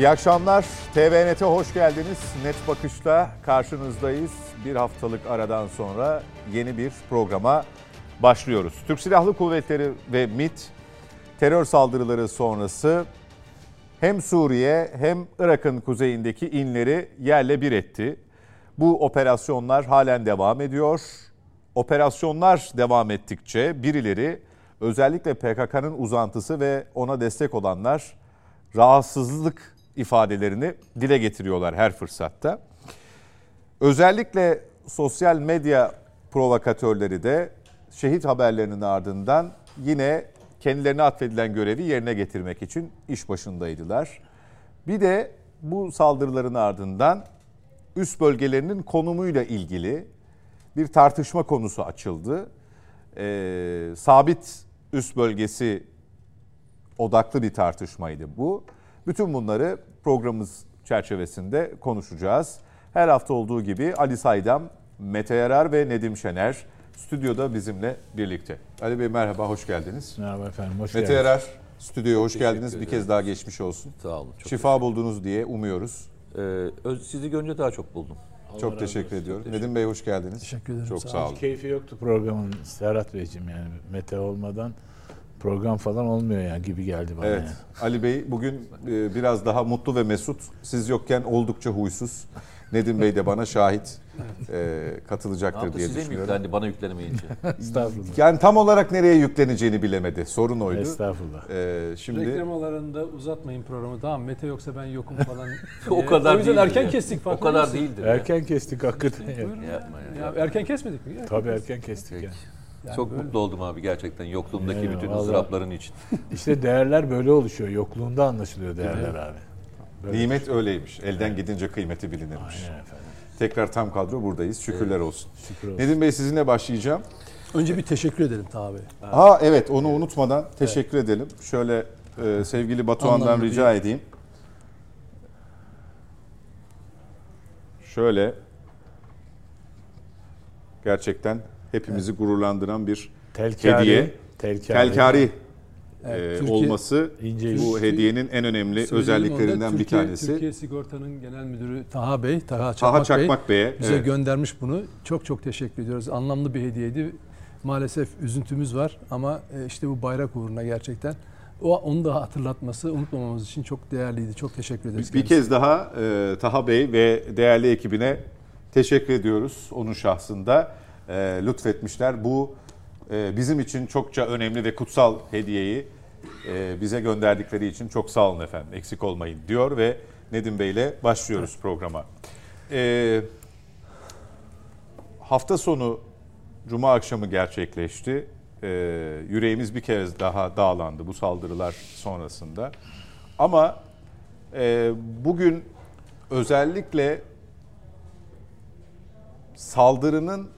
İyi akşamlar. TVNet'e hoş geldiniz. Net Bakış'ta karşınızdayız. Bir haftalık aradan sonra yeni bir programa başlıyoruz. Türk Silahlı Kuvvetleri ve MİT terör saldırıları sonrası hem Suriye hem Irak'ın kuzeyindeki inleri yerle bir etti. Bu operasyonlar halen devam ediyor. Operasyonlar devam ettikçe birileri özellikle PKK'nın uzantısı ve ona destek olanlar rahatsızlık ifadelerini dile getiriyorlar her fırsatta. Özellikle sosyal medya provokatörleri de şehit haberlerinin ardından yine kendilerine atfedilen görevi yerine getirmek için iş başındaydılar. Bir de bu saldırıların ardından üst bölgelerinin konumuyla ilgili bir tartışma konusu açıldı. Ee, sabit üst bölgesi odaklı bir tartışmaydı bu. Bütün bunları programımız çerçevesinde konuşacağız. Her hafta olduğu gibi Ali Saydam, Mete Yarar ve Nedim Şener stüdyoda bizimle birlikte. Ali Bey merhaba, hoş geldiniz. Merhaba efendim, hoş Mete geldiniz. Yarar, stüdyoya hoş geldiniz. Bir kez daha geçmiş olsun. Sağ olun. Çok Şifa buldunuz diye umuyoruz. Ee, sizi görünce daha çok buldum. Çok teşekkür ediyorum. Nedim Bey hoş geldiniz. Teşekkür ederim, Çok sağ sağ olun. Keyfi yoktu programın Serhat Beyciğim yani Mete olmadan program falan olmuyor yani gibi geldi bana. Evet. yani. Ali Bey bugün e, biraz daha mutlu ve mesut. Siz yokken oldukça huysuz. Nedim Bey de bana şahit e, Ne katılacaktır yaptı? diye Size mi düşünüyorum. yüklendi bana yüklenemeyince? Estağfurullah. Yani tam olarak nereye yükleneceğini bilemedi. Sorun oydu. Estağfurullah. E, şimdi Reklamalarında uzatmayın programı. Tamam Mete yoksa ben yokum falan. O kadar O yüzden erken ya. kestik. o kadar değildir. ya. Erken kestik hakikaten. ya. Yapma ya. Ya erken kesmedik mi? Tabii erken kestik Peki. yani. Yani Çok böyle- mutlu oldum abi gerçekten yokluğumdaki Yani bütün vallahi- ızdırapların için. İşte değerler böyle oluşuyor. Yokluğunda anlaşılıyor değerler abi. Böyle. nimet öyleymiş. Elden gidince kıymeti bilinirmiş. Aynen efendim. Tekrar tam kadro buradayız. Şükürler olsun. Şükür olsun. Nedim Bey sizinle başlayacağım. Önce bir teşekkür edelim Taha Bey. Ha evet onu unutmadan teşekkür edelim. Şöyle e, sevgili Batuhan'dan Anlamlı rica edeyim. Şöyle gerçekten hepimizi gururlandıran bir Telkari. hediye. Telkari. telkari Evet, e, Türkiye- olması İnce bu Türkiye- hediyenin en önemli özelliklerinden da, bir Türkiye- tanesi. Türkiye Sigorta'nın genel müdürü Taha Bey, Taha Çakmak, Taha Çakmak Bey Bey'e bize evet. göndermiş bunu. Çok çok teşekkür ediyoruz. Anlamlı bir hediyeydi. Maalesef üzüntümüz var ama e, işte bu bayrak uğruna gerçekten o onu da hatırlatması, unutmamamız için çok değerliydi. Çok teşekkür ederiz. Bir kez daha e, Taha Bey ve değerli ekibine teşekkür ediyoruz onun şahsında. E, lütfetmişler. Bu e, bizim için çokça önemli ve kutsal hediyeyi e, bize gönderdikleri için çok sağ olun efendim. Eksik olmayın diyor ve Nedim Bey ile başlıyoruz programa. E, hafta sonu Cuma akşamı gerçekleşti. E, yüreğimiz bir kez daha dağlandı bu saldırılar sonrasında. Ama e, bugün özellikle saldırının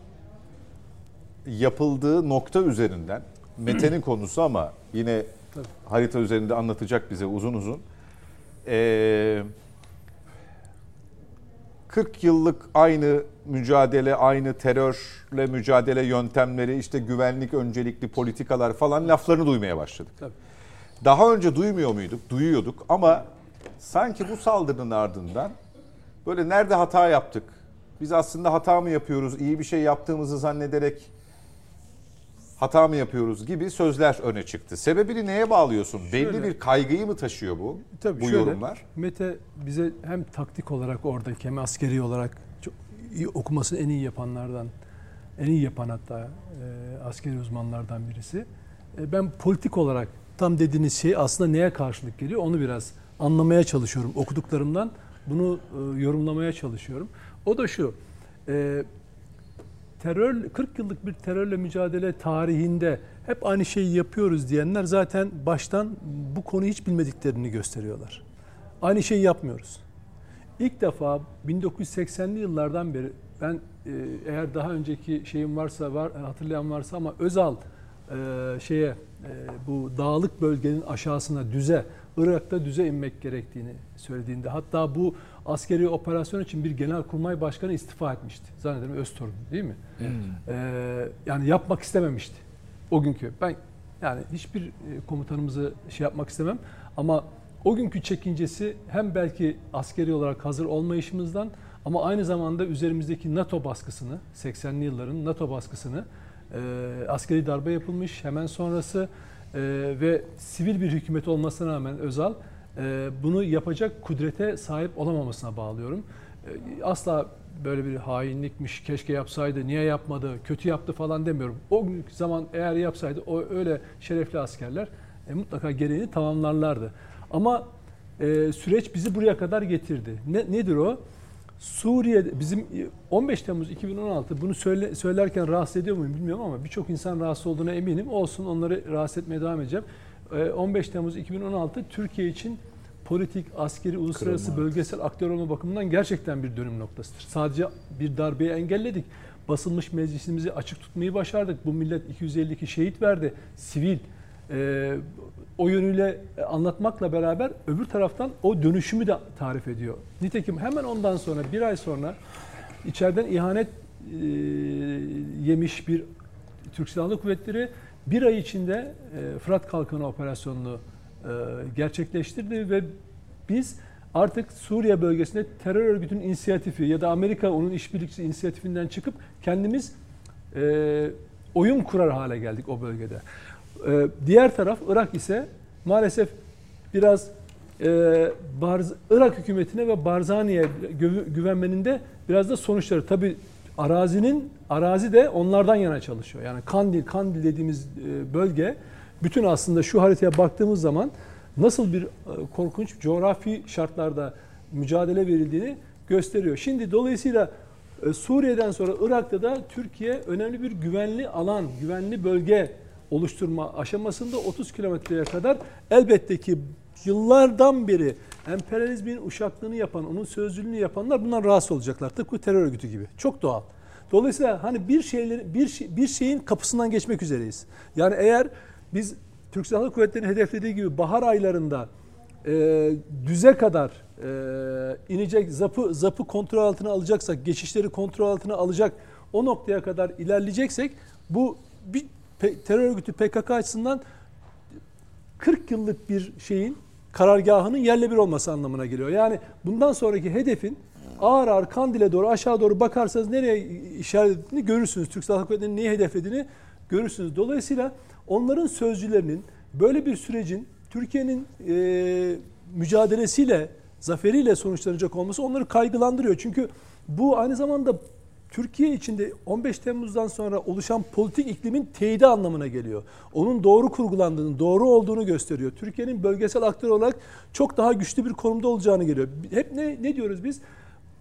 yapıldığı nokta üzerinden Mete'nin konusu ama yine harita üzerinde anlatacak bize uzun uzun. E, 40 yıllık aynı mücadele, aynı terörle mücadele yöntemleri, işte güvenlik öncelikli politikalar falan laflarını duymaya başladık. Tabii. Daha önce duymuyor muyduk? Duyuyorduk ama sanki bu saldırının ardından böyle nerede hata yaptık? Biz aslında hata mı yapıyoruz? İyi bir şey yaptığımızı zannederek hata mı yapıyoruz gibi sözler öne çıktı. Sebebini neye bağlıyorsun? Belli Şöyle. bir kaygıyı mı taşıyor bu? Tabii bu şöyle, yorumlar. Mete bize hem taktik olarak oradaki hem askeri olarak çok iyi okumasını en iyi yapanlardan, en iyi yapan hatta e, askeri uzmanlardan birisi. E, ben politik olarak tam dediğiniz şey aslında neye karşılık geliyor onu biraz anlamaya çalışıyorum. Okuduklarımdan bunu e, yorumlamaya çalışıyorum. O da şu, e, terör 40 yıllık bir terörle mücadele tarihinde hep aynı şeyi yapıyoruz diyenler zaten baştan bu konuyu hiç bilmediklerini gösteriyorlar. Aynı şeyi yapmıyoruz. İlk defa 1980'li yıllardan beri ben e, eğer daha önceki şeyim varsa var hatırlayan varsa ama Özal e, şeye e, bu dağlık bölgenin aşağısına düze Irak'ta düze inmek gerektiğini söylediğinde hatta bu askeri operasyon için bir genelkurmay başkanı istifa etmişti. Zannederim Öztorun değil mi? Ee, yani yapmak istememişti o günkü. Ben yani hiçbir e, komutanımızı şey yapmak istemem ama o günkü çekincesi hem belki askeri olarak hazır olmayışımızdan ama aynı zamanda üzerimizdeki NATO baskısını, 80'li yılların NATO baskısını e, askeri darbe yapılmış hemen sonrası e, ve sivil bir hükümet olmasına rağmen Özal bunu yapacak kudrete sahip olamamasına bağlıyorum. E, asla böyle bir hainlikmiş, keşke yapsaydı, niye yapmadı, kötü yaptı falan demiyorum. O zaman eğer yapsaydı o öyle şerefli askerler e, mutlaka gereğini tamamlarlardı. Ama e, süreç bizi buraya kadar getirdi. Ne, nedir o? Suriye bizim 15 Temmuz 2016 bunu söyle, söylerken rahatsız ediyor muyum bilmiyorum ama birçok insan rahatsız olduğuna eminim. Olsun onları rahatsız etmeye devam edeceğim. 15 Temmuz 2016 Türkiye için politik, askeri, uluslararası, Kırılma. bölgesel aktör olma bakımından gerçekten bir dönüm noktasıdır. Sadece bir darbeyi engelledik. Basılmış meclisimizi açık tutmayı başardık. Bu millet 252 şehit verdi. Sivil. Ee, o yönüyle anlatmakla beraber öbür taraftan o dönüşümü de tarif ediyor. Nitekim hemen ondan sonra bir ay sonra içeriden ihanet e, yemiş bir Türk Silahlı Kuvvetleri bir ay içinde e, Fırat Kalkanı operasyonunu e, gerçekleştirdi ve biz artık Suriye bölgesinde terör örgütünün inisiyatifi ya da Amerika onun işbirlikçisi inisiyatifinden çıkıp kendimiz e, oyun kurar hale geldik o bölgede. E, diğer taraf Irak ise maalesef biraz e, Barz, Irak hükümetine ve Barzani'ye güvenmenin de biraz da sonuçları. Tabi arazinin arazi de onlardan yana çalışıyor. Yani Kandil, Kandil dediğimiz e, bölge bütün aslında şu haritaya baktığımız zaman nasıl bir e, korkunç coğrafi şartlarda mücadele verildiğini gösteriyor. Şimdi dolayısıyla e, Suriye'den sonra Irak'ta da Türkiye önemli bir güvenli alan, güvenli bölge oluşturma aşamasında 30 kilometreye kadar elbette ki yıllardan beri emperyalizmin uşaklığını yapan, onun sözcülüğünü yapanlar bundan rahatsız olacaklar. Tıpkı terör örgütü gibi. Çok doğal. Dolayısıyla hani bir şeyleri bir şey, bir şeyin kapısından geçmek üzereyiz. Yani eğer biz Türk Silahlı Kuvvetleri'nin hedeflediği gibi bahar aylarında e, düze kadar e, inecek, zapı zapı kontrol altına alacaksak, geçişleri kontrol altına alacak o noktaya kadar ilerleyeceksek bu bir terör örgütü PKK açısından 40 yıllık bir şeyin karargahının yerle bir olması anlamına geliyor. Yani bundan sonraki hedefin ağır ağır Kandil'e doğru aşağı doğru bakarsanız nereye işaret ettiğini görürsünüz. Türk Silahlı Kuvvetleri'nin neyi hedeflediğini görürsünüz. Dolayısıyla onların sözcülerinin böyle bir sürecin Türkiye'nin e, mücadelesiyle, zaferiyle sonuçlanacak olması onları kaygılandırıyor. Çünkü bu aynı zamanda Türkiye içinde 15 Temmuz'dan sonra oluşan politik iklimin teyidi anlamına geliyor. Onun doğru kurgulandığını, doğru olduğunu gösteriyor. Türkiye'nin bölgesel aktör olarak çok daha güçlü bir konumda olacağını geliyor. Hep ne, ne diyoruz biz?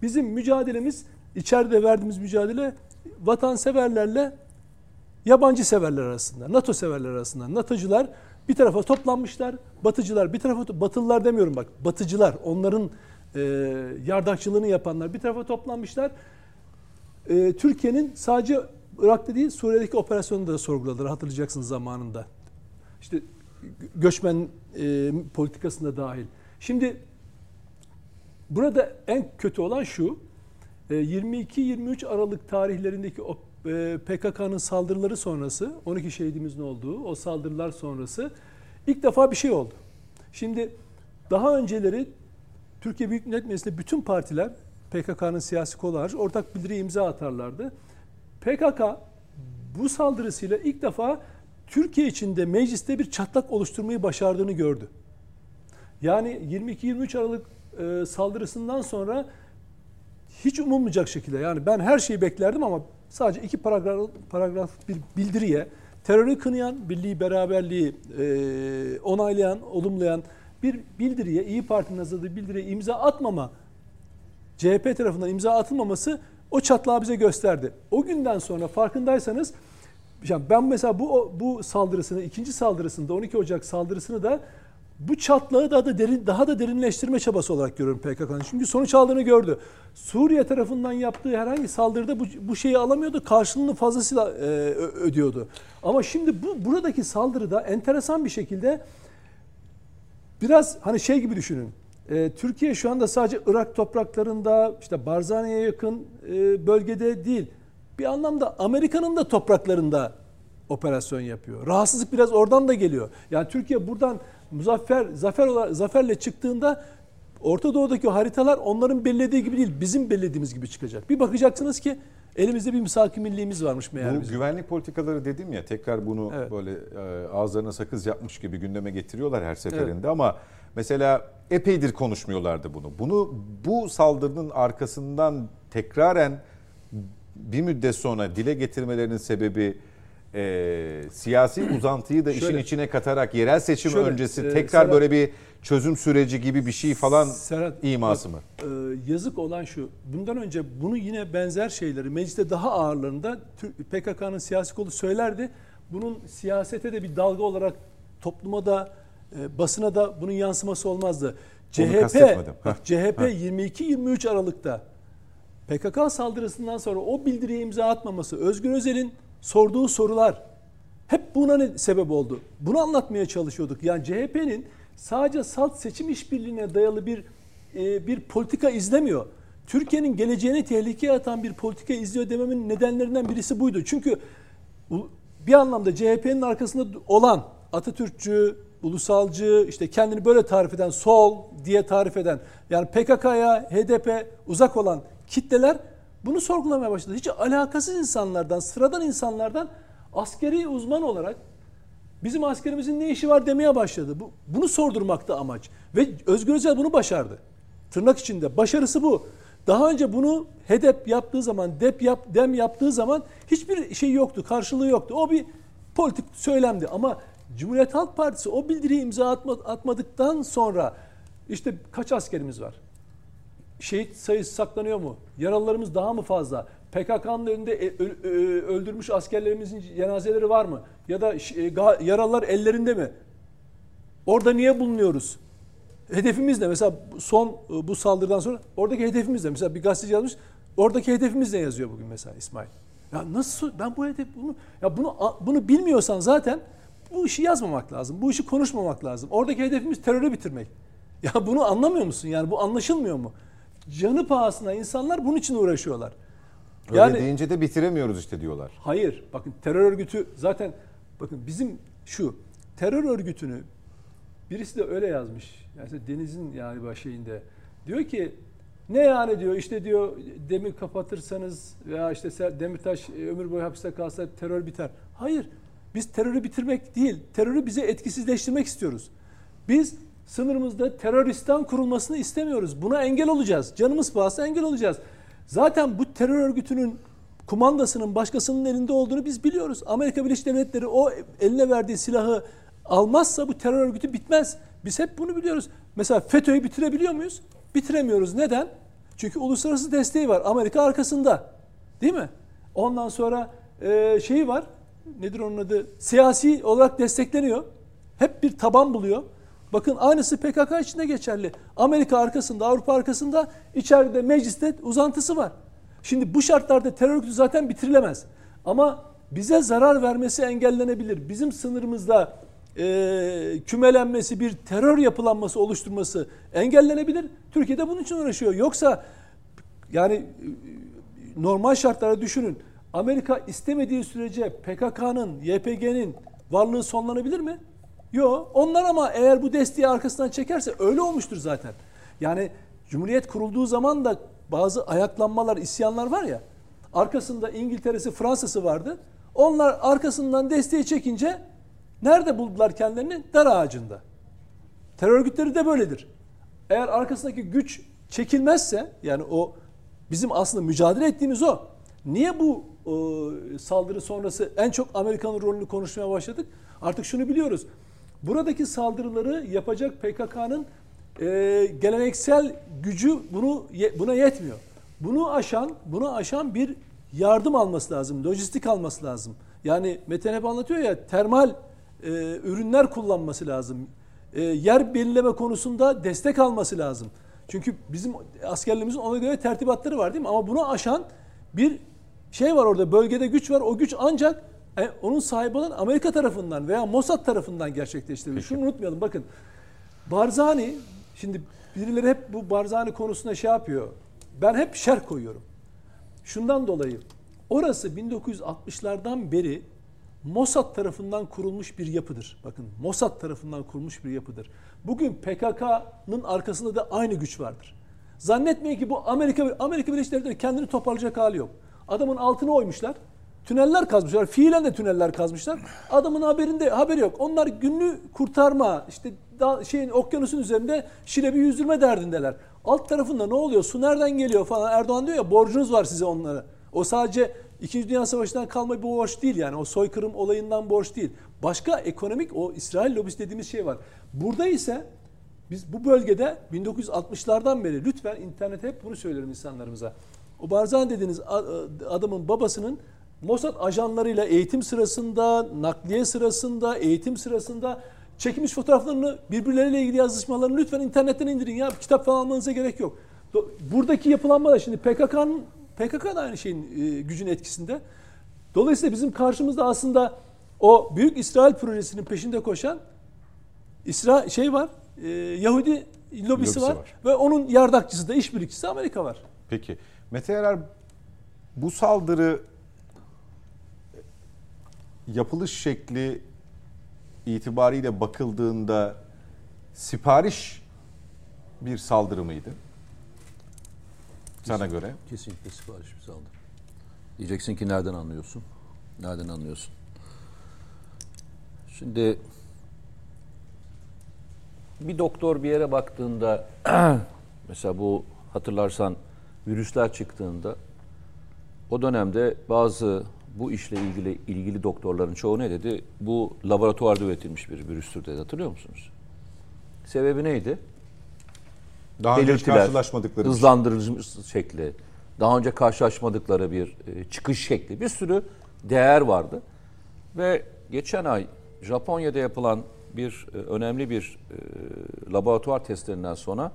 Bizim mücadelemiz, içeride verdiğimiz mücadele vatanseverlerle yabancı severler arasında, NATO severler arasında. NATO'cular bir tarafa toplanmışlar, batıcılar bir tarafa, batılılar demiyorum bak, batıcılar, onların e, yardakçılığını yapanlar bir tarafa toplanmışlar e, Türkiye'nin sadece Irak'ta değil Suriye'deki operasyonunu da sorguladılar hatırlayacaksınız zamanında. İşte göçmen e, politikasında dahil. Şimdi burada en kötü olan şu. E, 22-23 Aralık tarihlerindeki e, PKK'nın saldırıları sonrası, 12 şehidimizin olduğu o saldırılar sonrası ilk defa bir şey oldu. Şimdi daha önceleri Türkiye Büyük Millet Meclisi'nde bütün partiler PKK'nın siyasi kolu hariç ortak bildiri imza atarlardı. PKK bu saldırısıyla ilk defa Türkiye içinde mecliste bir çatlak oluşturmayı başardığını gördü. Yani 22-23 Aralık e, saldırısından sonra hiç umulmayacak şekilde yani ben her şeyi beklerdim ama sadece iki paragraf, paragraf bir bildiriye terörü kınayan, birliği, beraberliği e, onaylayan, olumlayan bir bildiriye, İyi Parti'nin hazırladığı bildiriye imza atmama CHP tarafından imza atılmaması o çatlağı bize gösterdi. O günden sonra farkındaysanız ben mesela bu bu saldırısını, ikinci saldırısında 12 Ocak saldırısını da bu çatlağı daha da derin, daha da derinleştirme çabası olarak görüyorum PKK'nın. Çünkü sonuç aldığını gördü. Suriye tarafından yaptığı herhangi saldırıda bu, bu şeyi alamıyordu. Karşılığını fazlasıyla e, ödüyordu. Ama şimdi bu buradaki saldırıda enteresan bir şekilde biraz hani şey gibi düşünün. E, Türkiye şu anda sadece Irak topraklarında işte Barzani'ye yakın e, bölgede değil. Bir anlamda Amerika'nın da topraklarında operasyon yapıyor. Rahatsızlık biraz oradan da geliyor. Yani Türkiye buradan Muzaffer zafer olarak zaferle çıktığında Orta Doğu'daki haritalar onların belirlediği gibi değil, bizim belirlediğimiz gibi çıkacak. Bir bakacaksınız ki elimizde bir misak milliğimiz varmış meğer Bu bizim. güvenlik politikaları dedim ya tekrar bunu Evet. böyle e, ağızlarına sakız yapmış gibi gündeme getiriyorlar her seferinde ama mesela epeydir konuşmuyorlardı bunu. Bunu bu saldırının arkasından tekraren bir müddet sonra dile getirmelerinin sebebi e, siyasi uzantıyı da işin Şöyle. içine katarak yerel seçim Şöyle, öncesi e, tekrar Serhat- böyle bir çözüm süreci gibi bir şey falan Serhat, iması mı? Ee, yazık olan şu. Bundan önce bunu yine benzer şeyleri mecliste daha ağırlarında PKK'nın siyasi kolu söylerdi. Bunun siyasete de bir dalga olarak topluma da e, basına da bunun yansıması olmazdı. CHP bak. CHP Heh. 22-23 Aralık'ta PKK saldırısından sonra o bildiriye imza atmaması, Özgür Özel'in sorduğu sorular hep buna ne sebep oldu? Bunu anlatmaya çalışıyorduk. Yani CHP'nin sadece salt seçim işbirliğine dayalı bir e, bir politika izlemiyor. Türkiye'nin geleceğini tehlikeye atan bir politika izliyor dememin nedenlerinden birisi buydu. Çünkü bir anlamda CHP'nin arkasında olan Atatürkçü, ulusalcı, işte kendini böyle tarif eden, sol diye tarif eden, yani PKK'ya, HDP uzak olan kitleler bunu sorgulamaya başladı. Hiç alakasız insanlardan, sıradan insanlardan askeri uzman olarak bizim askerimizin ne işi var demeye başladı. Bu, bunu sordurmakta amaç. Ve Özgür Özel bunu başardı. Tırnak içinde. Başarısı bu. Daha önce bunu HEDEP yaptığı zaman, DEP yap, DEM yaptığı zaman hiçbir şey yoktu, karşılığı yoktu. O bir politik söylemdi. Ama Cumhuriyet Halk Partisi o bildiriyi imza atma, atmadıktan sonra işte kaç askerimiz var? şehit sayısı saklanıyor mu? Yaralılarımız daha mı fazla? PKK'nın önünde e- öldürmüş askerlerimizin cenazeleri var mı? Ya da e, yaralılar ellerinde mi? Orada niye bulunuyoruz? Hedefimiz ne? Mesela son e, bu saldırıdan sonra oradaki hedefimiz ne? Mesela bir gazeteci yazmış. Oradaki hedefimiz ne yazıyor bugün mesela İsmail? Ya nasıl ben bu hedef bunu ya bunu bunu bilmiyorsan zaten bu işi yazmamak lazım. Bu işi konuşmamak lazım. Oradaki hedefimiz terörü bitirmek. Ya bunu anlamıyor musun? Yani bu anlaşılmıyor mu? Canı pahasına insanlar bunun için uğraşıyorlar. Öyle Yani deyince de bitiremiyoruz işte diyorlar. Hayır. Bakın terör örgütü zaten bakın bizim şu terör örgütünü birisi de öyle yazmış. Yani işte Deniz'in yani şeyinde diyor ki ne yani diyor işte diyor demir kapatırsanız veya işte Demirtaş e, ömür boyu hapiste kalsa terör biter. Hayır. Biz terörü bitirmek değil, terörü bize etkisizleştirmek istiyoruz. Biz sınırımızda teröristan kurulmasını istemiyoruz. Buna engel olacağız. Canımız pahasına engel olacağız. Zaten bu terör örgütünün kumandasının başkasının elinde olduğunu biz biliyoruz. Amerika Birleşik Devletleri o eline verdiği silahı almazsa bu terör örgütü bitmez. Biz hep bunu biliyoruz. Mesela FETÖ'yü bitirebiliyor muyuz? Bitiremiyoruz. Neden? Çünkü uluslararası desteği var. Amerika arkasında. Değil mi? Ondan sonra e, şeyi var. Nedir onun adı? Siyasi olarak destekleniyor. Hep bir taban buluyor. Bakın aynısı PKK için de geçerli. Amerika arkasında, Avrupa arkasında, içeride mecliste uzantısı var. Şimdi bu şartlarda terör örgütü zaten bitirilemez. Ama bize zarar vermesi engellenebilir. Bizim sınırımızda e, kümelenmesi, bir terör yapılanması oluşturması engellenebilir. Türkiye de bunun için uğraşıyor. Yoksa yani e, normal şartlarda düşünün. Amerika istemediği sürece PKK'nın, YPG'nin varlığı sonlanabilir mi? Yok. Onlar ama eğer bu desteği arkasından çekerse öyle olmuştur zaten. Yani Cumhuriyet kurulduğu zaman da bazı ayaklanmalar, isyanlar var ya. Arkasında İngiltere'si, Fransa'sı vardı. Onlar arkasından desteği çekince nerede buldular kendilerini? Dar ağacında. Terör örgütleri de böyledir. Eğer arkasındaki güç çekilmezse yani o bizim aslında mücadele ettiğimiz o. Niye bu saldırı sonrası en çok Amerika'nın rolünü konuşmaya başladık? Artık şunu biliyoruz. Buradaki saldırıları yapacak PKK'nın e, geleneksel gücü bunu buna yetmiyor. Bunu aşan, bunu aşan bir yardım alması lazım, lojistik alması lazım. Yani Meten hep anlatıyor ya termal e, ürünler kullanması lazım. E, yer belirleme konusunda destek alması lazım. Çünkü bizim askerlerimizin ona göre tertibatları var değil mi? Ama bunu aşan bir şey var orada, bölgede güç var. O güç ancak e, onun sahibi olan Amerika tarafından veya Mossad tarafından gerçekleştirilir. Şunu unutmayalım bakın. Barzani, şimdi birileri hep bu Barzani konusunda şey yapıyor. Ben hep şerh koyuyorum. Şundan dolayı orası 1960'lardan beri Mossad tarafından kurulmuş bir yapıdır. Bakın Mossad tarafından kurulmuş bir yapıdır. Bugün PKK'nın arkasında da aynı güç vardır. Zannetmeyin ki bu Amerika Amerika Birleşik Devletleri kendini toparlayacak hali yok. Adamın altına oymuşlar. Tüneller kazmışlar. Fiilen de tüneller kazmışlar. Adamın haberinde haberi yok. Onlar günlü kurtarma işte da, şeyin okyanusun üzerinde şilebi yüzdürme derdindeler. Alt tarafında ne oluyor? Su nereden geliyor falan. Erdoğan diyor ya borcunuz var size onlara. O sadece İkinci Dünya Savaşı'ndan kalma bir borç değil yani. O soykırım olayından borç değil. Başka ekonomik o İsrail lobisi dediğimiz şey var. Burada ise biz bu bölgede 1960'lardan beri lütfen internete hep bunu söylerim insanlarımıza. O Barzan dediğiniz adamın babasının Mossad ajanlarıyla eğitim sırasında, nakliye sırasında, eğitim sırasında çekilmiş fotoğraflarını birbirleriyle ilgili yazışmalarını lütfen internetten indirin ya. Kitap falan almanıza gerek yok. Buradaki yapılanma da şimdi PKK'nın PKK da aynı şeyin e, gücün etkisinde. Dolayısıyla bizim karşımızda aslında o büyük İsrail projesinin peşinde koşan İsra şey var. E, Yahudi lobisi, lobisi var, var ve onun yardakçısı da işbirlikçisi Amerika var. Peki Mete Yarar bu saldırı yapılış şekli itibariyle bakıldığında sipariş bir saldırı mıydı? Sana göre. Kesinlikle sipariş bir saldırı. Diyeceksin ki nereden anlıyorsun? Nereden anlıyorsun? Şimdi bir doktor bir yere baktığında mesela bu hatırlarsan virüsler çıktığında o dönemde bazı bu işle ilgili ilgili doktorların çoğu ne dedi? Bu laboratuvarda üretilmiş bir virüstür dedi. Hatırlıyor musunuz? Sebebi neydi? Daha önce karşılaşmadıkları şey. hızlandırılmış şekli, daha önce karşılaşmadıkları bir e, çıkış şekli, bir sürü değer vardı. Ve geçen ay Japonya'da yapılan bir e, önemli bir e, laboratuvar testlerinden sonra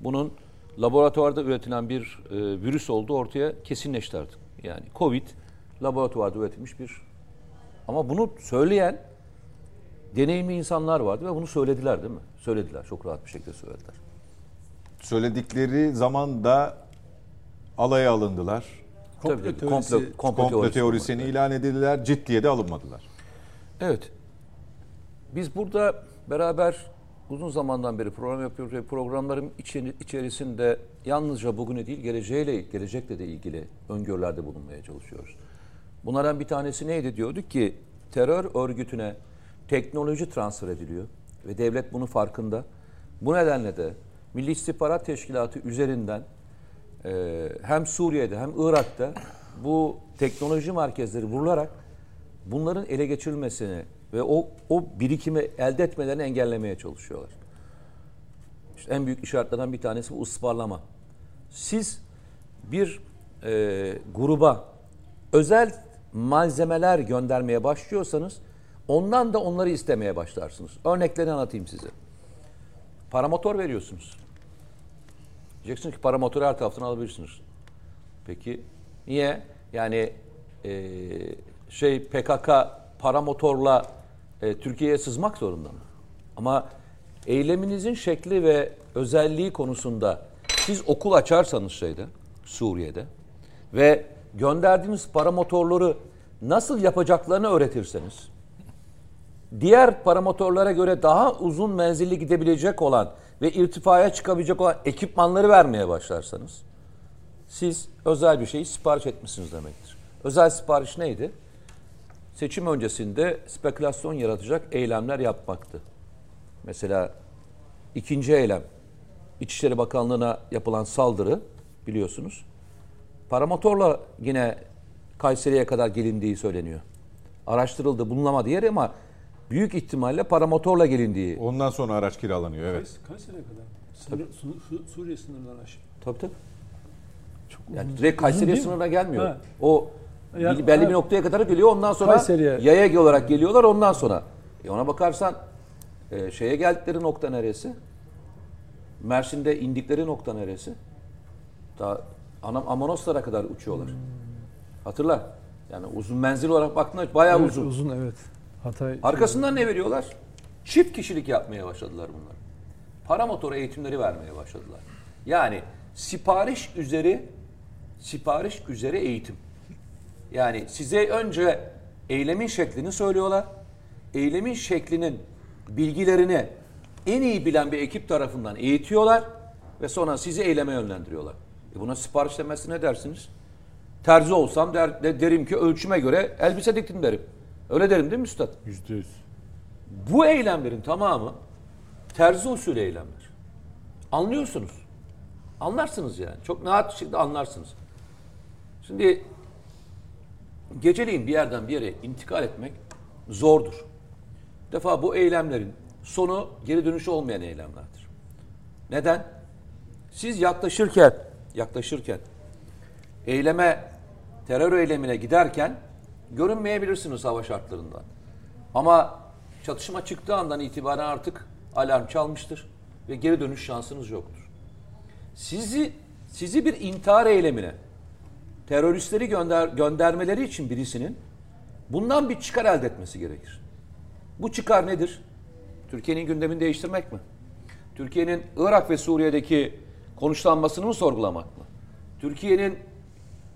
bunun laboratuvarda üretilen bir virüs olduğu ortaya kesinleşti artık. Yani Covid laboratuvarda üretilmiş bir ama bunu söyleyen deneyimli insanlar vardı ve bunu söylediler değil mi? Söylediler. Çok rahat bir şekilde söylediler söyledikleri zaman da alaya alındılar. Komplo, Tabii, teorisi, komplo, komplo teorisi teorisini ilan edildiler. Ciddiye de alınmadılar. Evet. Biz burada beraber uzun zamandan beri program yapıyoruz ve programların içerisinde yalnızca bugüne değil geleceğiyle, gelecekle de ilgili öngörülerde bulunmaya çalışıyoruz. Bunlardan bir tanesi neydi diyorduk ki terör örgütüne teknoloji transfer ediliyor ve devlet bunu farkında. Bu nedenle de Milli İstihbarat Teşkilatı üzerinden e, hem Suriye'de hem Irak'ta bu teknoloji merkezleri vurularak bunların ele geçirilmesini ve o, o birikimi elde etmelerini engellemeye çalışıyorlar. İşte en büyük işaretlerden bir tanesi bu ısmarlama. Siz bir e, gruba özel malzemeler göndermeye başlıyorsanız ondan da onları istemeye başlarsınız. Örneklerini anlatayım size. Paramotor veriyorsunuz. Diyeceksin ki paramotoru her taraftan alabilirsiniz. Peki niye? Yani e, şey PKK paramotorla e, Türkiye'ye sızmak zorunda mı? Ama eyleminizin şekli ve özelliği konusunda siz okul açarsanız şeyde Suriye'de ve gönderdiğiniz paramotorları nasıl yapacaklarını öğretirseniz diğer paramotorlara göre daha uzun menzilli gidebilecek olan ve irtifaya çıkabilecek olan ekipmanları vermeye başlarsanız siz özel bir şeyi sipariş etmişsiniz demektir. Özel sipariş neydi? Seçim öncesinde spekülasyon yaratacak eylemler yapmaktı. Mesela ikinci eylem İçişleri Bakanlığı'na yapılan saldırı biliyorsunuz. Paramotorla yine Kayseri'ye kadar gelindiği söyleniyor. Araştırıldı, bulunamadı yer ama büyük ihtimalle paramotorla gelindiği. Ondan sonra araç kiralanıyor evet. Sene kadar? Sınır, Su, Suriye sınırından aşağı. Tabii tabii. Çok yani direkt Kayseri'ye sınırına gelmiyor. Ha. O yani, belli ha. bir noktaya kadar geliyor. Ondan sonra Kayseri'ye. yaya olarak geliyorlar. Ondan sonra. E ona bakarsan e, şeye geldikleri nokta neresi? Mersin'de indikleri nokta neresi? Daha Anam Amanoslara kadar uçuyorlar. Hmm. Hatırla. Yani uzun menzil olarak baktığında bayağı evet, uzun. Uzun evet. Hatay Arkasından ne veriyorlar? Çift kişilik yapmaya başladılar bunlar. Paramotor eğitimleri vermeye başladılar. Yani sipariş üzeri sipariş üzere eğitim. Yani size önce eylemin şeklini söylüyorlar. Eylemin şeklinin bilgilerini en iyi bilen bir ekip tarafından eğitiyorlar ve sonra sizi eyleme yönlendiriyorlar. E buna sipariş demesi ne dersiniz? Terzi olsam der, de- derim ki ölçüme göre elbise diktim derim. Öyle derim değil mi üstad? Yüzde yüz. Bu eylemlerin tamamı terzi usulü eylemler. Anlıyorsunuz. Anlarsınız yani. Çok naat bir şekilde anlarsınız. Şimdi geceleyin bir yerden bir yere intikal etmek zordur. Bir defa bu eylemlerin sonu geri dönüşü olmayan eylemlerdir. Neden? Siz yaklaşırken, yaklaşırken eyleme, terör eylemine giderken görünmeyebilirsiniz hava şartlarında. Ama çatışma çıktığı andan itibaren artık alarm çalmıştır ve geri dönüş şansınız yoktur. Sizi sizi bir intihar eylemine teröristleri gönder, göndermeleri için birisinin bundan bir çıkar elde etmesi gerekir. Bu çıkar nedir? Türkiye'nin gündemini değiştirmek mi? Türkiye'nin Irak ve Suriye'deki konuşlanmasını mı sorgulamak mı? Türkiye'nin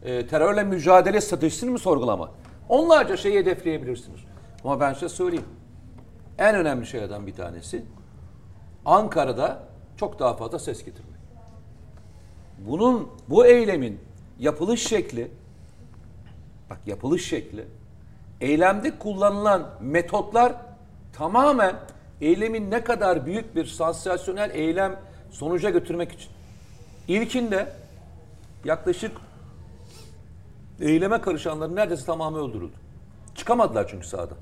e, terörle mücadele stratejisini mi sorgulamak? Onlarca şeyi hedefleyebilirsiniz. Ama ben size söyleyeyim. En önemli şeylerden bir tanesi Ankara'da çok daha fazla ses getirmek. Bunun, bu eylemin yapılış şekli, bak yapılış şekli, eylemde kullanılan metotlar tamamen eylemin ne kadar büyük bir sansasyonel eylem sonuca götürmek için. İlkinde yaklaşık eyleme karışanların neredeyse tamamı öldürüldü. Çıkamadılar çünkü sağdan.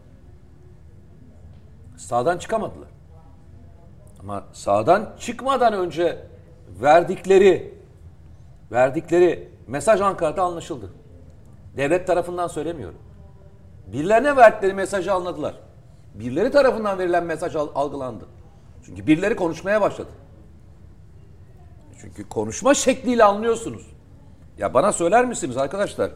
Sağdan çıkamadılar. Ama sağdan çıkmadan önce verdikleri verdikleri mesaj Ankara'da anlaşıldı. Devlet tarafından söylemiyorum. Birilerine verdikleri mesajı anladılar. Birileri tarafından verilen mesaj al- algılandı. Çünkü birileri konuşmaya başladı. Çünkü konuşma şekliyle anlıyorsunuz. Ya bana söyler misiniz arkadaşlar?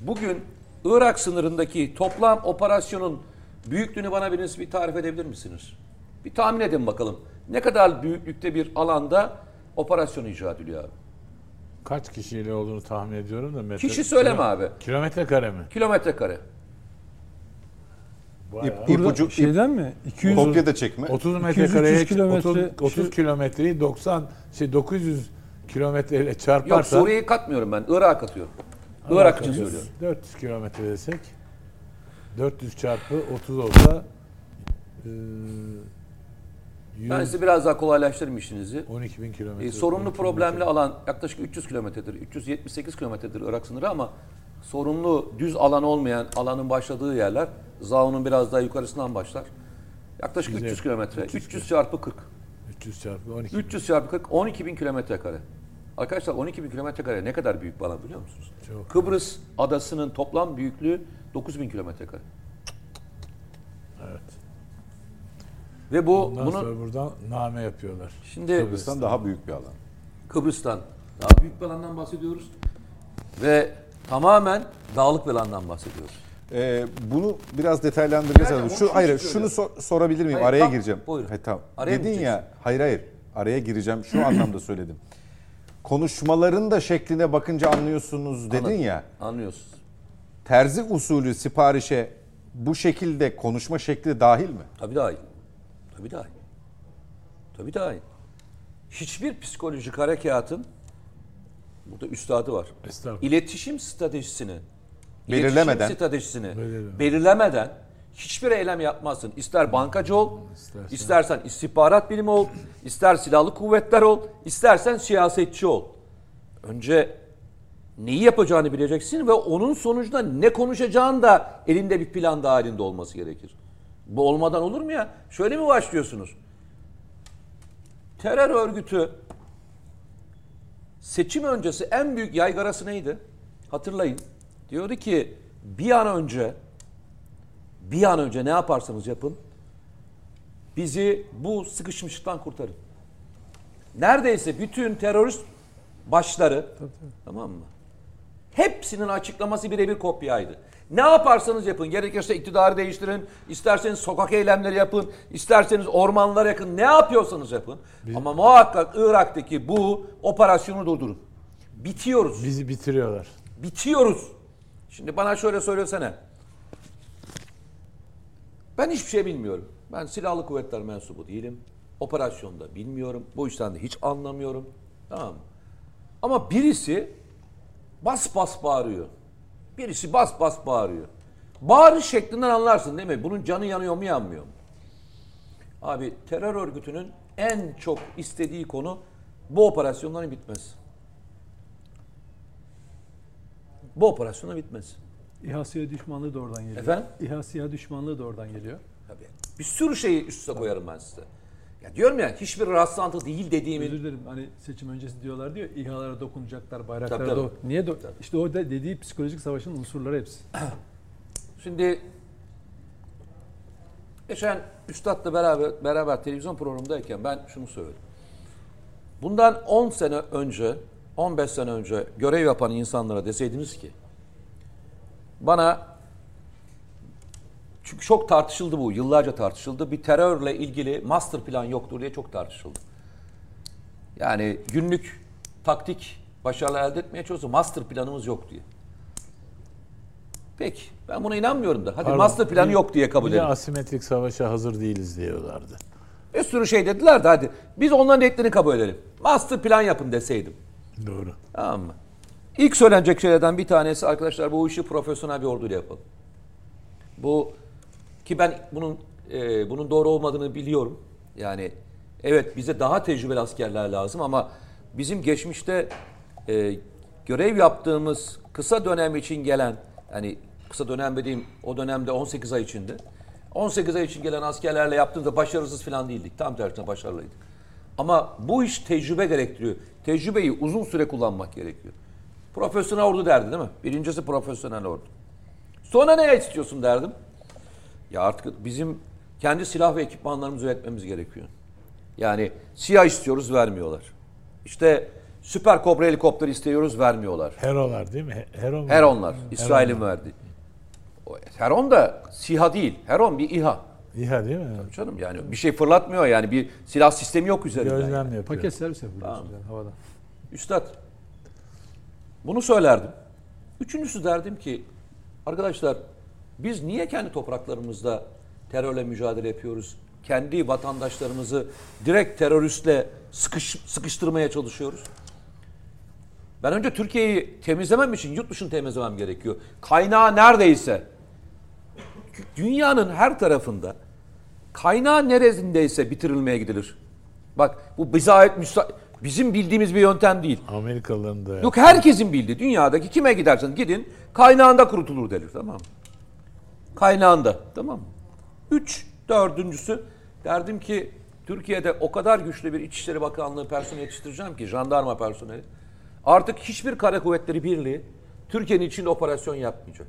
Bugün Irak sınırındaki toplam operasyonun büyüklüğünü bana biriniz bir tarif edebilir misiniz? Bir tahmin edin bakalım. Ne kadar büyüklükte bir alanda operasyon icra ediliyor abi? Kaç kişiyle olduğunu tahmin ediyorum da. metre- Kişi söyleme kilo- abi. Kilometre kare mi? Kilometre kare. İp- İpucu- şeyden mi? 200 Kopya da çekme. 30 200-300 metrekareye kilometre 30, 30 şu- kilometreyi 90 şey 900 kilometreyle Yok çarparsan Suriye'yi katmıyorum ben. Irak'a katıyorum. Irak için söylüyorum. 400 kilometre desek 400 çarpı 30 olsa e, 100, Ben size biraz daha kolaylaştırayım işinizi. 12 bin kilometre. E, sorunlu 12 bin problemli kilometre. alan yaklaşık 300 kilometredir. 378 kilometredir Irak sınırı ama sorunlu düz alan olmayan alanın başladığı yerler Zaun'un biraz daha yukarısından başlar. Yaklaşık Güzel. 300 kilometre. 300 300 çarpı 40. 300 çarpı 12 bin. 300 çarpı 40 12 bin kilometre kare. Arkadaşlar 12 bin kilometre kare ne kadar büyük bir alan biliyor musunuz? Çok. Kıbrıs adasının toplam büyüklüğü 9 bin kilometre kare. Evet. Ve bu Ondan bunu sonra buradan name yapıyorlar. şimdi Kıbrıs'tan daha büyük bir alan. Kıbrıs'tan daha büyük bir alandan bahsediyoruz. Ve tamamen dağlık bir alandan bahsediyoruz. Ee, bunu biraz detaylandıracağız. Yani Şu hayır şunu sor- sorabilir miyim? Hayır, araya tamam, gireceğim. buyurun. Hayır, tamam. Araya Dedin ya hayır hayır araya gireceğim. Şu anlamda söyledim. Konuşmaların da şekline bakınca anlıyorsunuz dedin Anladım. ya. Anlıyorsunuz. Terzi usulü siparişe bu şekilde konuşma şekli dahil mi? Tabii dahil. Tabii dahil. Tabii dahil. Hiçbir psikolojik harekatın burada üstadı var. İletişim stratejisini Belirlemeden. iletişim stratejisini Belirlemeden. belirlemeden hiçbir eylem yapmazsın. İster bankacı ol, İstersen- istersen istihbarat bilimi ol, ister silahlı kuvvetler ol, istersen siyasetçi ol. Önce neyi yapacağını bileceksin ve onun sonucunda ne konuşacağın da elinde bir plan dahilinde olması gerekir. Bu olmadan olur mu ya? Şöyle mi başlıyorsunuz? Terör örgütü seçim öncesi en büyük yaygarası neydi? Hatırlayın. Diyordu ki bir an önce bir an önce ne yaparsanız yapın bizi bu sıkışmışlıktan kurtarın. Neredeyse bütün terörist başları tamam mı? Hepsinin açıklaması birebir kopyaydı. Ne yaparsanız yapın. Gerekirse iktidarı değiştirin. isterseniz sokak eylemleri yapın. isterseniz ormanlara yakın. Ne yapıyorsanız yapın. Ama muhakkak Irak'taki bu operasyonu durdurun. Bitiyoruz. Bizi bitiriyorlar. Bitiyoruz. Şimdi bana şöyle söylesene. Ben hiçbir şey bilmiyorum. Ben silahlı kuvvetler mensubu değilim. Operasyonda bilmiyorum. Bu işten de hiç anlamıyorum. Tamam mı? Ama birisi bas bas bağırıyor. Birisi bas bas bağırıyor. Bağırış şeklinden anlarsın değil mi? Bunun canı yanıyor mu yanmıyor mu? Abi terör örgütünün en çok istediği konu bu operasyonların bitmesi. Bu operasyonun bitmesi. İHA SİHA düşmanlığı da oradan geliyor. Efendim? İHA SİHA düşmanlığı da oradan geliyor. Tabii. Bir sürü şeyi üst üste koyarım ben size. Ya diyorum ya hiçbir rastlantı değil dediğimin Özür dilerim hani seçim öncesi diyorlar diyor İHA'lara dokunacaklar, bayraklara Tabii, tabii. do- Niye do İşte o da dediği psikolojik savaşın unsurları hepsi. Şimdi geçen Üstad'la beraber beraber televizyon programındayken ben şunu söyledim. Bundan 10 sene önce, 15 sene önce görev yapan insanlara deseydiniz ki bana çünkü çok tartışıldı bu, yıllarca tartışıldı. Bir terörle ilgili master plan yoktur diye çok tartışıldı. Yani günlük taktik başarılar elde etmeye çalışıyor. Master planımız yok diye. Peki ben buna inanmıyorum da. Hadi Pardon, master planı bir- yok diye kabul edelim. asimetrik savaşa hazır değiliz diyorlardı. Bir sürü şey dediler de hadi. Biz onların netlerini kabul edelim. Master plan yapın deseydim. Doğru. Tamam mı? İlk söylenecek şeylerden bir tanesi arkadaşlar bu işi profesyonel bir orduyla yapalım. Bu ki ben bunun e, bunun doğru olmadığını biliyorum. Yani evet bize daha tecrübeli askerler lazım ama bizim geçmişte e, görev yaptığımız kısa dönem için gelen yani kısa dönem dediğim o dönemde 18 ay içinde 18 ay için gelen askerlerle yaptığımızda başarısız falan değildik. Tam tersine başarılıydık. Ama bu iş tecrübe gerektiriyor. Tecrübeyi uzun süre kullanmak gerekiyor. Profesyonel ordu derdi değil mi? Birincisi profesyonel ordu. Sonra ne istiyorsun derdim. Ya artık bizim kendi silah ve ekipmanlarımızı üretmemiz gerekiyor. Yani siyah istiyoruz vermiyorlar. İşte süper kobra helikopter istiyoruz vermiyorlar. Herolar değil mi? He- Hero mu? Heronlar İsrail'in verdi. O Heron da SİHA değil. Heron bir İHA. İHA değil mi? Canım yani bir şey fırlatmıyor yani bir silah sistemi yok üzerinde. Gözlem yani. yapıyor. Paket servis yapıyorsunuz yani havadan. Üstad bunu söylerdim. Üçüncüsü derdim ki arkadaşlar biz niye kendi topraklarımızda terörle mücadele yapıyoruz? Kendi vatandaşlarımızı direkt teröristle sıkış, sıkıştırmaya çalışıyoruz. Ben önce Türkiye'yi temizlemem için yurt dışını temizlemem gerekiyor. Kaynağı neredeyse dünyanın her tarafında kaynağı neresindeyse bitirilmeye gidilir. Bak bu bize ait müsa- bizim bildiğimiz bir yöntem değil. Amerikalıların da Yok herkesin bildiği dünyadaki kime gidersen gidin kaynağında kurutulur denir tamam mı? Kaynağında tamam mı? Üç, dördüncüsü derdim ki Türkiye'de o kadar güçlü bir İçişleri Bakanlığı personeli yetiştireceğim ki jandarma personeli. Artık hiçbir kara kuvvetleri birliği Türkiye'nin içinde operasyon yapmayacak.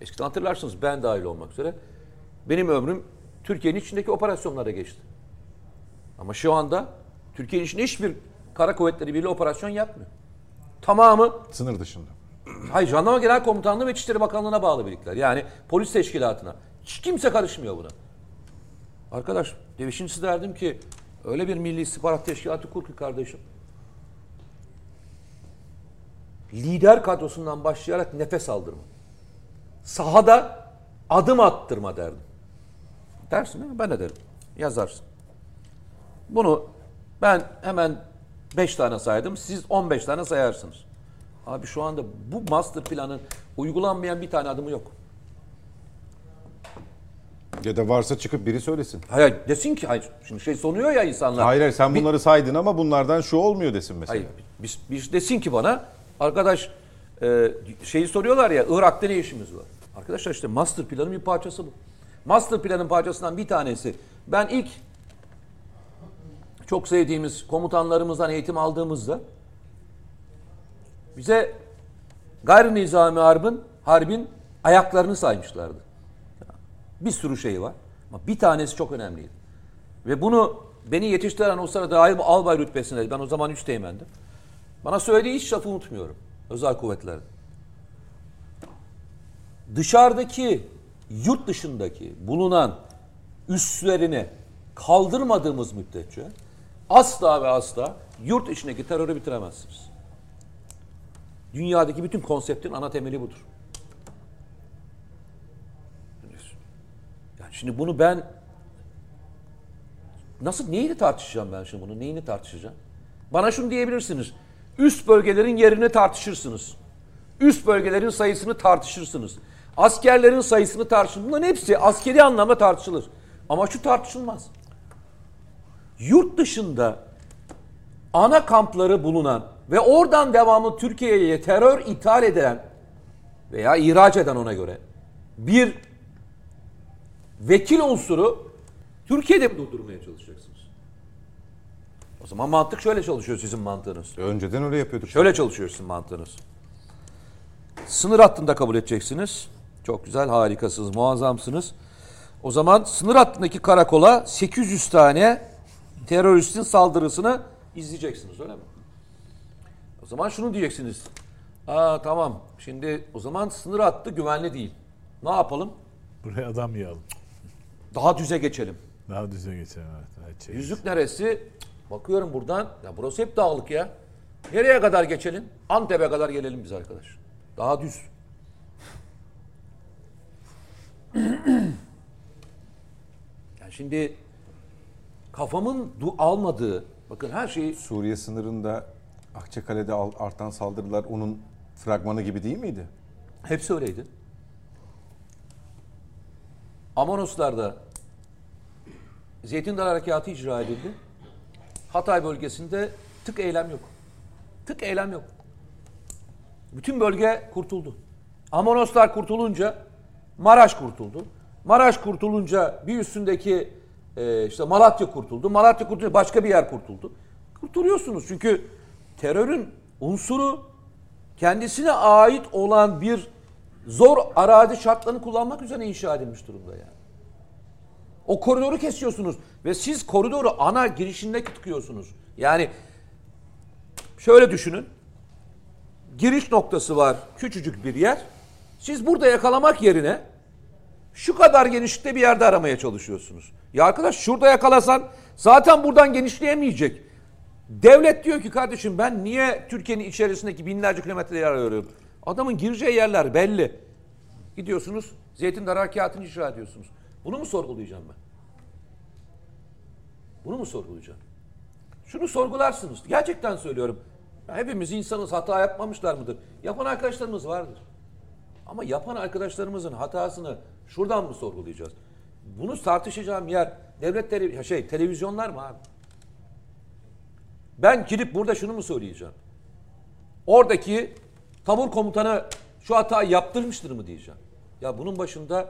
Eskiden hatırlarsınız ben dahil olmak üzere benim ömrüm Türkiye'nin içindeki operasyonlara geçti. Ama şu anda Türkiye'nin içinde hiçbir kara kuvvetleri birliği operasyon yapmıyor. Tamamı Sınır dışında. Hayır Jandarma Genel Komutanlığı ve İçişleri Bakanlığı'na bağlı birlikler. Yani polis teşkilatına. Hiç kimse karışmıyor buna. Arkadaş devişincisi derdim ki öyle bir milli istihbarat teşkilatı kur ki kardeşim. Lider kadrosundan başlayarak nefes aldırma. Sahada adım attırma derdim. Dersin ha ben de derim. Yazarsın. Bunu ben hemen 5 tane saydım. Siz 15 tane sayarsınız. Abi şu anda bu master planın uygulanmayan bir tane adımı yok. Ya da varsa çıkıp biri söylesin. Hayır desin ki hayır şimdi şey sonuyor ya insanlar. Hayır hayır sen Bir- bunları saydın ama bunlardan şu olmuyor desin mesela. Hayır biz, biz desin ki bana arkadaş e, şeyi soruyorlar ya Irak'ta ne işimiz var? Arkadaşlar işte master planın bir parçası bu. Master planın parçasından bir tanesi. Ben ilk çok sevdiğimiz komutanlarımızdan eğitim aldığımızda bize gayri nizami harbin, harbin ayaklarını saymışlardı. Bir sürü şey var. Ama bir tanesi çok önemliydi. Ve bunu beni yetiştiren o sırada ayrı albay rütbesindeydi. Ben o zaman üç teğmendim. Bana söylediği hiç lafı unutmuyorum. Özel kuvvetlerde. Dışarıdaki, yurt dışındaki bulunan üslerini kaldırmadığımız müddetçe asla ve asla yurt içindeki terörü bitiremezsiniz. Dünyadaki bütün konseptin ana temeli budur. Yani Şimdi bunu ben nasıl neyini tartışacağım ben şimdi bunu? Neyini tartışacağım? Bana şunu diyebilirsiniz. Üst bölgelerin yerini tartışırsınız. Üst bölgelerin sayısını tartışırsınız. Askerlerin sayısını tartışırsınız. Bunların hepsi askeri anlamda tartışılır. Ama şu tartışılmaz. Yurt dışında ana kampları bulunan ve oradan devamlı Türkiye'ye terör ithal edilen veya ihraç eden ona göre bir vekil unsuru Türkiye'de mi durdurmaya çalışacaksınız? O zaman mantık şöyle çalışıyor sizin mantığınız. Önceden öyle yapıyorduk. Şöyle çalışıyor sizin mantığınız. Sınır hattında kabul edeceksiniz. Çok güzel, harikasınız, muazzamsınız. O zaman sınır hattındaki karakola 800 tane teröristin saldırısını izleyeceksiniz öyle mi? O zaman şunu diyeceksiniz. Aa tamam şimdi o zaman sınır hattı güvenli değil. Ne yapalım? Buraya adam yığalım. Daha düze geçelim. Daha düze geçelim. Evet. evet şey. Yüzük neresi? Bakıyorum buradan. Ya burası hep dağlık ya. Nereye kadar geçelim? Antep'e kadar gelelim biz arkadaş. Daha düz. yani şimdi kafamın du- almadığı, bakın her şeyi Suriye sınırında Akçakale'de al- artan saldırılar onun fragmanı gibi değil miydi? hepsi öyleydi. Amonoslar'da Zeytin Dağı Harekatı icra edildi. Hatay bölgesinde tık eylem yok. Tık eylem yok. Bütün bölge kurtuldu. Amonoslar kurtulunca Maraş kurtuldu. Maraş kurtulunca bir üstündeki e, işte Malatya kurtuldu. Malatya kurtulunca başka bir yer kurtuldu. Kurtuluyorsunuz çünkü terörün unsuru kendisine ait olan bir zor arazi şartlarını kullanmak üzere inşa edilmiş durumda yani. O koridoru kesiyorsunuz ve siz koridoru ana girişinde tıkıyorsunuz. Yani şöyle düşünün. Giriş noktası var, küçücük bir yer. Siz burada yakalamak yerine şu kadar genişlikte bir yerde aramaya çalışıyorsunuz. Ya arkadaş şurada yakalasan zaten buradan genişleyemeyecek. Devlet diyor ki kardeşim ben niye Türkiye'nin içerisindeki binlerce kilometre yer arıyorum? Adamın gireceği yerler belli. Gidiyorsunuz Zeytin Harekatı'nı icra ediyorsunuz. Bunu mu sorgulayacağım ben? Bunu mu sorgulayacağım? Şunu sorgularsınız. Gerçekten söylüyorum. Hepimiz insanız hata yapmamışlar mıdır? Yapan arkadaşlarımız vardır. Ama yapan arkadaşlarımızın hatasını şuradan mı sorgulayacağız? Bunu tartışacağım yer devlet şey televizyonlar mı abi? Ben gidip burada şunu mu söyleyeceğim? Oradaki tabur komutanı şu hatayı yaptırmıştır mı diyeceğim. Ya bunun başında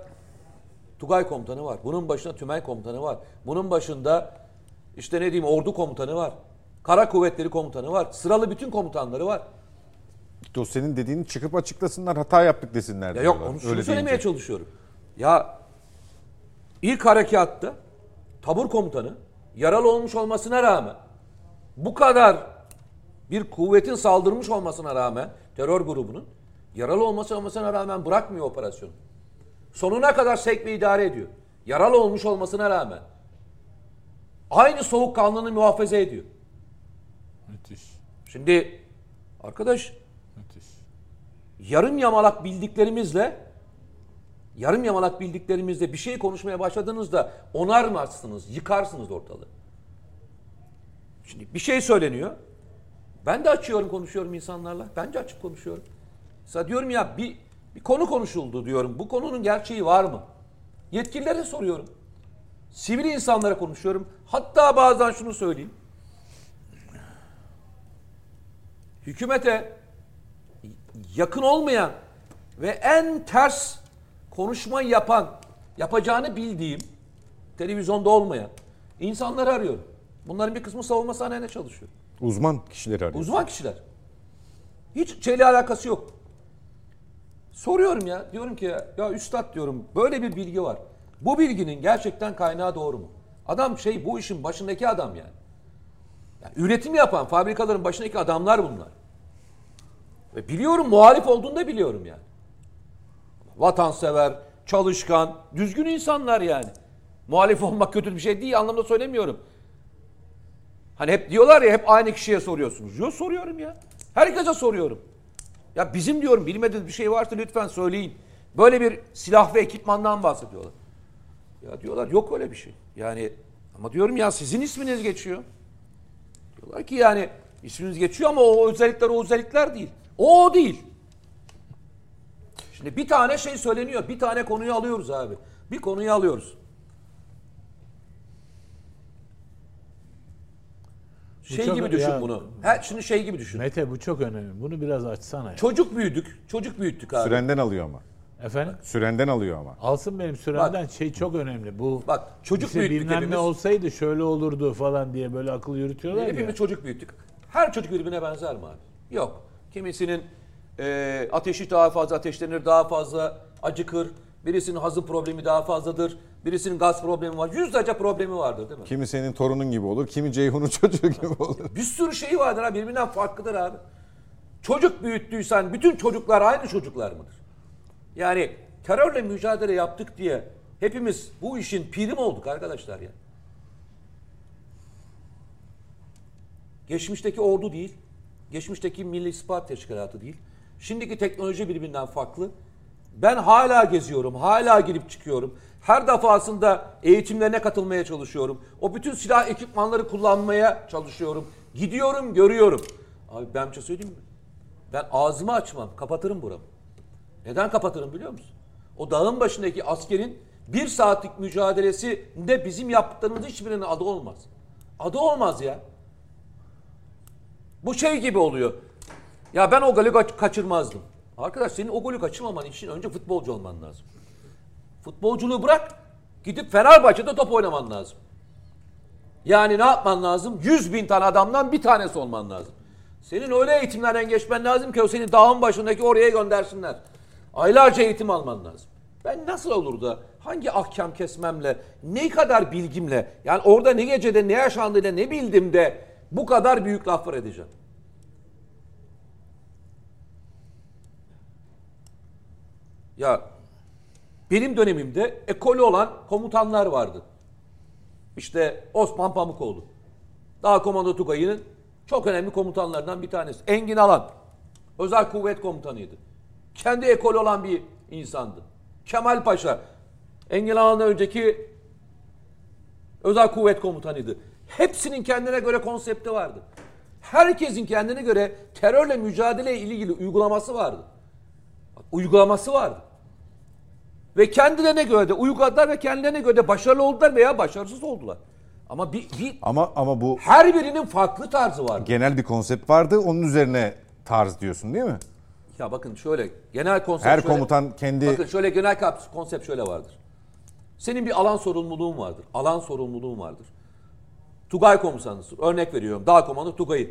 Tugay komutanı var. Bunun başında Tümay komutanı var. Bunun başında işte ne diyeyim ordu komutanı var. Kara kuvvetleri komutanı var. Sıralı bütün komutanları var. O senin dediğini çıkıp açıklasınlar hata yaptık desinler. Ya yok diyorlar. onu şunu Öyle söylemeye deyince. çalışıyorum. Ya ilk harekatta tabur komutanı yaralı olmuş olmasına rağmen bu kadar bir kuvvetin saldırmış olmasına rağmen terör grubunun yaralı olması olmasına rağmen bırakmıyor operasyonu. Sonuna kadar sevk ve idare ediyor. Yaralı olmuş olmasına rağmen. Aynı soğukkanlılığını muhafaza ediyor. Müthiş. Şimdi arkadaş Müthiş. yarım yamalak bildiklerimizle yarım yamalak bildiklerimizle bir şey konuşmaya başladığınızda onarmazsınız, yıkarsınız ortalığı. Şimdi bir şey söyleniyor. Ben de açıyorum konuşuyorum insanlarla. Ben de açık konuşuyorum. Mesela diyorum ya bir, bir konu konuşuldu diyorum. Bu konunun gerçeği var mı? Yetkililere soruyorum. Sivil insanlara konuşuyorum. Hatta bazen şunu söyleyeyim. Hükümete yakın olmayan ve en ters konuşma yapan, yapacağını bildiğim, televizyonda olmayan insanları arıyorum. Bunların bir kısmı savunma sanayine çalışıyor. Uzman kişileri arıyor. Uzman kişiler. Hiç şeyle alakası yok. Soruyorum ya. Diyorum ki ya, ya üstad diyorum böyle bir bilgi var. Bu bilginin gerçekten kaynağı doğru mu? Adam şey bu işin başındaki adam yani. yani üretim yapan fabrikaların başındaki adamlar bunlar. Ve biliyorum muhalif olduğunu da biliyorum yani. Vatansever, çalışkan, düzgün insanlar yani. Muhalif olmak kötü bir şey değil anlamda söylemiyorum. Hani hep diyorlar ya hep aynı kişiye soruyorsunuz. Yok soruyorum ya. Herkese soruyorum. Ya bizim diyorum bilmediğiniz bir şey varsa lütfen söyleyin. Böyle bir silah ve ekipmandan bahsediyorlar. Ya diyorlar yok öyle bir şey. Yani ama diyorum ya sizin isminiz geçiyor. Diyorlar ki yani isminiz geçiyor ama o özellikler o özellikler değil. O o değil. Şimdi bir tane şey söyleniyor. Bir tane konuyu alıyoruz abi. Bir konuyu alıyoruz. Şey çok- gibi düşün ya- bunu. Ha, şimdi şey gibi düşün. Mete bu çok önemli. Bunu biraz açsana ya. Çocuk büyüdük. Çocuk büyüttük abi. Sürenden alıyor ama. Efendim? Sürenden alıyor ama. Alsın benim süremden şey çok önemli. Bu Bak, çocuk işte büyüttük bilmem hepimiz. ne olsaydı şöyle olurdu falan diye böyle akıl yürütüyorlar Hepimiz ya. çocuk büyüttük. Her çocuk birbirine benzer mi abi? Yok. Kimisinin e, ateşi daha fazla ateşlenir, daha fazla acıkır. Birisinin hazım problemi daha fazladır. Birisinin gaz problemi var. Yüzlerce problemi vardır değil mi? Kimi senin torunun gibi olur, kimi Ceyhun'un çocuğu gibi olur. Bir sürü şey vardır abi. Birbirinden farklıdır abi. Çocuk büyüttüysen bütün çocuklar aynı çocuklar mıdır? Yani terörle mücadele yaptık diye hepimiz bu işin piri mi olduk arkadaşlar ya? Geçmişteki ordu değil, geçmişteki Milli İstihbarat Teşkilatı değil. Şimdiki teknoloji birbirinden farklı. Ben hala geziyorum, hala girip çıkıyorum. Her defasında eğitimlerine katılmaya çalışıyorum. O bütün silah ekipmanları kullanmaya çalışıyorum. Gidiyorum, görüyorum. Abi ben bir şey söyleyeyim mi? Ben ağzımı açmam, kapatırım buramı. Neden kapatırım biliyor musun? O dağın başındaki askerin bir saatlik mücadelesinde bizim yaptıklarımız hiçbirinin adı olmaz. Adı olmaz ya. Bu şey gibi oluyor. Ya ben o golü kaç- kaçırmazdım. Arkadaş senin o golü kaçırmaman için önce futbolcu olman lazım. Futbolculuğu bırak. Gidip Fenerbahçe'de top oynaman lazım. Yani ne yapman lazım? 100 bin tane adamdan bir tanesi olman lazım. Senin öyle eğitimlerden geçmen lazım ki o seni dağın başındaki oraya göndersinler. Aylarca eğitim alman lazım. Ben nasıl olur da hangi ahkam kesmemle, ne kadar bilgimle, yani orada ne gecede ne yaşandığıyla ne bildim de bu kadar büyük laflar edeceğim. Ya benim dönemimde ekolü olan komutanlar vardı. İşte Osman Pamukoğlu. Dağ Komando Tugayı'nın çok önemli komutanlarından bir tanesi. Engin Alan. Özel kuvvet komutanıydı. Kendi ekolü olan bir insandı. Kemal Paşa. Engin Alan'dan önceki özel kuvvet komutanıydı. Hepsinin kendine göre konsepti vardı. Herkesin kendine göre terörle mücadele ilgili uygulaması vardı. Uygulaması vardı. Ve kendilerine göre de uyguladılar ve kendilerine göre de başarılı oldular veya başarısız oldular. Ama bir, bir Ama ama bu her birinin farklı tarzı vardı. genel bir konsept vardı. Onun üzerine tarz diyorsun değil mi? Ya bakın şöyle genel konsept Her şöyle- komutan kendi Bakın şöyle genel konsept şöyle vardır. Senin bir alan sorumluluğun vardır. Alan sorumluluğun vardır. Tugay komutanısın. Örnek veriyorum. Dağ komandı Tugay'ı.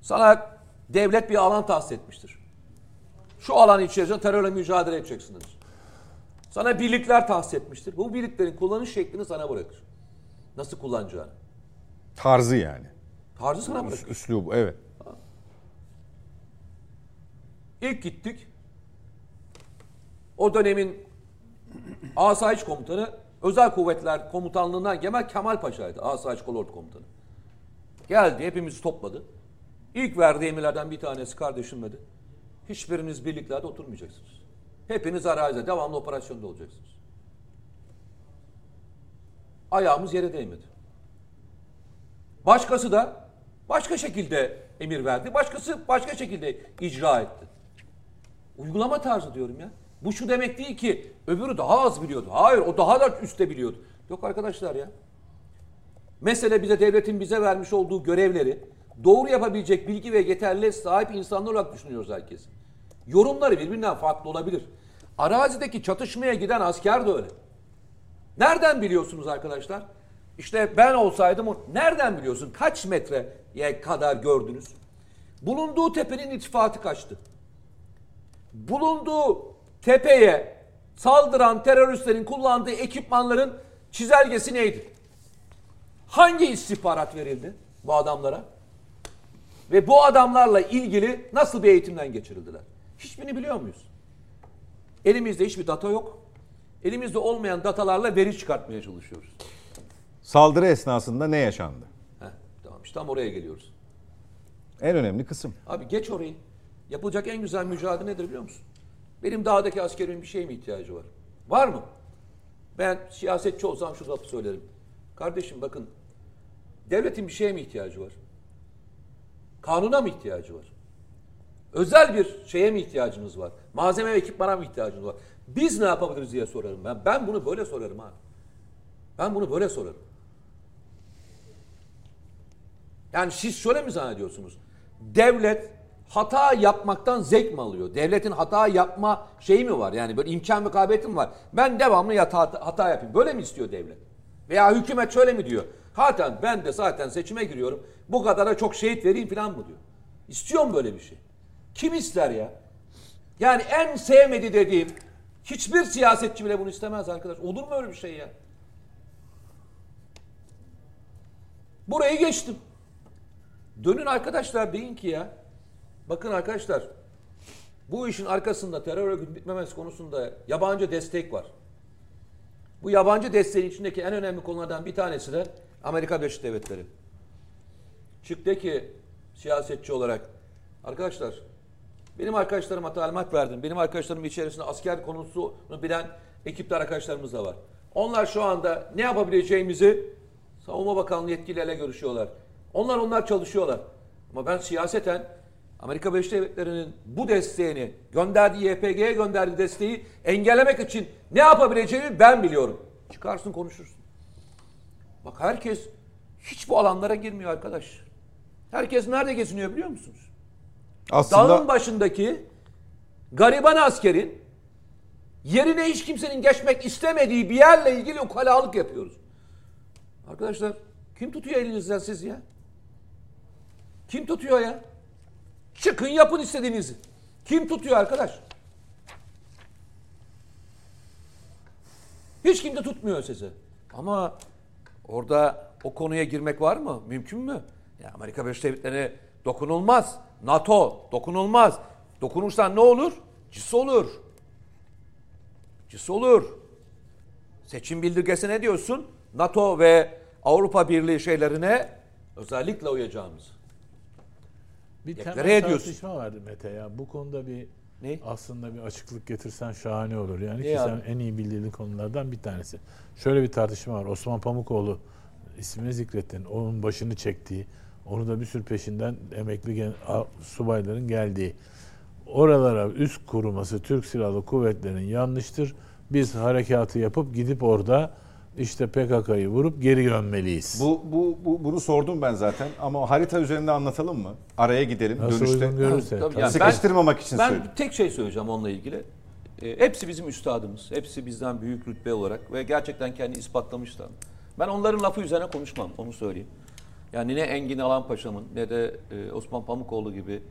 Sana devlet bir alan tahsis etmiştir. Şu alan içerisinde terörle mücadele edeceksiniz. Sana birlikler tahsis etmiştir. Bu birliklerin kullanış şeklini sana bırakır. Nasıl kullanacağını. tarzı yani. Tarzı sana bırakır. Üslubu evet. İlk gittik. O dönemin Asayiş Komutanı Özel Kuvvetler Komutanlığından Kemal Kemal Paşa'ydı. Asayiş Kolordu Komutanı. Geldi hepimizi topladı. İlk verdiği emirlerden bir tanesi kardeşim dedi. Hiçbiriniz birliklerde oturmayacaksınız. Hepiniz arazide devamlı operasyonda olacaksınız. Ayağımız yere değmedi. Başkası da başka şekilde emir verdi. Başkası başka şekilde icra etti. Uygulama tarzı diyorum ya. Bu şu demek değil ki öbürü daha az biliyordu. Hayır o daha da üstte biliyordu. Yok arkadaşlar ya. Mesele bize devletin bize vermiş olduğu görevleri doğru yapabilecek bilgi ve yeterli sahip insanlar olarak düşünüyoruz herkes. Yorumları birbirinden farklı olabilir. Arazideki çatışmaya giden asker de öyle. Nereden biliyorsunuz arkadaşlar? İşte ben olsaydım o- nereden biliyorsun? Kaç metreye kadar gördünüz? Bulunduğu tepenin irtifatı kaçtı? Bulunduğu tepeye saldıran teröristlerin kullandığı ekipmanların çizelgesi neydi? Hangi istihbarat verildi bu adamlara? Ve bu adamlarla ilgili nasıl bir eğitimden geçirildiler? Hiçbirini biliyor muyuz? Elimizde hiçbir data yok. Elimizde olmayan datalarla veri çıkartmaya çalışıyoruz. Saldırı esnasında ne yaşandı? Heh, tamam işte tam oraya geliyoruz. En önemli kısım. Abi geç orayı. Yapılacak en güzel mücadele nedir biliyor musun? Benim dağdaki askerimin bir şeye mi ihtiyacı var? Var mı? Ben siyasetçi olsam şu lafı söylerim. Kardeşim bakın devletin bir şeye mi ihtiyacı var? Kanuna mı ihtiyacı var? Özel bir şeye mi ihtiyacınız var? Malzeme ve ekipmana mı ihtiyacınız var? Biz ne yapabiliriz diye sorarım ben. Ben bunu böyle sorarım abi. Ben bunu böyle sorarım. Yani siz şöyle mi zannediyorsunuz? Devlet hata yapmaktan zevk mi alıyor? Devletin hata yapma şeyi mi var? Yani böyle imkan ve kabiliyeti mi var? Ben devamlı hata, hata yapayım. Böyle mi istiyor devlet? Veya hükümet şöyle mi diyor? Zaten ben de zaten seçime giriyorum. Bu kadara çok şehit vereyim falan mı diyor? İstiyor mu böyle bir şey? Kim ister ya? Yani en sevmedi dediğim hiçbir siyasetçi bile bunu istemez arkadaş. Olur mu öyle bir şey ya? Burayı geçtim. Dönün arkadaşlar deyin ki ya. Bakın arkadaşlar. Bu işin arkasında terör örgütü bitmemesi konusunda yabancı destek var. Bu yabancı desteğin içindeki en önemli konulardan bir tanesi de Amerika Birleşik Devletleri. Çıktı ki siyasetçi olarak arkadaşlar benim arkadaşlarıma talimat verdim. Benim arkadaşlarım içerisinde asker konusunu bilen ekipler arkadaşlarımız da var. Onlar şu anda ne yapabileceğimizi Savunma Bakanlığı yetkililerle görüşüyorlar. Onlar onlar çalışıyorlar. Ama ben siyaseten Amerika Birleşik Devletleri'nin bu desteğini gönderdiği YPG'ye gönderdiği desteği engellemek için ne yapabileceğimi ben biliyorum. Çıkarsın konuşursun. Bak herkes hiç bu alanlara girmiyor arkadaş. Herkes nerede geziniyor biliyor musunuz? Aslında Dağın başındaki gariban askerin yerine hiç kimsenin geçmek istemediği bir yerle ilgili ukalalık yapıyoruz. Arkadaşlar kim tutuyor elinizden siz ya? Kim tutuyor ya? Çıkın yapın istediğinizi. Kim tutuyor arkadaş? Hiç kimse tutmuyor sizi. Ama orada o konuya girmek var mı? Mümkün mü? Ya Amerika Birleşik Devletleri dokunulmaz. NATO dokunulmaz. Dokunursan ne olur? Cis olur. Cis olur. Seçim bildirgesi ne diyorsun? NATO ve Avrupa Birliği şeylerine özellikle uyacağımız. Bir Nereye temel diyorsun? tartışma vardı Mete ya. Bu konuda bir Ne? aslında bir açıklık getirsen şahane olur. Yani Ne ki abi? sen en iyi bildiğin konulardan bir tanesi. Şöyle bir tartışma var. Osman Pamukoğlu ismini zikrettin. Onun başını çektiği, onu da bir sürü peşinden emekli gen- subayların geldiği. Oralara üst kuruması Türk Silahlı Kuvvetleri'nin yanlıştır. Biz harekatı yapıp gidip orada işte PKK'yı vurup geri dönmeliyiz. bu, bu, bu bunu sordum ben zaten ama harita üzerinde anlatalım mı? Araya gidelim Nasıl dönüşte. görürse. Tabii Tabii. yani Sıkıştırmamak için Ben söyledim. tek şey söyleyeceğim onunla ilgili. E, hepsi bizim üstadımız. Hepsi bizden büyük rütbe olarak ve gerçekten kendi ispatlamışlar. Ben onların lafı üzerine konuşmam, onu söyleyeyim. Yani ne Engin Alan Paşa'mın ne de e, Osman Pamukoğlu gibi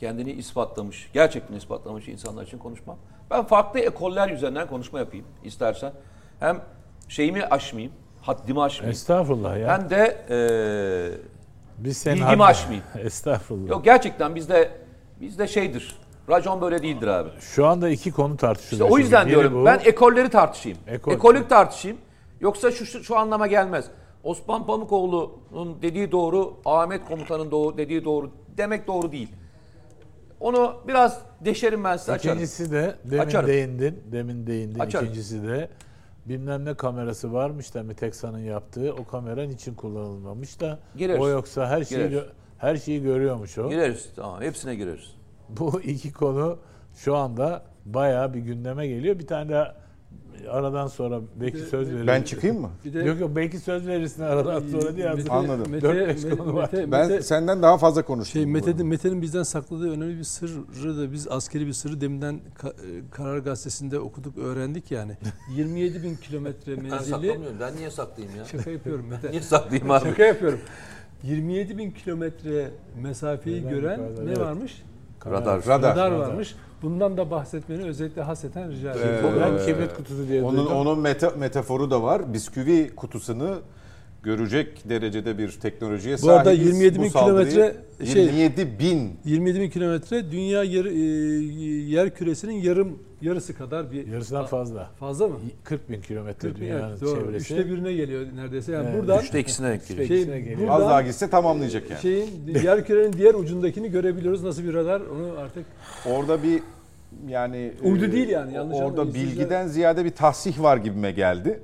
kendini ispatlamış, gerçekten ispatlamış insanlar için konuşmam. Ben farklı ekoller üzerinden konuşma yapayım istersen. Hem şeyimi aşmayayım, haddimi aşmayayım. Estağfurullah ya. Ben de e, Biz senin bilgimi hakkın- aşmayayım. Estağfurullah. yok gerçekten bizde bizde şeydir. Racon böyle değildir abi. Şu anda iki konu İşte tartışılıyor. o yüzden diyorum bu. ben ekolleri tartışayım. Ekol. Ekolük tartışayım. Yoksa şu, şu, şu anlama gelmez. Osman Pamukoğlu'nun dediği doğru, Ahmet Komutan'ın doğru, dediği doğru demek doğru değil. Onu biraz deşerim ben size açarım. İkincisi de demin Açarım. değindin. Demin değindin. Açarım. İkincisi de bilmem ne kamerası varmış da Teksan'ın yaptığı o kamera için kullanılmamış da Gireriz. o yoksa her şeyi Gireriz. her şeyi görüyormuş o. Gireriz. Tamam hepsine gireriz. Bu iki konu şu anda bayağı bir gündeme geliyor. Bir tane daha aradan sonra belki söz verirsin. Ben çıkayım mı? Bir de Yok yok belki söz verirsin aradan sonra diye hazır. Anladım. Mete, Dört beş Mete, konu var. Mete, Ben Mete- senden daha fazla konuştum. şey. Mete'nin, Mete'nin bizden sakladığı önemli bir sırrı da biz askeri bir sırrı deminden e, Karar Gazetesi'nde okuduk, öğrendik yani. 27 bin kilometre Ben menzilli. saklamıyorum. Ben niye saklayayım ya? Şaka yapıyorum Mete. niye saklayayım abi? Şaka yapıyorum. 27 bin kilometre mesafeyi Neden gören ne Evet. varmış? Radar. Radar. Radar varmış. Bundan da bahsetmeni özellikle hasreten rica ediyorum. Ee, Ben kibrit kutusu diye Onun duydum. onun meta- metaforu da var. Bisküvi kutusunu görecek derecede bir teknolojiye Bu arada sahibiz. 27 bin kilometre şey- 27 bin 27 bin kilometre dünya yer, e, yer küresinin yarım yarısı kadar bir Yarısından fazla. fazla mı? 40 bin kilometre 40 bin, dünyanın evet, doğru. çevresi. Üçte birine geliyor neredeyse. Yani Evet, buradan Üçte ikisine denk geliyor. şey, ikisine geliyor. buradan az daha gitse tamamlayacak yani. şeyin yer kürenin diğer ucundakini görebiliyoruz. Nasıl bir radar onu artık Orada bir yani Uydu e, değil yani, yanlış orada bilgiden ziyade bir tahsih var gibime geldi.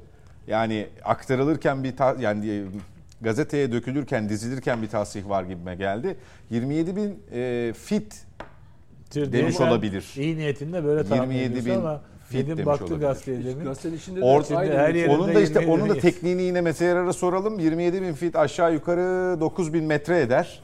Yani aktarılırken bir ta- yani gazeteye dökülürken dizilirken bir tahsih var gibime geldi. 27 bin e, fit demiş olabilir. İyi niyetinde böyle tahmin 27 ediyorsun bin ama fit dedim demiş baktı olabilir. gazeteye demin. Gazetenin içinde de Or- aynı her yerinde Onun da işte 27 onun da tekniğini yine Yarar'a soralım. 27 bin fit aşağı yukarı 9 bin metre eder.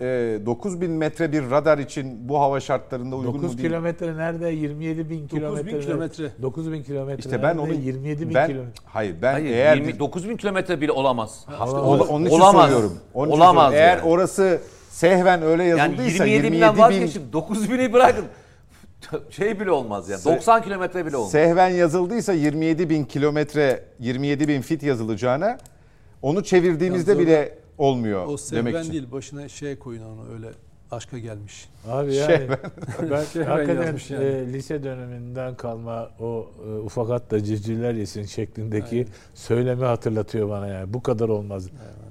E, 9 bin metre bir radar için bu hava şartlarında uygun 9 mu değil? kilometre nerede? 27 bin kilometre. kilometre. 9 bin kilometre. İşte ben onu 27 bin ben kilometre. hayır ben Hayır, eğer 29 bin kilometre bile olamaz. Hava- Ola- onun için Olamaz. soruyorum. Onun için Olamaz. Eğer yani. orası sehven öyle Yani yazıldıysa 27 27, binden bin vazgeçip 9 bini bırakın. Şey bile olmaz yani. Se- 90 kilometre bile olmaz. sehven yazıldıysa 27 bin kilometre 27 bin fit yazılacağına onu çevirdiğimizde Yalnız bile olmuyor O demek için. değil başına şey koyun onu öyle aşka gelmiş. Abi yani Şey ben Şey ben hakikaten yani. e, lise döneminden kalma o e, ufak at da civcivler yesin şeklindeki söylemi hatırlatıyor bana yani. Bu kadar olmaz.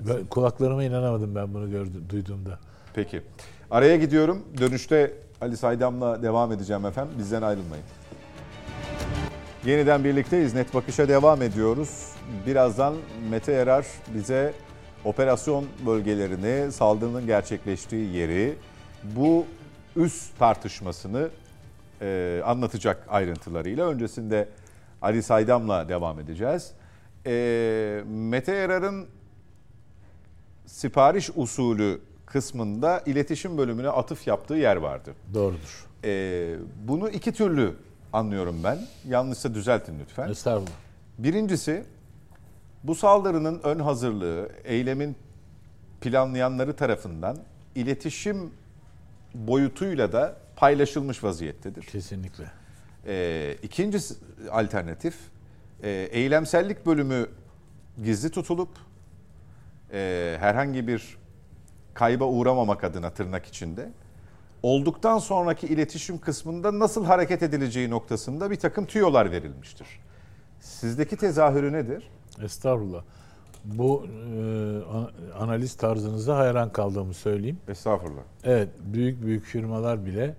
Ben, kulaklarıma inanamadım ben bunu gördüm, duyduğumda. Peki. Araya gidiyorum. Dönüşte Ali Saydam'la devam edeceğim efendim. Bizden ayrılmayın. Yeniden birlikteyiz. Net Bakış'a devam ediyoruz. Birazdan Mete Erar bize operasyon bölgelerini, saldırının gerçekleştiği yeri, bu üst tartışmasını e, anlatacak ayrıntılarıyla. Öncesinde Ali Saydam'la devam edeceğiz. E, Mete Erar'ın sipariş usulü kısmında iletişim bölümüne atıf yaptığı yer vardı. Doğrudur. Ee, bunu iki türlü anlıyorum ben. Yanlışsa düzeltin lütfen. Estağfurullah. Birincisi bu saldırının ön hazırlığı, eylemin planlayanları tarafından iletişim boyutuyla da paylaşılmış vaziyettedir. Kesinlikle. Ee, ikinci alternatif e, eylemsellik bölümü gizli tutulup e, herhangi bir kayba uğramamak adına tırnak içinde olduktan sonraki iletişim kısmında nasıl hareket edileceği noktasında bir takım tüyolar verilmiştir. Sizdeki tezahürü nedir? Estağfurullah. Bu e, an- analiz tarzınıza hayran kaldığımı söyleyeyim. Estağfurullah. Evet, büyük büyük firmalar bile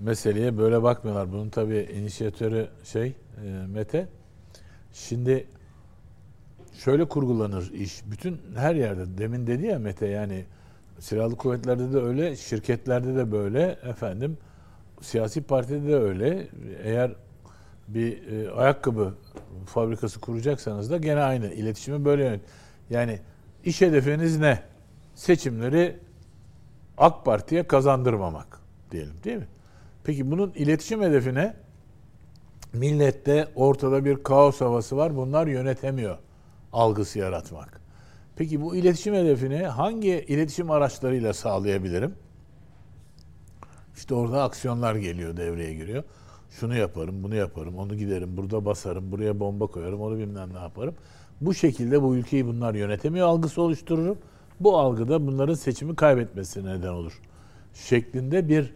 meseleye böyle bakmıyorlar. Bunun tabii inisiyatörü şey e, Mete. Şimdi şöyle kurgulanır iş. Bütün her yerde demin dedi ya Mete yani silahlı kuvvetlerde de öyle, şirketlerde de böyle efendim siyasi partide de öyle. Eğer bir e, ayakkabı fabrikası kuracaksanız da gene aynı. İletişimi böyle yönet. Yani iş hedefiniz ne? Seçimleri AK Parti'ye kazandırmamak diyelim değil mi? Peki bunun iletişim hedefine millette ortada bir kaos havası var. Bunlar yönetemiyor algısı yaratmak. Peki bu iletişim hedefini hangi iletişim araçlarıyla sağlayabilirim? İşte orada aksiyonlar geliyor, devreye giriyor. Şunu yaparım, bunu yaparım, onu giderim, burada basarım, buraya bomba koyarım, onu bilmem ne yaparım. Bu şekilde bu ülkeyi bunlar yönetemiyor algısı oluştururum. Bu algıda bunların seçimi kaybetmesine neden olur. Şeklinde bir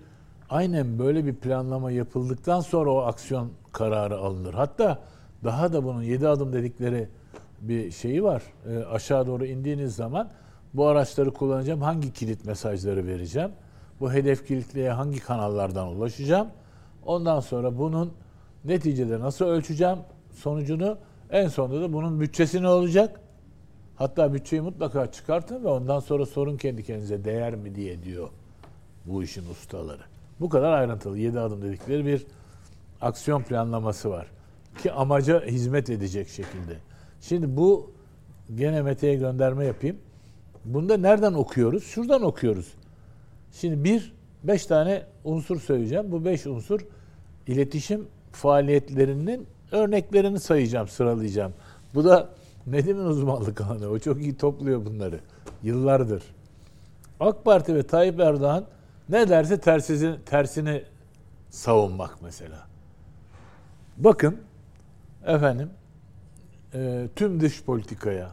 aynen böyle bir planlama yapıldıktan sonra o aksiyon kararı alınır. Hatta daha da bunun 7 adım dedikleri bir şeyi var. E, aşağı doğru indiğiniz zaman bu araçları kullanacağım. Hangi kilit mesajları vereceğim? Bu hedef kilitliğe hangi kanallardan ulaşacağım? Ondan sonra bunun neticede nasıl ölçeceğim sonucunu? En sonunda da bunun bütçesi ne olacak? Hatta bütçeyi mutlaka çıkartın ve ondan sonra sorun kendi kendinize değer mi diye diyor bu işin ustaları. Bu kadar ayrıntılı 7 adım dedikleri bir aksiyon planlaması var. Ki amaca hizmet edecek şekilde. Şimdi bu gene Mete'ye gönderme yapayım. Bunda nereden okuyoruz? Şuradan okuyoruz. Şimdi bir, beş tane unsur söyleyeceğim. Bu beş unsur iletişim faaliyetlerinin örneklerini sayacağım, sıralayacağım. Bu da Nedim'in uzmanlık alanı. O çok iyi topluyor bunları. Yıllardır. AK Parti ve Tayyip Erdoğan ne derse tersini, tersini savunmak mesela. Bakın efendim e, tüm dış politikaya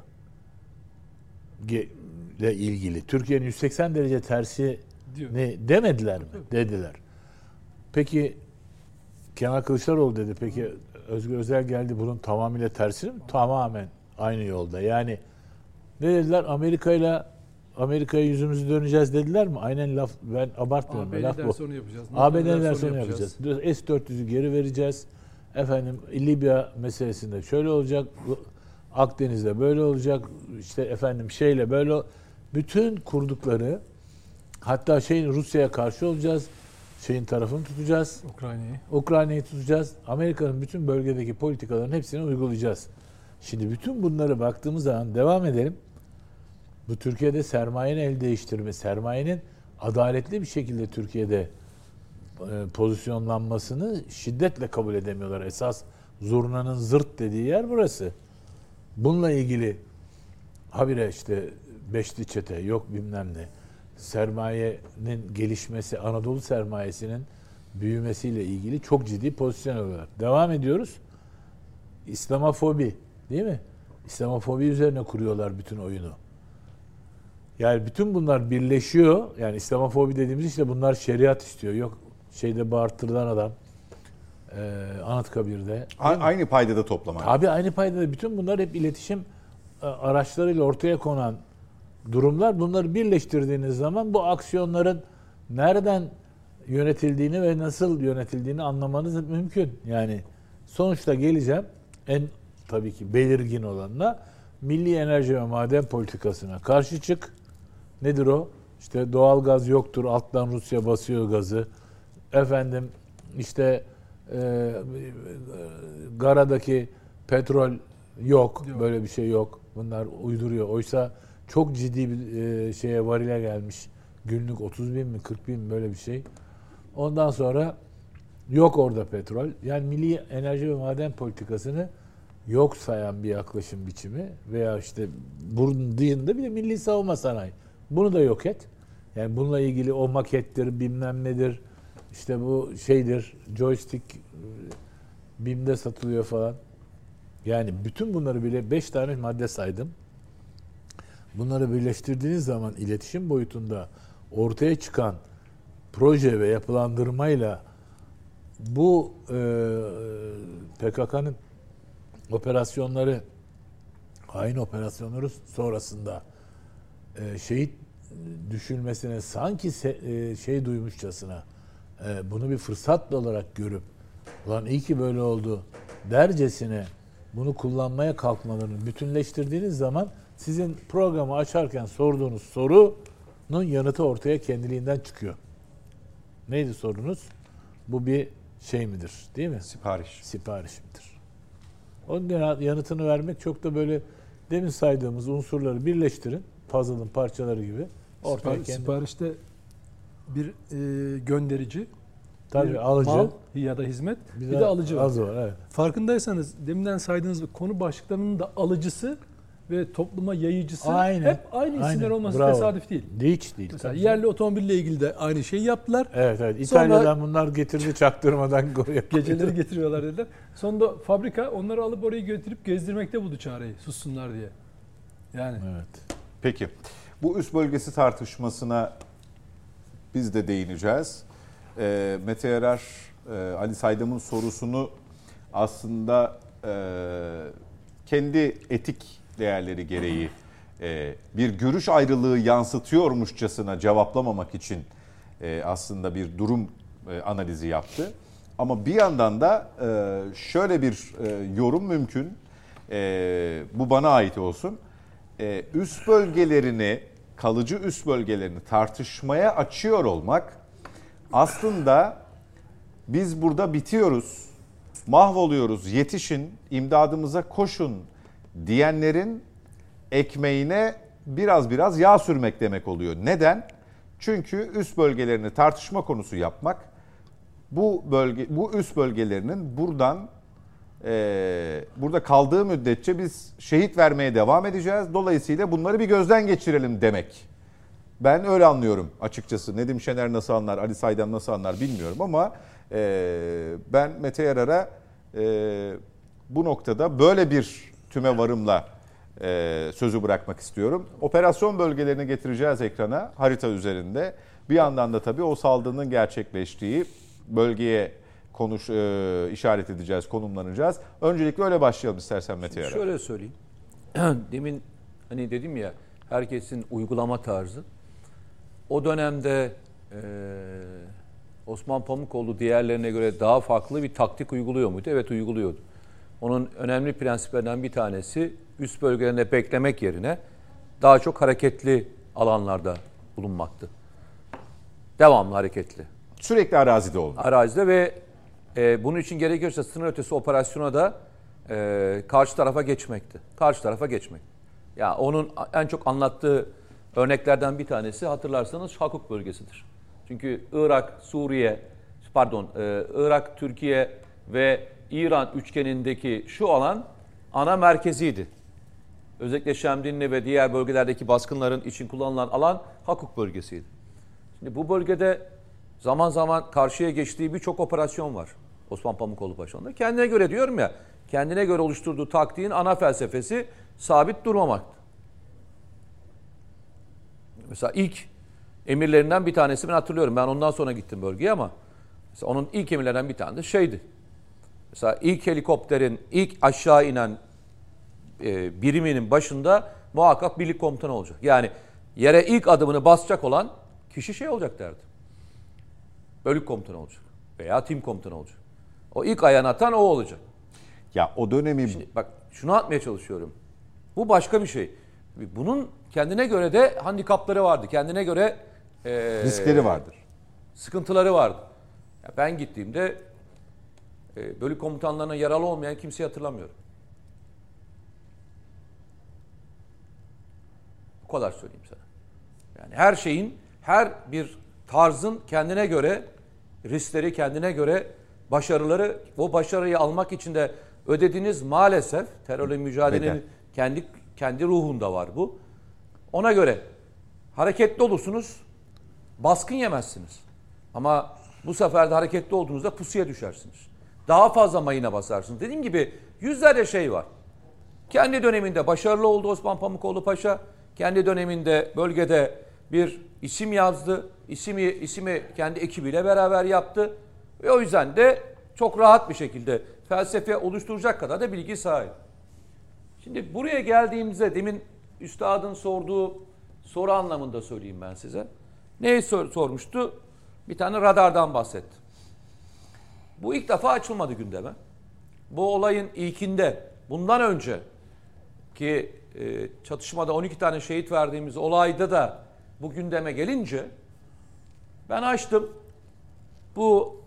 ile ilgili Türkiye'nin 180 derece tersi ne demediler mi? Dediler. Peki Kemal Kılıçdaroğlu dedi. Peki Özgür Özel geldi bunun tamamıyla tersini mi? Tamamen aynı yolda. Yani ne dediler? Amerika ile Amerika'ya yüzümüzü döneceğiz dediler mi? Aynen laf ben abartmıyorum. AB laf bu. yapacağız. AB ne derse derse onu onu yapacağız. S-400'ü geri vereceğiz. Efendim Libya meselesinde şöyle olacak. Akdeniz'de böyle olacak. İşte efendim şeyle böyle bütün kurdukları hatta şeyin Rusya'ya karşı olacağız. Şeyin tarafını tutacağız. Ukrayna'yı. Ukrayna'yı tutacağız. Amerika'nın bütün bölgedeki politikaların hepsini uygulayacağız. Şimdi bütün bunları baktığımız zaman devam edelim. Bu Türkiye'de sermayenin el değiştirme, sermayenin adaletli bir şekilde Türkiye'de e, pozisyonlanmasını şiddetle kabul edemiyorlar. Esas zurnanın zırt dediği yer burası. Bununla ilgili habire işte beşli çete yok bilmem ne sermayenin gelişmesi, Anadolu sermayesinin büyümesiyle ilgili çok ciddi pozisyon alıyorlar. Devam ediyoruz. İslamofobi değil mi? İslamofobi üzerine kuruyorlar bütün oyunu. Yani bütün bunlar birleşiyor. Yani İslamofobi dediğimiz işte bunlar şeriat istiyor. Yok şeyde bağırtırılan adam e, Anıtkabir'de. A- aynı paydada toplamak. Tabii aynı payda bütün bunlar hep iletişim e, araçlarıyla ortaya konan durumlar. Bunları birleştirdiğiniz zaman bu aksiyonların nereden yönetildiğini ve nasıl yönetildiğini anlamanız mümkün. Yani sonuçta geleceğim en tabii ki belirgin olanla milli enerji ve maden politikasına karşı çık. Nedir o? İşte doğal gaz yoktur, alttan Rusya basıyor gazı. Efendim işte e, Gara'daki petrol yok, Yok. böyle bir şey yok. Bunlar uyduruyor. Oysa çok ciddi bir e, şeye varile gelmiş. Günlük 30 bin mi 40 bin mi böyle bir şey. Ondan sonra yok orada petrol. Yani milli enerji ve maden politikasını yok sayan bir yaklaşım biçimi veya işte bunun dışında bir de milli savunma sanayi. Bunu da yok et. Yani bununla ilgili o makettir, bilmem nedir, işte bu şeydir, joystick e, BİM'de satılıyor falan. Yani bütün bunları bile 5 tane madde saydım. Bunları birleştirdiğiniz zaman iletişim boyutunda ortaya çıkan proje ve yapılandırmayla bu e, PKK'nın operasyonları hain operasyonları sonrasında e, şehit düşülmesine sanki se- e, şey duymuşçasına e, bunu bir fırsat olarak görüp ulan iyi ki böyle oldu dercesine bunu kullanmaya kalkmalarını bütünleştirdiğiniz zaman sizin programı açarken sorduğunuz sorunun yanıtı ortaya kendiliğinden çıkıyor. Neydi sorunuz? Bu bir şey midir? Değil mi? Sipariş. Sipariş midir? Onun yanıtını vermek çok da böyle demin saydığımız unsurları birleştirin. Puzzle'ın parçaları gibi. Ortaya Sipar- kendi... Siparişte bir e, gönderici, Tabii bir alıcı. mal ya da hizmet, bir, de alıcı var. var. Evet. Farkındaysanız deminden saydığınız konu başlıklarının da alıcısı ve topluma yayıcısı Aynen. hep aynı isimler Aynen. olması Bravo. tesadüf değil. Hiç değil. Mesela Tabii. yerli otomobille ilgili de aynı şeyi yaptılar. Evet evet. Sonra- İtalya'dan bunlar getirdi çaktırmadan oraya Geceleri getiriyorlar dediler. Sonunda fabrika onları alıp oraya götürüp gezdirmekte buldu çareyi sussunlar diye. Yani Evet. Peki. Bu üst bölgesi tartışmasına biz de değineceğiz. Ee, Mete Yarar, e, Ali Saydam'ın sorusunu aslında e, kendi etik değerleri gereği e, bir görüş ayrılığı yansıtıyormuşçasına cevaplamamak için e, aslında bir durum e, analizi yaptı. Ama bir yandan da e, şöyle bir e, yorum mümkün. E, bu bana ait olsun. E, üst bölgelerini, kalıcı üst bölgelerini tartışmaya açıyor olmak aslında biz burada bitiyoruz, mahvoluyoruz, yetişin, imdadımıza koşun diyenlerin ekmeğine biraz biraz yağ sürmek demek oluyor. Neden? Çünkü üst bölgelerini tartışma konusu yapmak bu bölge bu üst bölgelerinin buradan e, burada kaldığı müddetçe biz şehit vermeye devam edeceğiz. Dolayısıyla bunları bir gözden geçirelim demek. Ben öyle anlıyorum açıkçası. Nedim Şener nasıl anlar, Ali Saydam nasıl anlar bilmiyorum ama e, ben Mete Yarar'a e, bu noktada böyle bir tüme varımla e, sözü bırakmak istiyorum. Operasyon bölgelerini getireceğiz ekrana harita üzerinde. Bir yandan da tabii o saldırının gerçekleştiği bölgeye konuş e, işaret edeceğiz, konumlanacağız. Öncelikle öyle başlayalım istersen Mete Yarar. Şöyle söyleyeyim. Demin hani dedim ya herkesin uygulama tarzı. O dönemde e, Osman Pamukoğlu diğerlerine göre daha farklı bir taktik uyguluyor muydu? Evet uyguluyordu. Onun önemli prensiplerinden bir tanesi üst bölgelerinde beklemek yerine daha çok hareketli alanlarda bulunmaktı. Devamlı hareketli. Sürekli arazide olmak. Arazide ve e, bunun için gerekiyorsa sınır ötesi operasyona da e, karşı tarafa geçmekti. Karşı tarafa geçmek. Ya onun en çok anlattığı örneklerden bir tanesi hatırlarsanız Şakuk bölgesidir. Çünkü Irak, Suriye, pardon, e, Irak, Türkiye ve İran üçgenindeki şu alan ana merkeziydi. Özellikle Şemdinli ve diğer bölgelerdeki baskınların için kullanılan alan Hakuk bölgesiydi. Şimdi bu bölgede zaman zaman karşıya geçtiği birçok operasyon var Osman Pamukoğlu Paşa'nın. Kendine göre diyorum ya, kendine göre oluşturduğu taktiğin ana felsefesi sabit durmamaktı. Mesela ilk emirlerinden bir tanesi ben hatırlıyorum. Ben ondan sonra gittim bölgeye ama onun ilk emirlerinden bir tanesi şeydi. Mesela ilk helikopterin ilk aşağı inen e, biriminin başında muhakkak birlik komutanı olacak. Yani yere ilk adımını basacak olan kişi şey olacak derdi. Bölük komutanı olacak veya tim komutanı olacak. O ilk ayağını atan o olacak. Ya o dönemi Şimdi bak şunu atmaya çalışıyorum. Bu başka bir şey. Bunun kendine göre de handikapları vardı. Kendine göre e, riskleri vardır. sıkıntıları vardı. Ya ben gittiğimde e, bölük komutanlarına yaralı olmayan kimseyi hatırlamıyorum. Bu kadar söyleyeyim sana. Yani her şeyin, her bir tarzın kendine göre riskleri, kendine göre başarıları, o başarıyı almak için de ödediğiniz maalesef terörle mücadelenin Bedel. kendi kendi ruhunda var bu. Ona göre hareketli olursunuz, baskın yemezsiniz. Ama bu sefer de hareketli olduğunuzda pusuya düşersiniz. Daha fazla mayına basarsınız. Dediğim gibi yüzlerce şey var. Kendi döneminde başarılı oldu Osman Pamukoğlu Paşa. Kendi döneminde bölgede bir isim yazdı. İsimi, isimi kendi ekibiyle beraber yaptı. Ve o yüzden de çok rahat bir şekilde felsefe oluşturacak kadar da bilgi sahibi. Şimdi buraya geldiğimizde demin üstadın sorduğu soru anlamında söyleyeyim ben size. Neyi sor- sormuştu? Bir tane radardan bahsetti. Bu ilk defa açılmadı gündeme. Bu olayın ilkinde bundan önce ki e, çatışmada 12 tane şehit verdiğimiz olayda da bu gündeme gelince ben açtım. Bu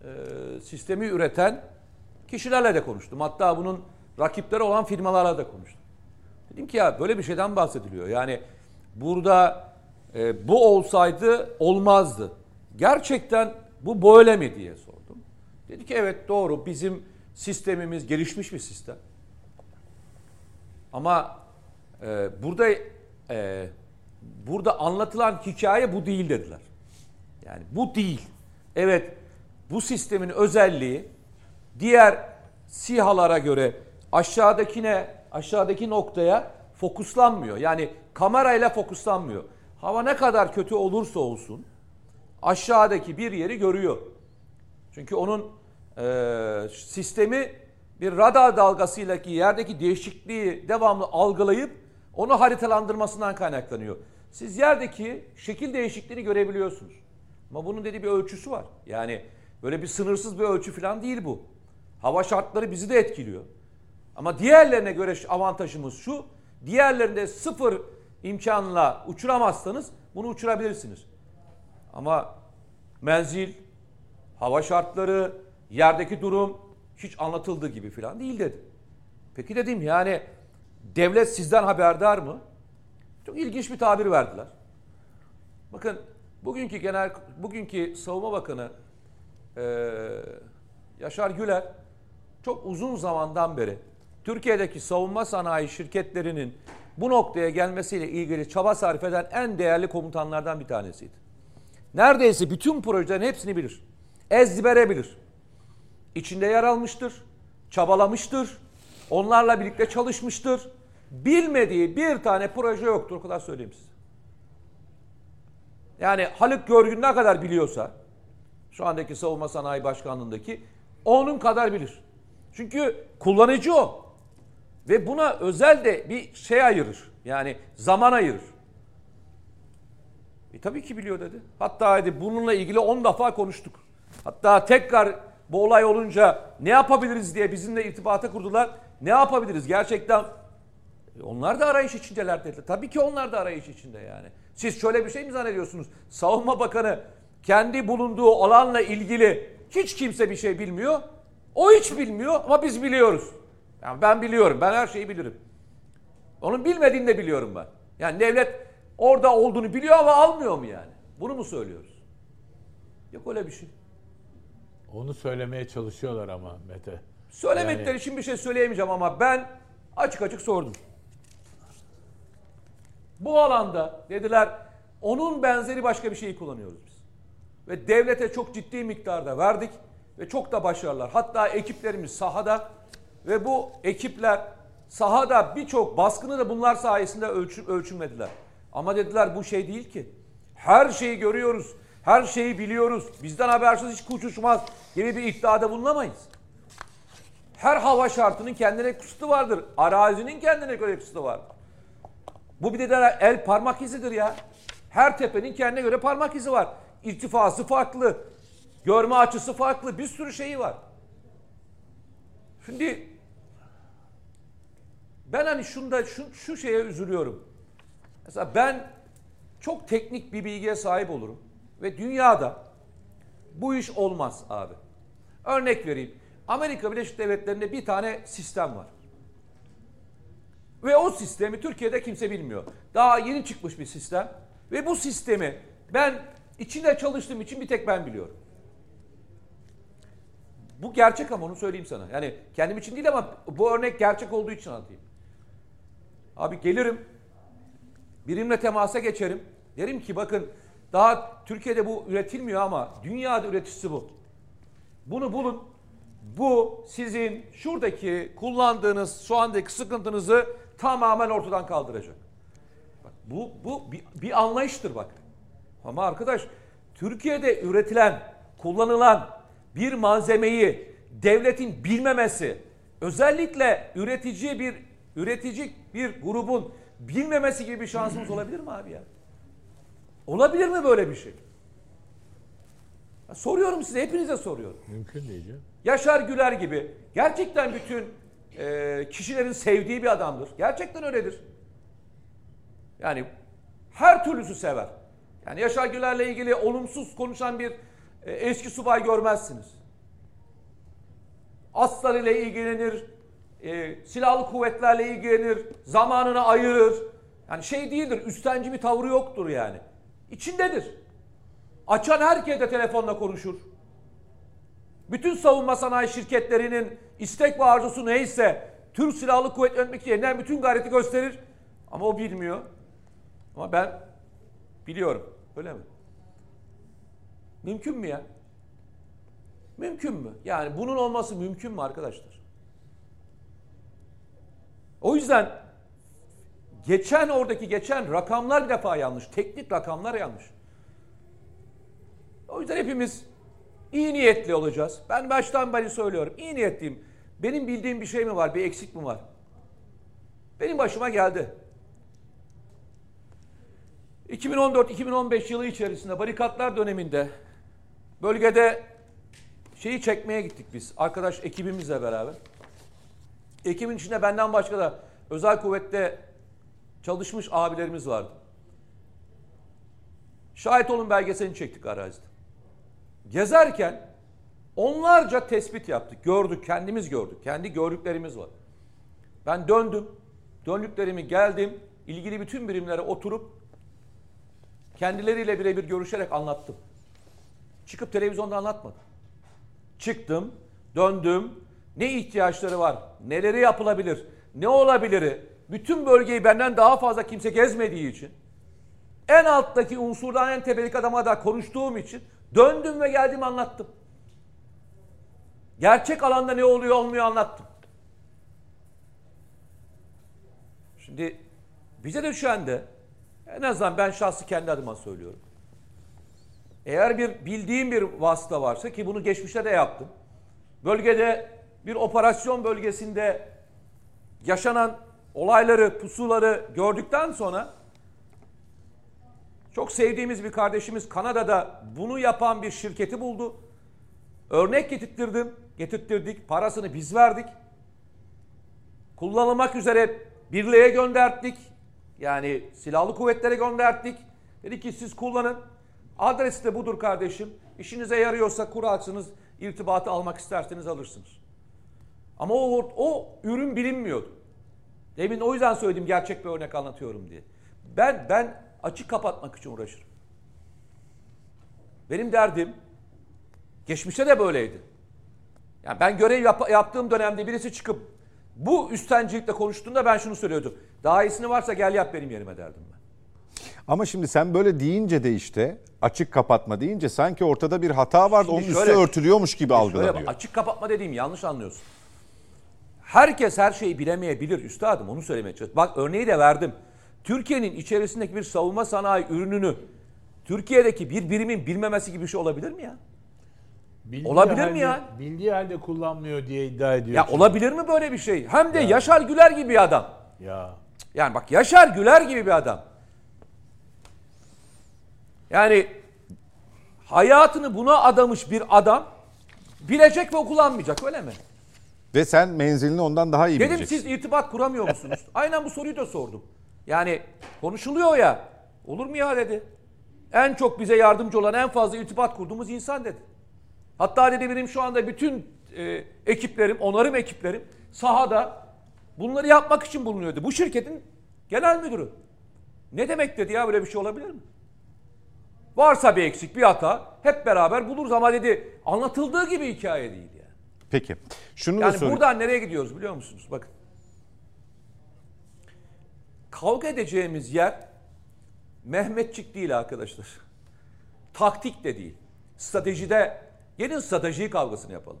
e, sistemi üreten kişilerle de konuştum. Hatta bunun rakipleri olan firmalarla da konuştum. Dedim ki ya böyle bir şeyden bahsediliyor. Yani burada e, bu olsaydı olmazdı. Gerçekten bu böyle mi diye sordum. Dedi ki evet doğru bizim sistemimiz gelişmiş bir sistem. Ama e, burada e, burada anlatılan hikaye bu değil dediler. Yani bu değil. Evet bu sistemin özelliği diğer SİHA'lara göre aşağıdakine aşağıdaki noktaya fokuslanmıyor. Yani kamerayla fokuslanmıyor. Hava ne kadar kötü olursa olsun aşağıdaki bir yeri görüyor. Çünkü onun e, sistemi bir radar dalgasıyla ki yerdeki değişikliği devamlı algılayıp onu haritalandırmasından kaynaklanıyor. Siz yerdeki şekil değişikliğini görebiliyorsunuz. Ama bunun dediği bir ölçüsü var. Yani böyle bir sınırsız bir ölçü falan değil bu. Hava şartları bizi de etkiliyor. Ama diğerlerine göre avantajımız şu. Diğerlerinde sıfır imkanla uçuramazsanız bunu uçurabilirsiniz. Ama menzil, hava şartları, yerdeki durum hiç anlatıldığı gibi falan değil dedi. Peki dedim yani devlet sizden haberdar mı? Çok ilginç bir tabir verdiler. Bakın bugünkü genel bugünkü savunma bakanı eee, Yaşar Güler çok uzun zamandan beri Türkiye'deki savunma sanayi şirketlerinin bu noktaya gelmesiyle ilgili çaba sarf eden en değerli komutanlardan bir tanesiydi. Neredeyse bütün projelerin hepsini bilir. Ezbere bilir. İçinde yer almıştır, çabalamıştır, onlarla birlikte çalışmıştır. Bilmediği bir tane proje yoktur, o kadar söyleyeyim size. Yani Haluk Görgün ne kadar biliyorsa, şu andaki Savunma Sanayi Başkanlığındaki, onun kadar bilir. Çünkü kullanıcı o. Ve buna özel de bir şey ayırır. Yani zaman ayırır. E tabii ki biliyor dedi. Hatta dedi bununla ilgili 10 defa konuştuk. Hatta tekrar bu olay olunca ne yapabiliriz diye bizimle irtibata kurdular. Ne yapabiliriz gerçekten? E onlar da arayış içindeler dediler. Tabii ki onlar da arayış içinde yani. Siz şöyle bir şey mi zannediyorsunuz? Savunma Bakanı kendi bulunduğu alanla ilgili hiç kimse bir şey bilmiyor. O hiç bilmiyor ama biz biliyoruz. Yani ben biliyorum. Ben her şeyi bilirim. Onun bilmediğini de biliyorum ben. Yani devlet orada olduğunu biliyor ama almıyor mu yani? Bunu mu söylüyoruz? Yok öyle bir şey. Onu söylemeye çalışıyorlar ama Mete. Söylemedikleri Yani- için bir şey söyleyemeyeceğim ama ben açık açık sordum. Bu alanda dediler onun benzeri başka bir şeyi kullanıyoruz biz. Ve devlete çok ciddi miktarda verdik ve çok da başarılar. Hatta ekiplerimiz sahada ve bu ekipler sahada birçok baskını da bunlar sayesinde ölçü, ölçümlediler. Ama dediler bu şey değil ki. Her şeyi görüyoruz. Her şeyi biliyoruz. Bizden habersiz hiç kuş uçmaz gibi bir iddiada bulunamayız. Her hava şartının kendine kısıtı vardır. Arazinin kendine göre kısıtı vardır. Bu bir de el parmak izidir ya. Her tepenin kendine göre parmak izi var. İrtifası farklı. Görme açısı farklı. Bir sürü şeyi var. Şimdi ben hani şunda şu, şu şeye üzülüyorum. Mesela ben çok teknik bir bilgiye sahip olurum. Ve dünyada bu iş olmaz abi. Örnek vereyim. Amerika Birleşik Devletleri'nde bir tane sistem var. Ve o sistemi Türkiye'de kimse bilmiyor. Daha yeni çıkmış bir sistem. Ve bu sistemi ben içinde çalıştığım için bir tek ben biliyorum. Bu gerçek ama onu söyleyeyim sana. Yani kendim için değil ama bu örnek gerçek olduğu için anlatayım. Abi gelirim. Birimle temasa geçerim. Derim ki bakın daha Türkiye'de bu üretilmiyor ama dünyada üreticisi bu. Bunu bulun. Bu sizin şuradaki kullandığınız şu andaki sıkıntınızı tamamen ortadan kaldıracak. Bak, bu bu bir, bir anlayıştır bak. Ama arkadaş Türkiye'de üretilen, kullanılan bir malzemeyi devletin bilmemesi, özellikle üretici bir üretici bir grubun bilmemesi gibi bir şansımız olabilir mi abi ya? Olabilir mi böyle bir şey? Ya soruyorum size, hepinize soruyorum. Mümkün değil canım. Yaşar Güler gibi gerçekten bütün e, kişilerin sevdiği bir adamdır. Gerçekten öyledir. Yani her türlüsü sever. Yani Yaşar Güler'le ilgili olumsuz konuşan bir e, eski subay görmezsiniz. Aslan ile ilgilenir, e, silahlı kuvvetlerle ilgilenir, zamanını ayırır. Yani şey değildir, üstenci bir tavrı yoktur yani. İçindedir. Açan herkese telefonla konuşur. Bütün savunma sanayi şirketlerinin istek ve arzusu neyse Türk Silahlı Kuvvet yönetmek için elinden bütün gayreti gösterir. Ama o bilmiyor. Ama ben biliyorum. Öyle mi? Mümkün mü ya? Mümkün mü? Yani bunun olması mümkün mü arkadaşlar? O yüzden geçen oradaki geçen rakamlar bir defa yanlış. Teknik rakamlar yanlış. O yüzden hepimiz iyi niyetli olacağız. Ben baştan beri söylüyorum. İyi niyetliyim. Benim bildiğim bir şey mi var? Bir eksik mi var? Benim başıma geldi. 2014-2015 yılı içerisinde barikatlar döneminde bölgede şeyi çekmeye gittik biz. Arkadaş ekibimizle beraber. Ekibin içinde benden başka da özel kuvvette çalışmış abilerimiz vardı. Şahit olun belgeselini çektik arazide. Gezerken onlarca tespit yaptık. Gördük, kendimiz gördük. Kendi gördüklerimiz var. Ben döndüm. Döndüklerimi geldim. ilgili bütün birimlere oturup kendileriyle birebir görüşerek anlattım. Çıkıp televizyonda anlatmadım. Çıktım, döndüm. Ne ihtiyaçları var? Neleri yapılabilir? Ne olabilir? Bütün bölgeyi benden daha fazla kimse gezmediği için en alttaki unsurdan en tepelik adama da konuştuğum için döndüm ve geldim anlattım. Gerçek alanda ne oluyor olmuyor anlattım. Şimdi bize düşen de en azından ben şahsi kendi adıma söylüyorum. Eğer bir bildiğim bir vasıta varsa ki bunu geçmişte de yaptım. Bölgede bir operasyon bölgesinde yaşanan olayları, pusuları gördükten sonra çok sevdiğimiz bir kardeşimiz Kanada'da bunu yapan bir şirketi buldu. Örnek getirttirdim, getirttirdik. Parasını biz verdik. Kullanılmak üzere birliğe gönderdik. Yani silahlı kuvvetlere gönderdik. Dedi ki siz kullanın. Adres de budur kardeşim. İşinize yarıyorsa kurarsınız, irtibatı almak isterseniz alırsınız. Ama o, o ürün bilinmiyordu. Demin o yüzden söyledim gerçek bir örnek anlatıyorum diye. Ben ben açık kapatmak için uğraşırım. Benim derdim geçmişte de böyleydi. Yani ben görev yap- yaptığım dönemde birisi çıkıp bu üstencilikle konuştuğunda ben şunu söylüyordum. Daha iyisini varsa gel yap benim yerime derdim ben. Ama şimdi sen böyle deyince de işte açık kapatma deyince sanki ortada bir hata vardı Şimdi onun üstü şöyle- örtülüyormuş gibi Şöyle algılanıyor. açık kapatma dediğim yanlış anlıyorsun. Herkes her şeyi bilemeyebilir üstadım onu söylemeye çalışıyorum. Bak örneği de verdim. Türkiye'nin içerisindeki bir savunma sanayi ürününü Türkiye'deki bir birimin bilmemesi gibi bir şey olabilir mi ya? Bildiği Olabilir mi halde- ya? Bildiği halde kullanmıyor diye iddia ediyor. Ya çünkü. olabilir mi böyle bir şey? Hem de Yaşar Güler gibi bir adam. Ya Yani bak Yaşar Güler gibi bir adam. Yani hayatını buna adamış bir adam bilecek ve kullanmayacak öyle mi? Ve sen menzilini ondan daha iyi Dedim bileceksin. siz irtibat kuramıyor musunuz? Aynen bu soruyu da sordum. Yani konuşuluyor ya. Olur mu ya dedi. En çok bize yardımcı olan en fazla irtibat kurduğumuz insan dedi. Hatta dedi benim şu anda bütün e, ekiplerim, onarım ekiplerim sahada bunları yapmak için bulunuyordu. Bu şirketin genel müdürü. Ne demek dedi ya böyle bir şey olabilir mi? Varsa bir eksik, bir hata hep beraber buluruz ama dedi anlatıldığı gibi hikaye değil. Peki. Şunu da Yani söyleyeyim. buradan nereye gidiyoruz biliyor musunuz? Bakın. Kavga edeceğimiz yer Mehmetçik değil arkadaşlar. Taktik de değil. Stratejide gelin strateji kavgasını yapalım.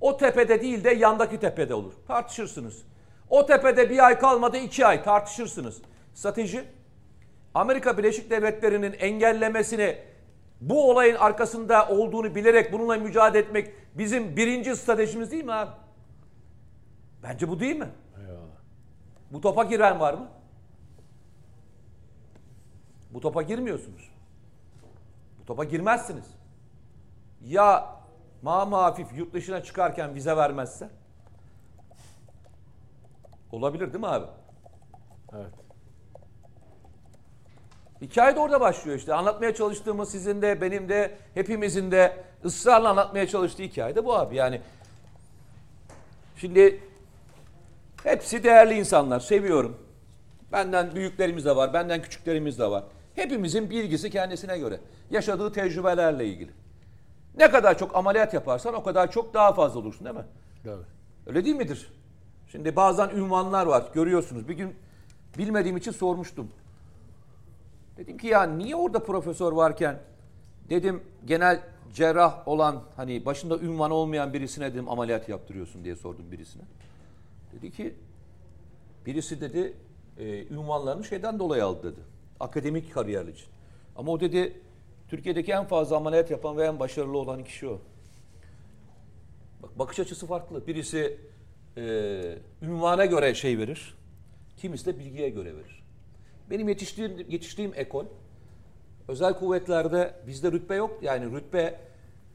O tepede değil de yandaki tepede olur. Tartışırsınız. O tepede bir ay kalmadı iki ay tartışırsınız. Strateji Amerika Birleşik Devletleri'nin engellemesini bu olayın arkasında olduğunu bilerek bununla mücadele etmek bizim birinci stratejimiz değil mi abi? Bence bu değil mi? Bu topa giren var mı? Bu topa girmiyorsunuz. Bu topa girmezsiniz. Ya mama hafif yurt dışına çıkarken vize vermezse? Olabilir değil mi abi? evet. Hikaye de orada başlıyor işte. Anlatmaya çalıştığımız sizin de benim de hepimizin de ısrarla anlatmaya çalıştığı hikaye de bu abi. Yani şimdi hepsi değerli insanlar. Seviyorum. Benden büyüklerimiz de var. Benden küçüklerimiz de var. Hepimizin bilgisi kendisine göre. Yaşadığı tecrübelerle ilgili. Ne kadar çok ameliyat yaparsan o kadar çok daha fazla olursun değil mi? Tabii. Öyle değil midir? Şimdi bazen ünvanlar var görüyorsunuz. Bir gün bilmediğim için sormuştum. Dedim ki ya niye orada profesör varken dedim genel cerrah olan hani başında ünvan olmayan birisine dedim ameliyat yaptırıyorsun diye sordum birisine. Dedi ki birisi dedi e, ünvanlarını şeyden dolayı aldı dedi. Akademik kariyer için. Ama o dedi Türkiye'deki en fazla ameliyat yapan ve en başarılı olan kişi o. Bak bakış açısı farklı. Birisi e, ünvana göre şey verir. Kimisi de bilgiye göre verir. Benim yetiştiğim, yetiştiğim ekol özel kuvvetlerde bizde rütbe yok. Yani rütbe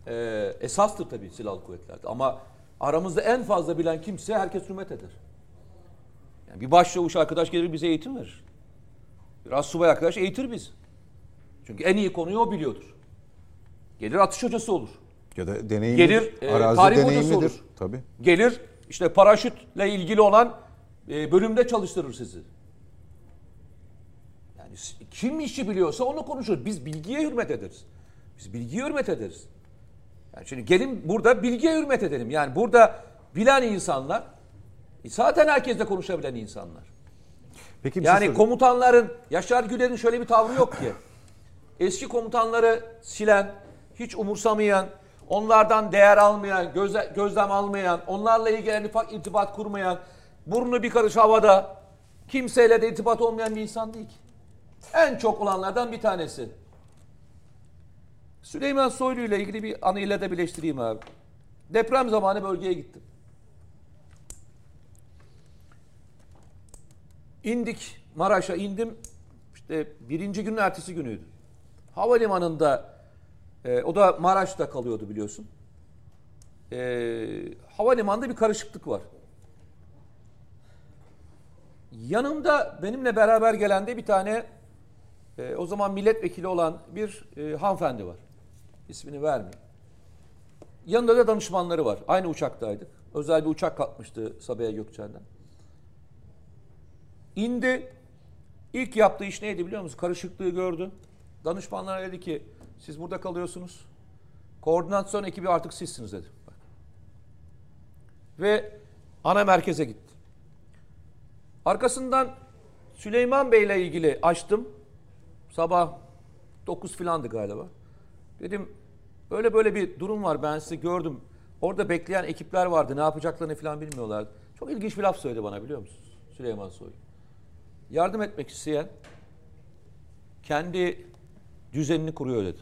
e, esastır tabii silahlı kuvvetlerde. Ama aramızda en fazla bilen kimse herkes hürmet eder. Yani bir başçavuş arkadaş gelir bize eğitim verir. Biraz subay arkadaş eğitir biz. Çünkü en iyi konuyu o biliyordur. Gelir atış hocası olur. Ya da deneyimlidir. Gelir, e, Arazi tarih hocası olur. Tabii. Gelir işte paraşütle ilgili olan e, bölümde çalıştırır sizi. Yani kim işi biliyorsa onu konuşur. Biz bilgiye hürmet ederiz. Biz bilgiye hürmet ederiz. Yani şimdi gelin burada bilgiye hürmet edelim. Yani burada bilen insanlar e, zaten herkesle konuşabilen insanlar. Peki şey Yani sorayım. komutanların, Yaşar Güler'in şöyle bir tavrı yok ki. Eski komutanları silen, hiç umursamayan, onlardan değer almayan, göze, gözlem almayan, onlarla ilgili en ufak irtibat kurmayan, burnu bir karış havada, kimseyle de irtibat olmayan bir insan değil ki. En çok olanlardan bir tanesi. Süleyman Soylu ile ilgili bir anıyla da birleştireyim abi. Deprem zamanı bölgeye gittim. İndik Maraş'a indim. İşte birinci günün ertesi günüydü. Havalimanında e, o da Maraş'ta kalıyordu biliyorsun. E, havalimanında bir karışıklık var. Yanımda benimle beraber gelen de bir tane e, o zaman milletvekili olan bir e, hanımefendi var. İsmini vermeyeyim. Yanında da danışmanları var. Aynı uçaktaydık. Özel bir uçak kalkmıştı Sabiha Gökçen'den. İndi. İlk yaptığı iş neydi biliyor musunuz? Karışıklığı gördü. Danışmanlara dedi ki siz burada kalıyorsunuz. Koordinasyon ekibi artık sizsiniz dedi. Ve ana merkeze gitti. Arkasından Süleyman Bey ile ilgili açtım. Sabah 9 filandı galiba. Dedim böyle böyle bir durum var ben sizi gördüm. Orada bekleyen ekipler vardı ne yapacaklarını falan bilmiyorlardı. Çok ilginç bir laf söyledi bana biliyor musunuz Süleyman Soylu? Yardım etmek isteyen kendi düzenini kuruyor dedi.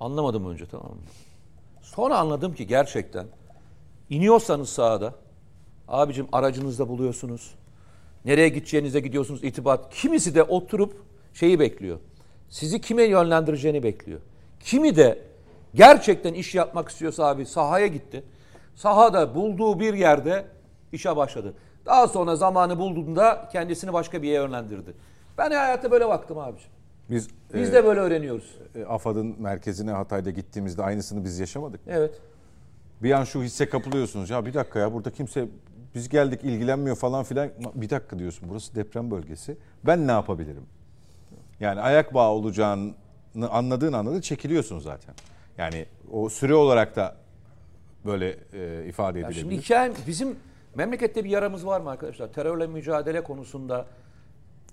Anlamadım önce tamam mı? Sonra anladım ki gerçekten iniyorsanız sahada abicim aracınızda buluyorsunuz. Nereye gideceğinize gidiyorsunuz itibat. Kimisi de oturup şeyi bekliyor. Sizi kime yönlendireceğini bekliyor. Kimi de gerçekten iş yapmak istiyorsa abi sahaya gitti. Sahada bulduğu bir yerde işe başladı. Daha sonra zamanı bulduğunda kendisini başka bir yere yönlendirdi. Ben hayatta böyle baktım abicim. Biz, Biz e, de böyle öğreniyoruz. e, AFAD'ın merkezine Hatay'da gittiğimizde aynısını biz yaşamadık. Evet. Bir an şu hisse kapılıyorsunuz. Ya bir dakika ya burada kimse biz geldik ilgilenmiyor falan filan. Bir dakika diyorsun burası deprem bölgesi. Ben ne yapabilirim? Yani ayak bağı olacağını anladığın anda da çekiliyorsun zaten. Yani o süre olarak da böyle e, ifade edilebilir. şimdi hikaye bizim memlekette bir yaramız var mı arkadaşlar? Terörle mücadele konusunda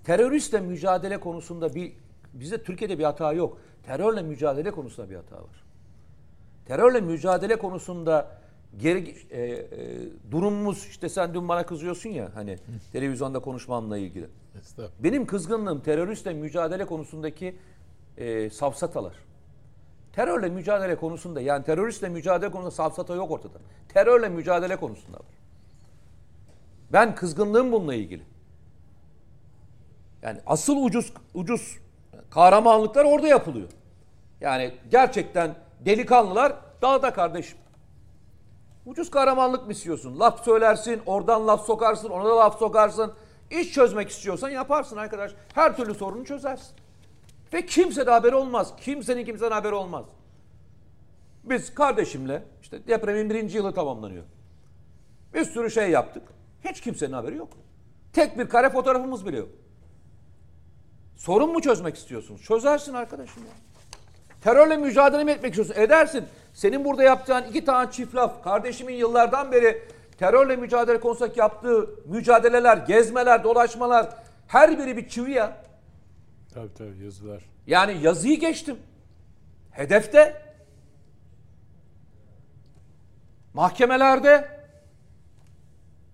teröristle mücadele konusunda bir bizde Türkiye'de bir hata yok. Terörle mücadele konusunda bir hata var. Terörle mücadele konusunda geri e, e, durumumuz işte sen dün bana kızıyorsun ya hani televizyonda konuşmamla ilgili. Benim kızgınlığım teröristle mücadele konusundaki e, safsatalar. Terörle mücadele konusunda yani teröristle mücadele konusunda safsata yok ortada. Terörle mücadele konusunda var. Ben kızgınlığım bununla ilgili. Yani asıl ucuz ucuz kahramanlıklar orada yapılıyor. Yani gerçekten delikanlılar dağda kardeşim. Ucuz kahramanlık mı istiyorsun? Laf söylersin, oradan laf sokarsın, ona da laf sokarsın. İş çözmek istiyorsan yaparsın arkadaş. Her türlü sorunu çözersin. Ve kimse de haberi olmaz. Kimsenin kimsenin haberi olmaz. Biz kardeşimle işte depremin birinci yılı tamamlanıyor. Bir sürü şey yaptık. Hiç kimsenin haberi yok. Tek bir kare fotoğrafımız bile yok. Sorun mu çözmek istiyorsunuz? Çözersin arkadaşım ya. Terörle mücadele mi etmek istiyorsun? Edersin. Senin burada yapacağın iki tane çift laf. Kardeşimin yıllardan beri terörle mücadele konusundaki yaptığı mücadeleler, gezmeler, dolaşmalar her biri bir çivi ya. Tabii tabii yazılar. Yani yazıyı geçtim. Hedefte. Mahkemelerde.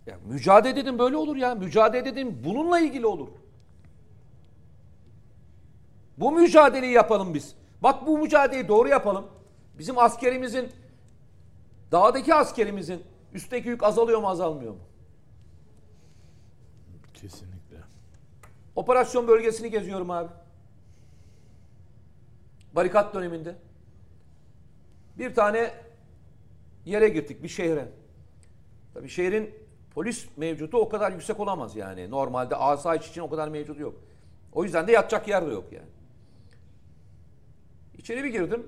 Ya mücadele edin böyle olur ya. Mücadele edin bununla ilgili olur. Bu mücadeleyi yapalım biz. Bak bu mücadeleyi doğru yapalım. Bizim askerimizin, dağdaki askerimizin üstteki yük azalıyor mu azalmıyor mu? Kesinlikle. Operasyon bölgesini geziyorum abi. Barikat döneminde. Bir tane yere gittik, bir şehre. Tabii şehrin polis mevcutu o kadar yüksek olamaz yani. Normalde asayiş için o kadar mevcudu yok. O yüzden de yatacak yer de yok yani. İçeri bir girdim.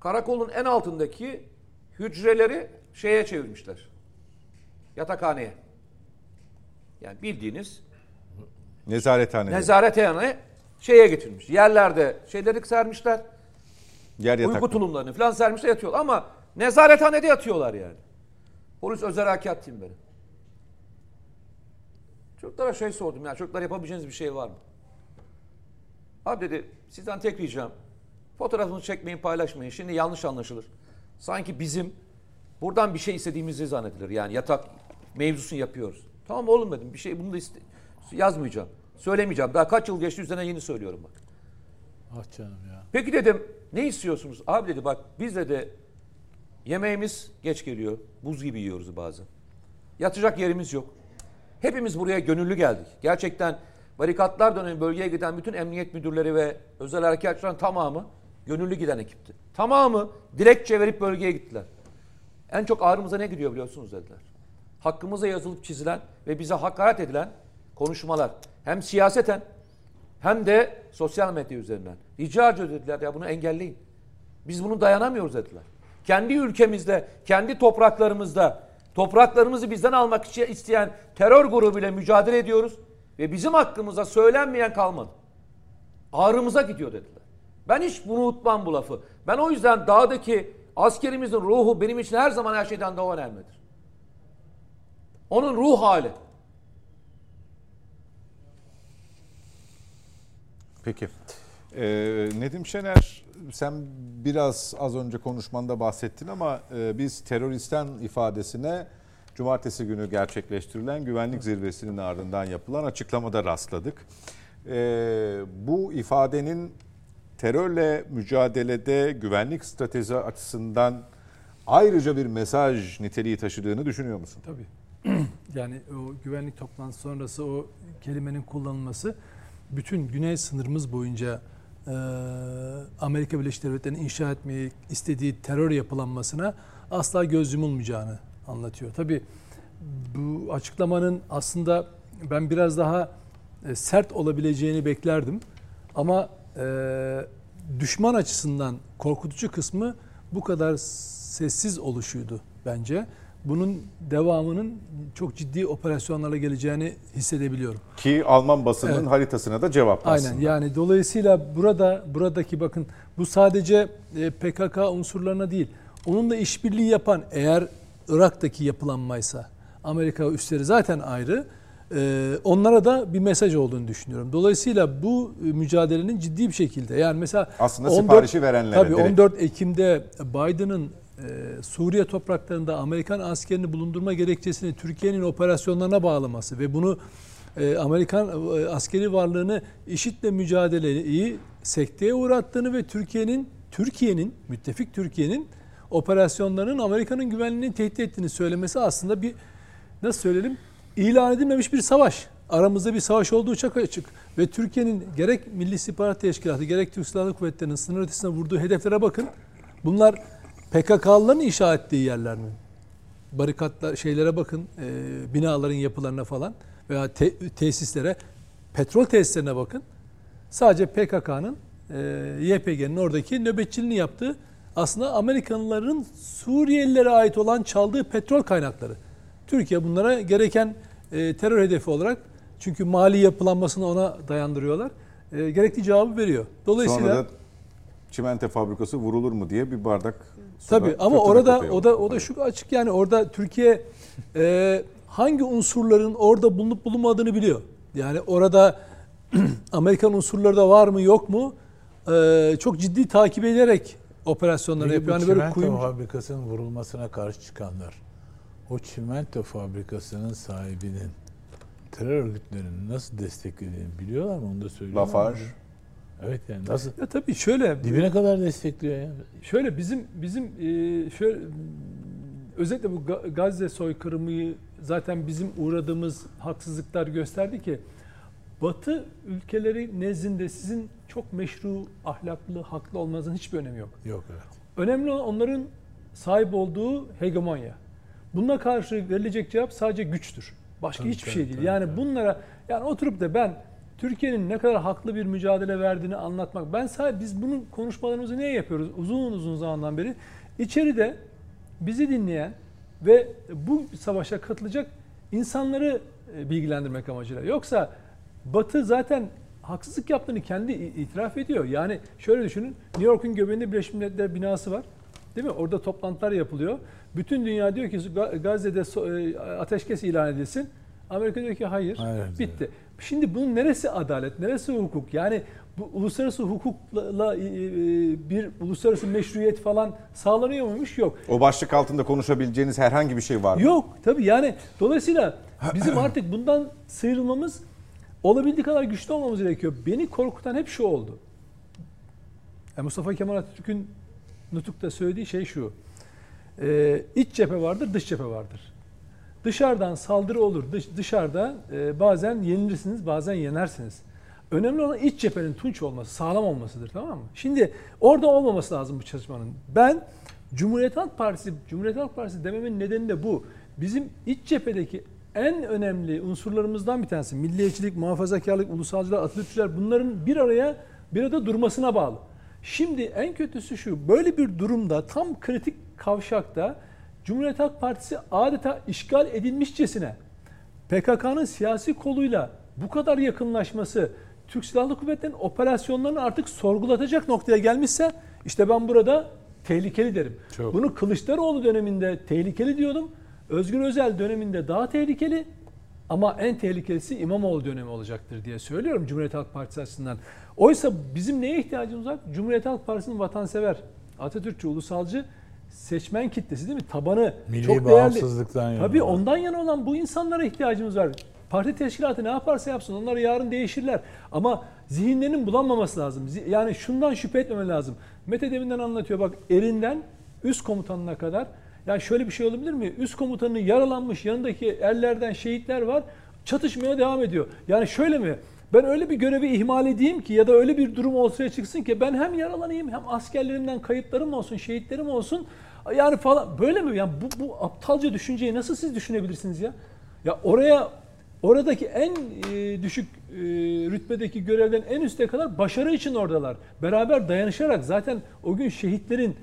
Karakolun en altındaki hücreleri şeye çevirmişler. Yatakhaneye. Yani bildiğiniz Nezarethane. nezarethane şeye getirmiş. Yerlerde şeyleri sermişler. Yer yatak. Uyku tulumlarını falan sermişler yatıyorlar ama nezarethanede yatıyorlar yani. Polis özel harekat timleri. Çocuklara şey sordum ya çocuklar yapabileceğiniz bir şey var mı? Abi dedi sizden tek ricam fotoğrafını çekmeyin paylaşmayın. Şimdi yanlış anlaşılır. Sanki bizim buradan bir şey istediğimizi zannedilir. Yani yatak mevzusunu yapıyoruz. Tamam oğlum dedim bir şey bunu da iste yazmayacağım. Söylemeyeceğim. Daha kaç yıl geçti üzerine yeni söylüyorum bak. Ah canım ya. Peki dedim ne istiyorsunuz? Abi dedi bak biz de yemeğimiz geç geliyor. Buz gibi yiyoruz bazen. Yatacak yerimiz yok. Hepimiz buraya gönüllü geldik. Gerçekten barikatlar dönemi bölgeye giden bütün emniyet müdürleri ve özel harekatçıların tamamı gönüllü giden ekipti. Tamamı dilekçe verip bölgeye gittiler. En çok ağrımıza ne gidiyor biliyorsunuz dediler. Hakkımıza yazılıp çizilen ve bize hakaret edilen konuşmalar. Hem siyaseten hem de sosyal medya üzerinden. Rica ediyor dediler ya bunu engelleyin. Biz bunu dayanamıyoruz dediler. Kendi ülkemizde, kendi topraklarımızda topraklarımızı bizden almak isteyen terör grubuyla mücadele ediyoruz ve bizim hakkımıza söylenmeyen kalmadı. Ağrımıza gidiyor dediler. Ben hiç bunu unutmam bu lafı. Ben o yüzden dağdaki askerimizin ruhu benim için her zaman her şeyden daha önemlidir. Onun ruh hali. Peki. Ee, Nedim Şener sen biraz az önce konuşmanda bahsettin ama e, biz teröristten ifadesine cumartesi günü gerçekleştirilen güvenlik zirvesinin ardından yapılan açıklamada rastladık. Ee, bu ifadenin terörle mücadelede güvenlik stratejisi açısından ayrıca bir mesaj niteliği taşıdığını düşünüyor musun? Tabii. yani o güvenlik toplantısı sonrası o kelimenin kullanılması bütün güney sınırımız boyunca e, Amerika Birleşik Devletleri'nin inşa etmeyi istediği terör yapılanmasına asla göz yumulmayacağını anlatıyor. Tabii bu açıklamanın aslında ben biraz daha e, sert olabileceğini beklerdim. Ama e, düşman açısından korkutucu kısmı bu kadar sessiz oluşuydu bence. Bunun devamının çok ciddi operasyonlarla geleceğini hissedebiliyorum. Ki Alman basının Evet. haritasına da cevap Aynen aslında. yani dolayısıyla burada buradaki bakın bu sadece e, PKK unsurlarına değil. Onunla işbirliği yapan eğer Irak'taki yapılanmaysa Amerika üsleri zaten ayrı. e, onlara da bir mesaj olduğunu düşünüyorum. Dolayısıyla bu e, mücadelenin ciddi bir şekilde yani mesela Aslında siparişi verenlere Tabii direkt. 14 Ekim'de Biden'ın e, Suriye topraklarında Amerikan askerini bulundurma gerekçesini Türkiye'nin operasyonlarına bağlaması ve bunu e, Amerikan e, askeri varlığını IŞİD'le mücadeleyi sekteye uğrattığını ve Türkiye'nin Türkiye'nin müttefik Türkiye'nin operasyonlarının Amerika'nın güvenliğini tehdit ettiğini söylemesi aslında bir nasıl söyleyelim ilan edilmemiş bir savaş. Aramızda bir savaş olduğu çok açık. Ve Türkiye'nin gerek Milli İstihbarat Teşkilatı gerek Türk Silahlı Kuvvetleri'nin sınır ötesine vurduğu hedeflere bakın. Bunlar PKK'lıların inşa ettiği yerler mi? Barikatlar şeylere bakın, e, binaların yapılarına falan veya te- tesislere, petrol tesislerine bakın. Sadece PKK'nın, e, YPG'nin oradaki nöbetçiliğini yaptığı aslında Amerikalıların Suriyelilere ait olan çaldığı petrol kaynakları. Türkiye bunlara gereken e, terör hedefi olarak çünkü mali yapılanmasını ona dayandırıyorlar. E, gerekli cevabı veriyor. Dolayısıyla Sonra da çimento fabrikası vurulur mu diye bir bardak Tabii ama orada o da o da şu açık yani orada Türkiye e, hangi unsurların orada bulunup bulunmadığını biliyor. Yani orada Amerikan unsurları da var mı yok mu e, çok ciddi takip ederek operasyonları yapıyor. bu Yani böyle çimento kuyum fabrikasının vurulmasına karşı çıkanlar o çimento fabrikasının sahibinin terör örgütlerinin nasıl desteklediğini biliyorlar mı? Onu da söylüyorlar Lafarge. mı? Evet yani nasıl? ya tabii şöyle Dibine kadar destekliyor ya. Şöyle bizim bizim e, şöyle özellikle bu Ga- Gazze soykırımı zaten bizim uğradığımız haksızlıklar gösterdi ki Batı ülkeleri nezdinde sizin çok meşru, ahlaklı, haklı olmanızın hiçbir önemi yok. Yok evet. Önemli olan onların sahip olduğu hegemonya. Buna karşı verilecek cevap sadece güçtür. Başka Tabii, hiçbir tabii, şey değil. tabii, yani tabii. bunlara yani oturup da ben Türkiye'nin ne kadar haklı bir mücadele verdiğini anlatmak. Ben sadece biz bunun konuşmalarımızı niye yapıyoruz? Uzun uzun zamandan beri içeride bizi dinleyen ve bu savaşa katılacak insanları e, bilgilendirmek amacıyla. Yoksa Batı zaten haksızlık yaptığını kendi itiraf ediyor. Yani şöyle düşünün. New York'un göbeğinde Birleşmiş Milletler binası var. Değil mi? Orada toplantılar yapılıyor. Bütün dünya diyor ki Ga- Gazze'de e, ateşkes ilan edilsin. Amerika diyor ki hayır. Hayır diyor. bitti. Şimdi bunun neresi adalet, neresi hukuk? Yani bu uluslararası hukukla e, bir uluslararası meşruiyet falan sağlanıyor muymuş? Yok. O başlık altında konuşabileceğiniz herhangi bir şey var mı? Yok tabii yani dolayısıyla bizim artık bundan sıyrılmamız olabildiği kadar güçlü olmamız gerekiyor. Beni korkutan hep şu oldu. Yani Mustafa Kemal Atatürk'ün Nutuk'ta söylediği şey şu. Ee, iç cephe vardır, dış cephe vardır. Dışarıdan saldırı olur. Dış, dışarıda e, bazen yenilirsiniz, bazen yenersiniz. Önemli olan iç cephenin tunç olması, sağlam olmasıdır tamam mı? Şimdi orada olmaması lazım bu çalışmanın. Ben Cumhuriyet Halk Partisi, Cumhuriyet Halk Partisi dememin nedeni de bu. Bizim iç cephedeki en önemli unsurlarımızdan bir tanesi milliyetçilik, muhafazakarlık, ulusalcılar, Atatürkçüler bunların bir araya bir arada durmasına bağlı. Şimdi en kötüsü şu, böyle bir durumda tam kritik kavşakta Cumhuriyet Halk Partisi adeta işgal edilmişçesine PKK'nın siyasi koluyla bu kadar yakınlaşması Türk Silahlı Kuvvetleri'nin operasyonlarını artık sorgulatacak noktaya gelmişse işte ben burada tehlikeli derim. Çok. Bunu Kılıçdaroğlu döneminde tehlikeli diyordum. Özgür Özel döneminde daha tehlikeli ama en tehlikelisi İmamoğlu dönemi olacaktır diye söylüyorum Cumhuriyet Halk Partisi açısından. Oysa bizim neye ihtiyacımız var? Cumhuriyet Halk Partisi'nin vatansever, Atatürkçü, ulusalcı seçmen kitlesi değil mi? Tabanı Milli çok değerli. bağımsızlıktan yana. Tabii ondan yana olan bu insanlara ihtiyacımız var. Parti teşkilatı ne yaparsa yapsın onlar yarın değişirler. Ama zihinlerinin bulanmaması lazım. Yani şundan şüphe etmeme lazım. Mete deminden anlatıyor bak erinden üst komutanına kadar. Ya şöyle bir şey olabilir mi? Üst komutanı yaralanmış yanındaki erlerden şehitler var. Çatışmaya devam ediyor. Yani şöyle mi? Ben öyle bir görevi ihmal edeyim ki ya da öyle bir durum ortaya çıksın ki ben hem yaralanayım hem askerlerimden kayıplarım olsun, şehitlerim olsun. Yani falan böyle mi? Yani bu, bu aptalca düşünceyi nasıl siz düşünebilirsiniz ya? Ya oraya oradaki en e, düşük e, rütbedeki görevden en üste kadar başarı için oradalar. Beraber dayanışarak zaten o gün şehitlerin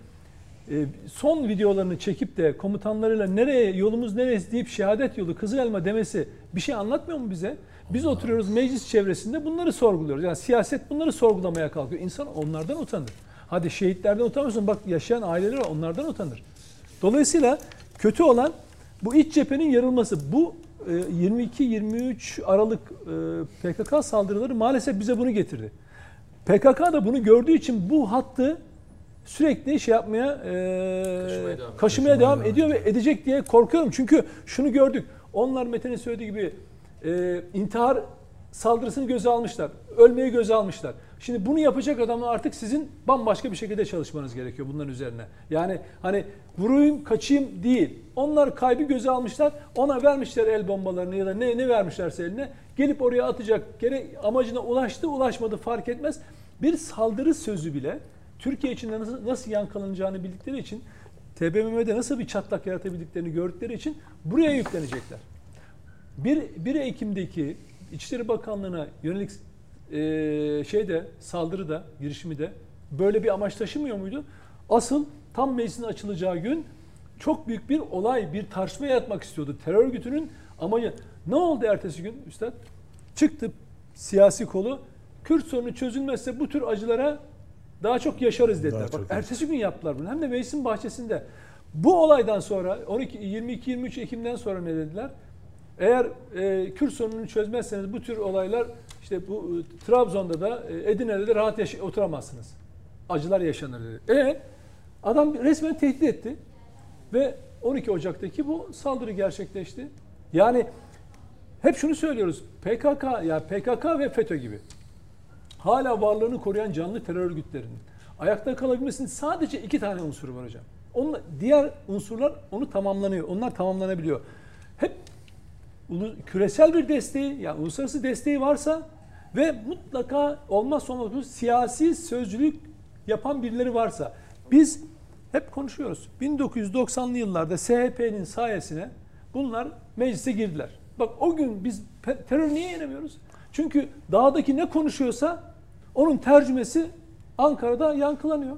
son videolarını çekip de komutanlarıyla nereye yolumuz neresi deyip şehadet yolu Kızıl Elma demesi bir şey anlatmıyor mu bize? Biz oturuyoruz meclis çevresinde bunları sorguluyoruz. Yani siyaset bunları sorgulamaya kalkıyor. İnsan onlardan utanır. Hadi şehitlerden utanmıyorsun. Bak yaşayan aileler var, onlardan utanır. Dolayısıyla kötü olan bu iç cephenin yarılması. Bu e, 22-23 Aralık e, PKK saldırıları maalesef bize bunu getirdi. PKK da bunu gördüğü için bu hattı sürekli şey yapmaya e, kaşımaya devam, ediyor ve edecek diye korkuyorum. Çünkü şunu gördük. Onlar Mete'nin söylediği gibi e, intihar saldırısını göze almışlar. Ölmeyi göze almışlar. Şimdi bunu yapacak adamlar artık sizin bambaşka bir şekilde çalışmanız gerekiyor bunların üzerine. Yani hani vurayım kaçayım değil. Onlar kaybı göze almışlar. Ona vermişler el bombalarını ya da ne ne vermişlerse eline. Gelip oraya atacak. Gerek amacına ulaştı ulaşmadı fark etmez. Bir saldırı sözü bile Türkiye içinde nasıl, nasıl yankılanacağını bildikleri için TBMM'de nasıl bir çatlak yaratabildiklerini gördükleri için buraya yüklenecekler. 1, 1 Ekim'deki İçişleri Bakanlığı'na yönelik e, şeyde saldırıda, girişimi de böyle bir amaç taşımıyor muydu? Asıl tam meclisin açılacağı gün çok büyük bir olay, bir tartışma yaratmak istiyordu. Terör örgütünün amacı. Ne oldu ertesi gün üstad? Çıktı siyasi kolu. Kürt sorunu çözülmezse bu tür acılara daha çok yaşarız dediler. Daha Bak ertesi gün yaptılar bunu. Hem de meclisin bahçesinde. Bu olaydan sonra 12 22-23 Ekim'den sonra ne dediler? Eğer e, Kürt sorununu çözmezseniz bu tür olaylar işte bu e, Trabzon'da da e, Edirne'de de rahat yaşa- oturamazsınız. Acılar yaşanır dedi. E adam resmen tehdit etti ve 12 Ocak'taki bu saldırı gerçekleşti. Yani hep şunu söylüyoruz. PKK ya PKK ve FETÖ gibi hala varlığını koruyan canlı terör örgütlerinin ayakta kalabilmesinin sadece iki tane unsuru var hocam. Onun, diğer unsurlar onu tamamlanıyor. Onlar tamamlanabiliyor. Hep küresel bir desteği, yani uluslararası desteği varsa ve mutlaka olmazsa olmaz bu siyasi sözcülük yapan birileri varsa biz hep konuşuyoruz. 1990'lı yıllarda SHP'nin sayesine bunlar meclise girdiler. Bak o gün biz terör niye yenemiyoruz? Çünkü dağdaki ne konuşuyorsa onun tercümesi Ankara'da yankılanıyor.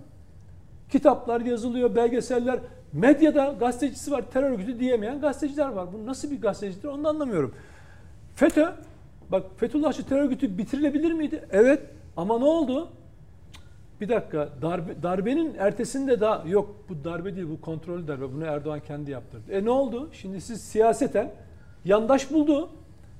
Kitaplar yazılıyor, belgeseller. Medyada gazetecisi var, terör örgütü diyemeyen gazeteciler var. Bu nasıl bir gazetecidir onu da anlamıyorum. FETÖ, bak Fethullahçı terör örgütü bitirilebilir miydi? Evet ama ne oldu? Bir dakika darbe, darbenin ertesinde daha yok bu darbe değil bu kontrollü darbe bunu Erdoğan kendi yaptırdı. E ne oldu? Şimdi siz siyaseten yandaş buldu.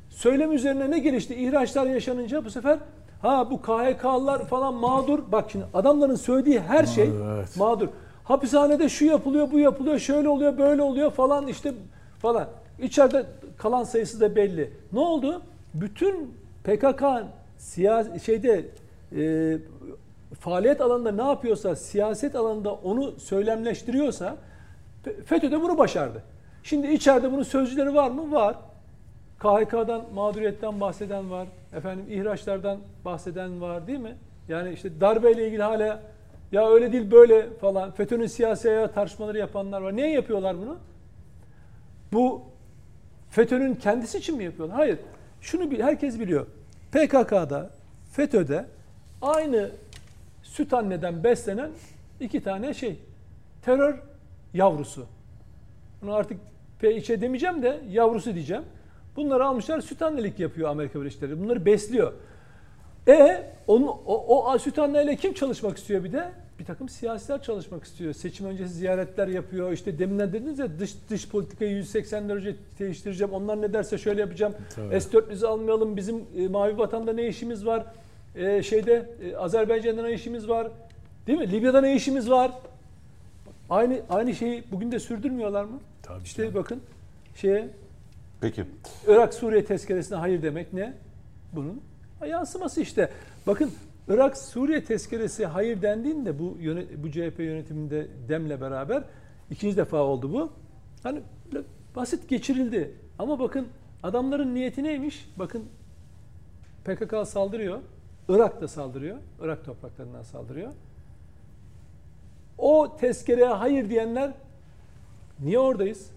Söylem üzerine ne gelişti? İhraçlar yaşanınca bu sefer ha bu KHK'lılar falan mağdur. Bak şimdi adamların söylediği her şey Mağdur, evet. mağdur. Hapishanede şu yapılıyor, bu yapılıyor, şöyle oluyor, böyle oluyor falan işte falan. İçeride kalan sayısı da belli. Ne oldu? Bütün PKK siyasi şeyde e, faaliyet alanında ne yapıyorsa, siyaset alanında onu söylemleştiriyorsa Fe- FETÖ de bunu başardı. Şimdi içeride bunun sözcüleri var mı? Var. KHK'dan, mağduriyetten bahseden var. Efendim ihraçlardan bahseden var değil mi? Yani işte darbeyle ilgili hala ya öyle değil böyle falan. FETÖ'nün siyasi ayağı tartışmaları yapanlar var. Niye yapıyorlar bunu? Bu FETÖ'nün kendisi için mi yapıyorlar? Hayır. Şunu bil, herkes biliyor. PKK'da, FETÖ'de aynı süt anneden beslenen iki tane şey. Terör yavrusu. Bunu artık PİÇ demeyeceğim de yavrusu diyeceğim. Bunları almışlar süt annelik yapıyor Amerika Birleşik Devletleri. Bunları besliyor. E onu, o, o süt anneyle kim çalışmak istiyor bir de? Bir takım siyasiler çalışmak istiyor. Seçim öncesi ziyaretler yapıyor. İşte deminden dediniz ya dış, dış politikayı 180 derece değiştireceğim. Onlar ne derse şöyle yapacağım. Tabii. S-400'ü almayalım. Bizim e, Mavi Vatan'da ne işimiz var? E, şeyde e, Azerbaycan'da ne işimiz var? Değil mi? Libya'da ne işimiz var? Aynı aynı şeyi bugün de sürdürmüyorlar mı? Tabii işte canım. bakın şeye Peki. Irak Suriye tezkeresine hayır demek ne? Bunun yansıması işte. Bakın Irak Suriye tezkeresi hayır dendiğinde bu bu CHP yönetiminde demle beraber ikinci defa oldu bu. Hani basit geçirildi. Ama bakın adamların niyeti neymiş? Bakın PKK saldırıyor. Irak da saldırıyor. Irak topraklarından saldırıyor. O tezkereye hayır diyenler niye oradayız?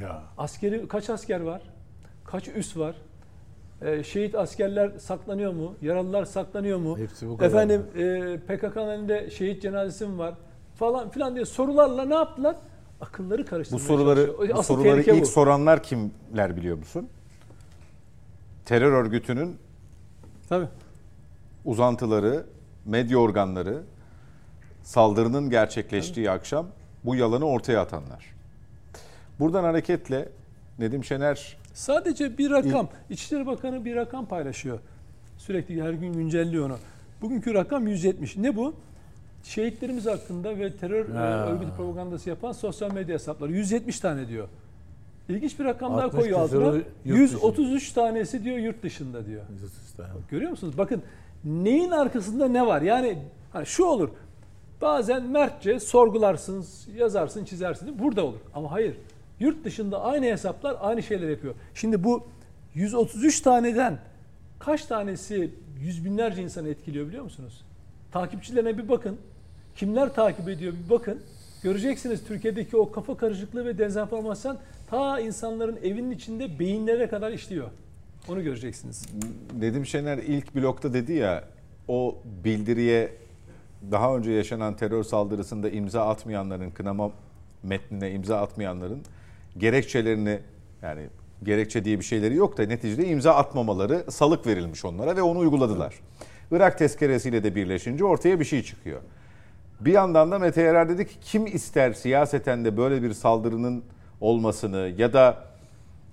Ya. Askeri kaç asker var? Kaç üs var? Ee, şehit askerler saklanıyor mu? Yaralılar saklanıyor mu? Hepsi bu kadar. Efendim e, PKK'nın elinde şehit cenazesi mi var? Falan filan diye sorularla ne yaptılar? Akılları Bu karıştırmaya soruları çalışıyor. bu Asıl soruları tehlike ilk bu. soranlar kimler biliyor musun? Terör örgütünün Tabii. uzantıları, medya organları saldırının gerçekleştiği akşam bu yalanı ortaya atanlar. Buradan hareketle Nedim Şener Sadece bir rakam. İçişleri Bakanı bir rakam paylaşıyor. Sürekli her gün güncelliyor onu. Bugünkü rakam 170. Ne bu? Şehitlerimiz hakkında ve terör e, Ha. örgütü propagandası yapan sosyal medya hesapları 170 tane diyor. İlginç bir rakam daha 60 koyuyor altına. yurt 133 tanesi diyor yurt dışında diyor. Görüyor musunuz? Bakın neyin arkasında ne var? Yani hani şu olur. Bazen mertçe sorgularsınız, yazarsın, çizersin. Burada olur. Ama hayır. Yurt dışında aynı hesaplar aynı şeyler yapıyor. Şimdi bu 133 taneden kaç tanesi yüz binlerce insanı etkiliyor biliyor musunuz? Takipçilerine bir bakın. Kimler takip ediyor bir bakın. Göreceksiniz Türkiye'deki o kafa karışıklığı ve dezenformasyon ta insanların evinin içinde beyinlere kadar işliyor. Onu göreceksiniz. Nedim Şener ilk blokta dedi ya o bildiriye daha önce yaşanan terör saldırısında imza atmayanların kınama metnine imza atmayanların gerekçelerini yani gerekçe diye bir şeyleri yok da neticede imza atmamaları salık verilmiş onlara ve onu uyguladılar. Irak tezkeresiyle de birleşince ortaya bir şey çıkıyor. Bir yandan da Mete Yarar dedi ki kim ister siyaseten de böyle bir saldırının olmasını ya da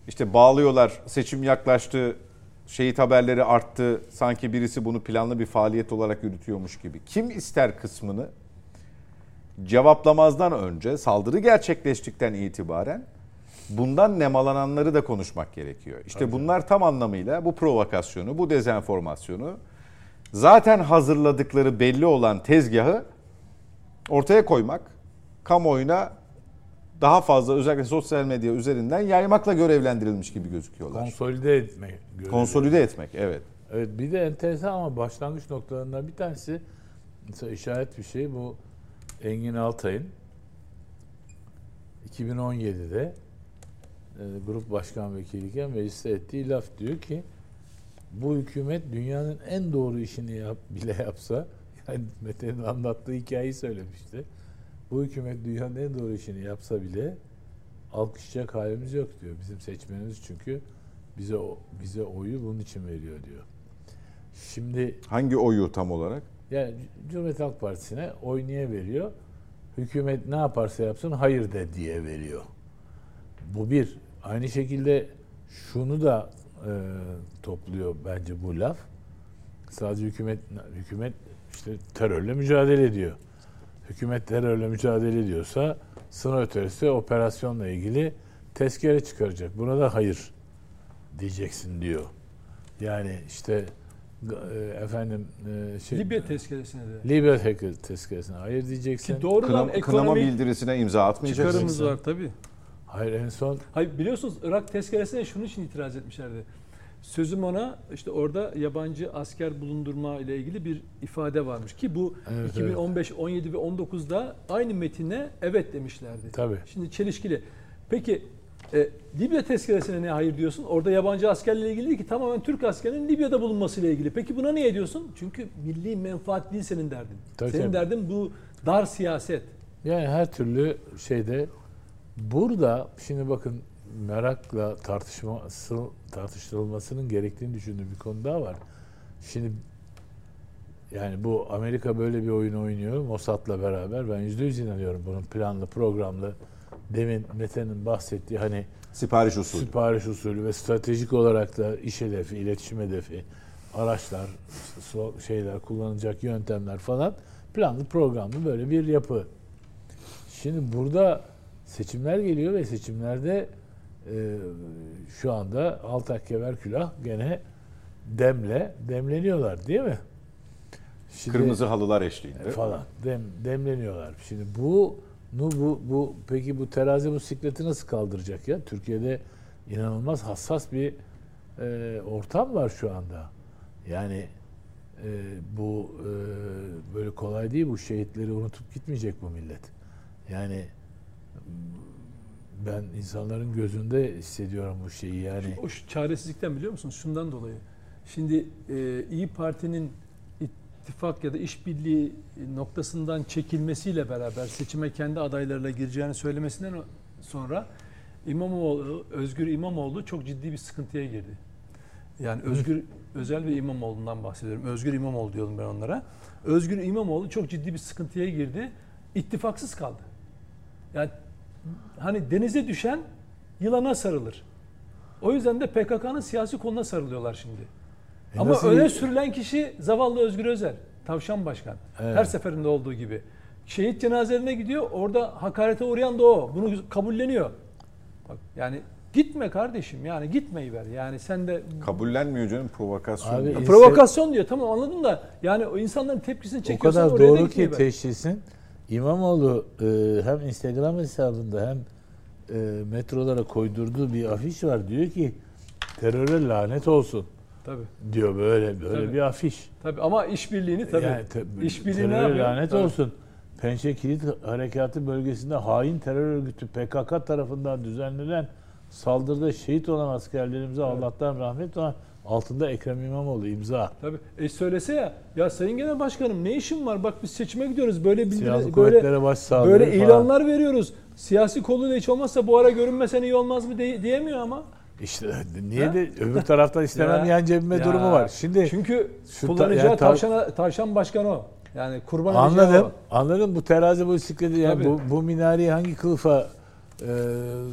işte bağlıyorlar seçim yaklaştı şehit haberleri arttı sanki birisi bunu planlı bir faaliyet olarak yürütüyormuş gibi. Kim ister kısmını cevaplamazdan önce saldırı gerçekleştikten itibaren bundan nemalananları da konuşmak gerekiyor. İşte bunlar tam anlamıyla bu provokasyonu, bu dezenformasyonu zaten hazırladıkları belli olan tezgahı ortaya koymak, kamuoyuna daha fazla özellikle sosyal medya üzerinden yaymakla görevlendirilmiş gibi gözüküyorlar. Konsolide etme. görevi. Konsolide etmek evet. Evet bir de enteresan ama başlangıç noktalarından bir tanesi mesela işaret bir şey bu Engin Altay'ın 2017'de e, grup başkan vekiliyken mecliste ettiği laf diyor ki bu hükümet dünyanın en doğru işini yap, bile yapsa yani Mete'nin anlattığı hikayeyi söylemişti. Bu hükümet dünyanın en doğru işini yapsa bile alkışlayacak halimiz yok diyor. Bizim seçmenimiz çünkü bize bize oyu bunun için veriyor diyor. Şimdi Hangi oyu tam olarak? yani Cumhuriyet Halk Partisi'ne oy niye veriyor? Hükümet ne yaparsa yapsın hayır de diye veriyor. Bu bir. Aynı şekilde şunu da e, topluyor bence bu laf. Sadece hükümet hükümet işte terörle mücadele ediyor. Hükümet terörle mücadele ediyorsa sınır ötesi operasyonla ilgili tezkere çıkaracak. Buna da hayır diyeceksin diyor. Yani işte e, efendim e, şey, Libya tezkeresine de. Libya tezkeresine hayır diyeceksin. Ki doğrudan Kınama, kınama ekonomik bildirisine imza atmayacaksın. çıkarımız var tabii. Hayır en son Hayır biliyorsunuz Irak tezkeresine şunun için itiraz etmişlerdi. Sözüm ona işte orada yabancı asker bulundurma ile ilgili bir ifade varmış ki bu Evet, 2015, 17 ve 19'da aynı metine evet demişlerdi. Tabii. Şimdi çelişkili. Peki e, Libya tezkeresine ne hayır diyorsun? Orada yabancı askerle ilgili değil ki tamamen Türk askerinin Libya'da bulunmasıyla ilgili. Peki buna niye diyorsun? Çünkü milli menfaat değil senin derdin. Tabii, senin tabii. derdin bu dar siyaset. Yani her türlü şeyde burada şimdi bakın merakla tartışması tartıştırılmasının gerektiğini düşündüğüm bir konu daha var. Şimdi yani bu Amerika böyle bir oyun oynuyor Mossad'la beraber. Ben yüzde yüz inanıyorum bunun planlı, programlı. Demin Mete'nin bahsettiği hani Sipariş usulü. sipariş usulü ve stratejik olarak da iş hedefi, iletişim hedefi, araçlar, şeyler, kullanılacak yöntemler falan planlı programlı böyle bir yapı. Şimdi burada seçimler geliyor ve seçimlerde e, şu anda Altak Kemer Külah gene demle demleniyorlar değil mi? Şimdi- Kırmızı halılar eşliğinde. falan dem, demleniyorlar. Şimdi bu bu bu, bu peki bu terazi bu sikleti nasıl kaldıracak ya? Türkiye'de inanılmaz hassas bir e, ortam var şu anda. Yani e, bu e, böyle kolay değil bu şehitleri unutup gitmeyecek bu millet. Yani ben insanların gözünde hissediyorum bu şeyi yani. O şu çaresizlikten biliyor musunuz? Şundan dolayı. Şimdi e, İyi Parti'nin ittifak ya da işbirliği noktasından çekilmesiyle beraber seçime kendi adaylarıyla gireceğini söylemesinden sonra İmamoğlu, Özgür İmamoğlu çok ciddi bir sıkıntıya girdi. Yani Özgür Özel ve İmamoğlu'ndan bahsediyorum. Özgür İmamoğlu diyorum ben onlara. Özgür İmamoğlu çok ciddi bir sıkıntıya girdi. İttifaksız kaldı. Yani hani denize düşen yılana sarılır. O yüzden de PKK'nın siyasi koluna sarılıyorlar şimdi. E Ama nasıl öne bir- sürülen kişi zavallı Özgür Özel. Tavşan Başkan. Evet. Her seferinde olduğu gibi. Şehit cenazelerine gidiyor. Orada hakarete uğrayan da o. Bunu kabulleniyor. Bak yani gitme kardeşim. Yani gitmeyi ver. Yani sen de Kabullenmiyor canım provokasyon. Abi, diyor. Provokasyon diyor. Tamam anladım da yani o insanların tepkisini O çekiyorsan kadar oraya da doğru gitmeyi ki ver. teşhisin. İmamoğlu e, hem Instagram hesabında hem e, metrolara koydurduğu bir afiş var. Diyor ki teröre lanet olsun Tabii. diyor böyle böyle Tabii. bir afiş. Tabii ama işbirliğini tabii. Yani te- İşbirliği ne teröre yapıyor? lanet Tabii. olsun. Pençe Kilit Harekatı bölgesinde hain terör örgütü PKK tarafından düzenlenen saldırıda şehit olan askerlerimize Allah'tan rahmet olan altında Ekrem İmamoğlu imza. Tabii. E söylese ya, ya Sayın Genel Başkanım ne işin var? Bak biz seçime gidiyoruz. Böyle bildiri, böyle böyle falan. ilanlar veriyoruz. Siyasi koluyla hiç olmazsa bu ara görünmesen iyi olmaz mı diye- diyemiyor ama. İşte niye Ha? de öbür taraftan istemem Ya, yan cebime ya. durumu var. Şimdi Çünkü şu kullanacağı yani tav- tavşana, tavşan başkan o. Yani kurban anladım. o. Anladım bu terazi bu bisikleti yani Tabii. bu, bu minareyi hangi kılıfa e,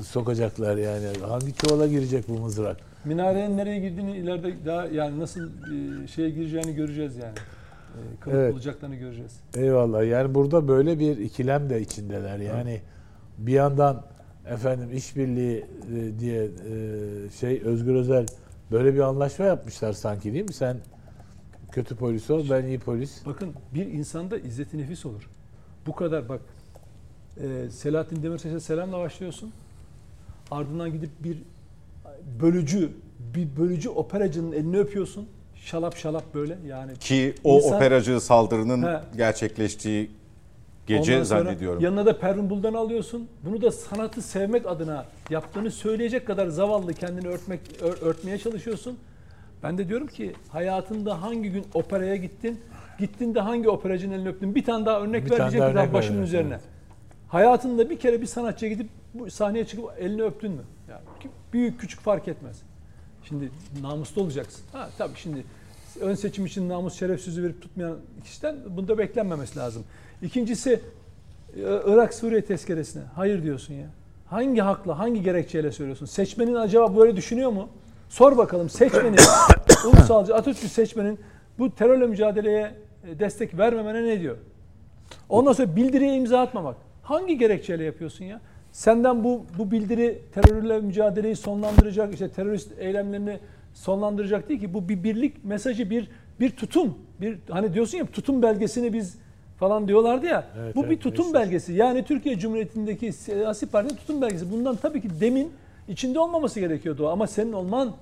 sokacaklar yani? Hangi çuvala girecek bu mızrak? Minarenin nereye girdiğini ileride daha yani nasıl e, şeye gireceğini göreceğiz yani. E, kılıf Evet. bulacaklarını göreceğiz. Eyvallah. Yani burada böyle bir ikilem de içindeler. Yani bir yandan efendim işbirliği e, diye e, şey Özgür Özel böyle bir anlaşma yapmışlar sanki değil mi? Sen kötü polis ol, ben iyi polis. Bakın bir insanda izzeti nefis olur. Bu kadar bak e, Selahattin Demirtaş'a selamla başlıyorsun. Ardından gidip bir bölücü, bir bölücü operacının elini öpüyorsun. Şalap şalap böyle yani. Ki o İnsan- operacı saldırının He. gerçekleştiği gece zannediyorum. Yanına da Pervin Buldan'ı alıyorsun. Bunu da sanatı sevmek adına yaptığını söyleyecek kadar zavallı kendini örtmek ör- örtmeye çalışıyorsun. Ben de diyorum ki hayatında hangi gün operaya gittin? Gittin de hangi operacının elini öptün? Bir tane daha örnek Bir ver tane diyecek daha bir daha örnek başımın üzerine. evet. Hayatında bir kere bir sanatçıya gidip bu sahneye çıkıp elini öptün mü? Yani büyük küçük fark etmez. Şimdi namuslu olacaksın. Ha tabii şimdi ön seçim için namus şeref sözü verip tutmayan kişiden bunda beklenmemesi lazım. İkincisi e, Irak Suriye tezkeresine hayır diyorsun ya. Hangi hakla, hangi gerekçeyle söylüyorsun? Seçmenin acaba böyle düşünüyor mu? Sor bakalım seçmenin, ulusalcı Atatürkçü seçmenin bu terörle mücadeleye e, destek vermemene ne diyor? Ondan sonra bildiriye imza atmamak. Hangi gerekçeyle yapıyorsun ya? Senden bu bu bildiri terörle mücadeleyi sonlandıracak, işte terörist eylemlerini sonlandıracak değil ki bu bir birlik mesajı, bir bir tutum. Bir hani diyorsun ya tutum belgesini biz falan diyorlardı ya. Evet, bu evet, bir tutum meşhur. belgesi. Yani Türkiye Cumhuriyeti'ndeki siyasi partinin tutum belgesi. Bundan tabii ki demin içinde olmaması gerekiyordu ama senin olman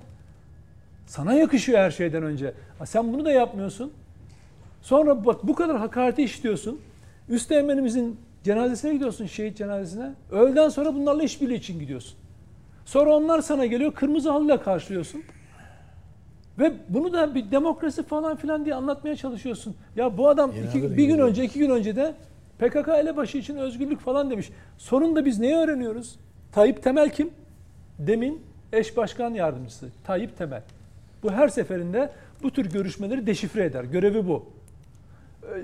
sana yakışıyor her şeyden önce. Ha, sen bunu da yapmıyorsun. Sonra bak bu kadar hakareti işliyorsun. Üsteğmenimizin cenazesine gidiyorsun şehit cenazesine. Öğleden sonra bunlarla işbirliği için gidiyorsun. Sonra onlar sana geliyor kırmızı halıyla karşılıyorsun. Ve bunu da bir demokrasi falan filan diye anlatmaya çalışıyorsun. Ya bu adam iki, bir gün önce iki gün önce de PKK elebaşı için özgürlük falan demiş. Sonunda biz neyi öğreniyoruz? Tayyip Temel kim? Demin eş başkan yardımcısı Tayyip Temel. Bu her seferinde bu tür görüşmeleri deşifre eder. Görevi bu.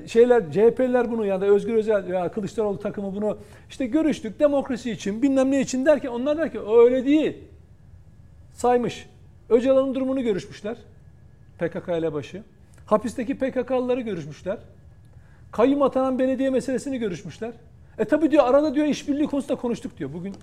Ee, Şeyler CHP'liler bunu ya da Özgür Özel veya Kılıçdaroğlu takımı bunu işte görüştük demokrasi için bilmem ne için derken onlar der ki öyle değil. Saymış. Öcalan'ın durumunu görüşmüşler. PKK ile başı. Hapisteki PKK'lıları görüşmüşler. Kayyum atanan belediye meselesini görüşmüşler. E tabi diyor arada diyor işbirliği konusunda konuştuk diyor. Bugün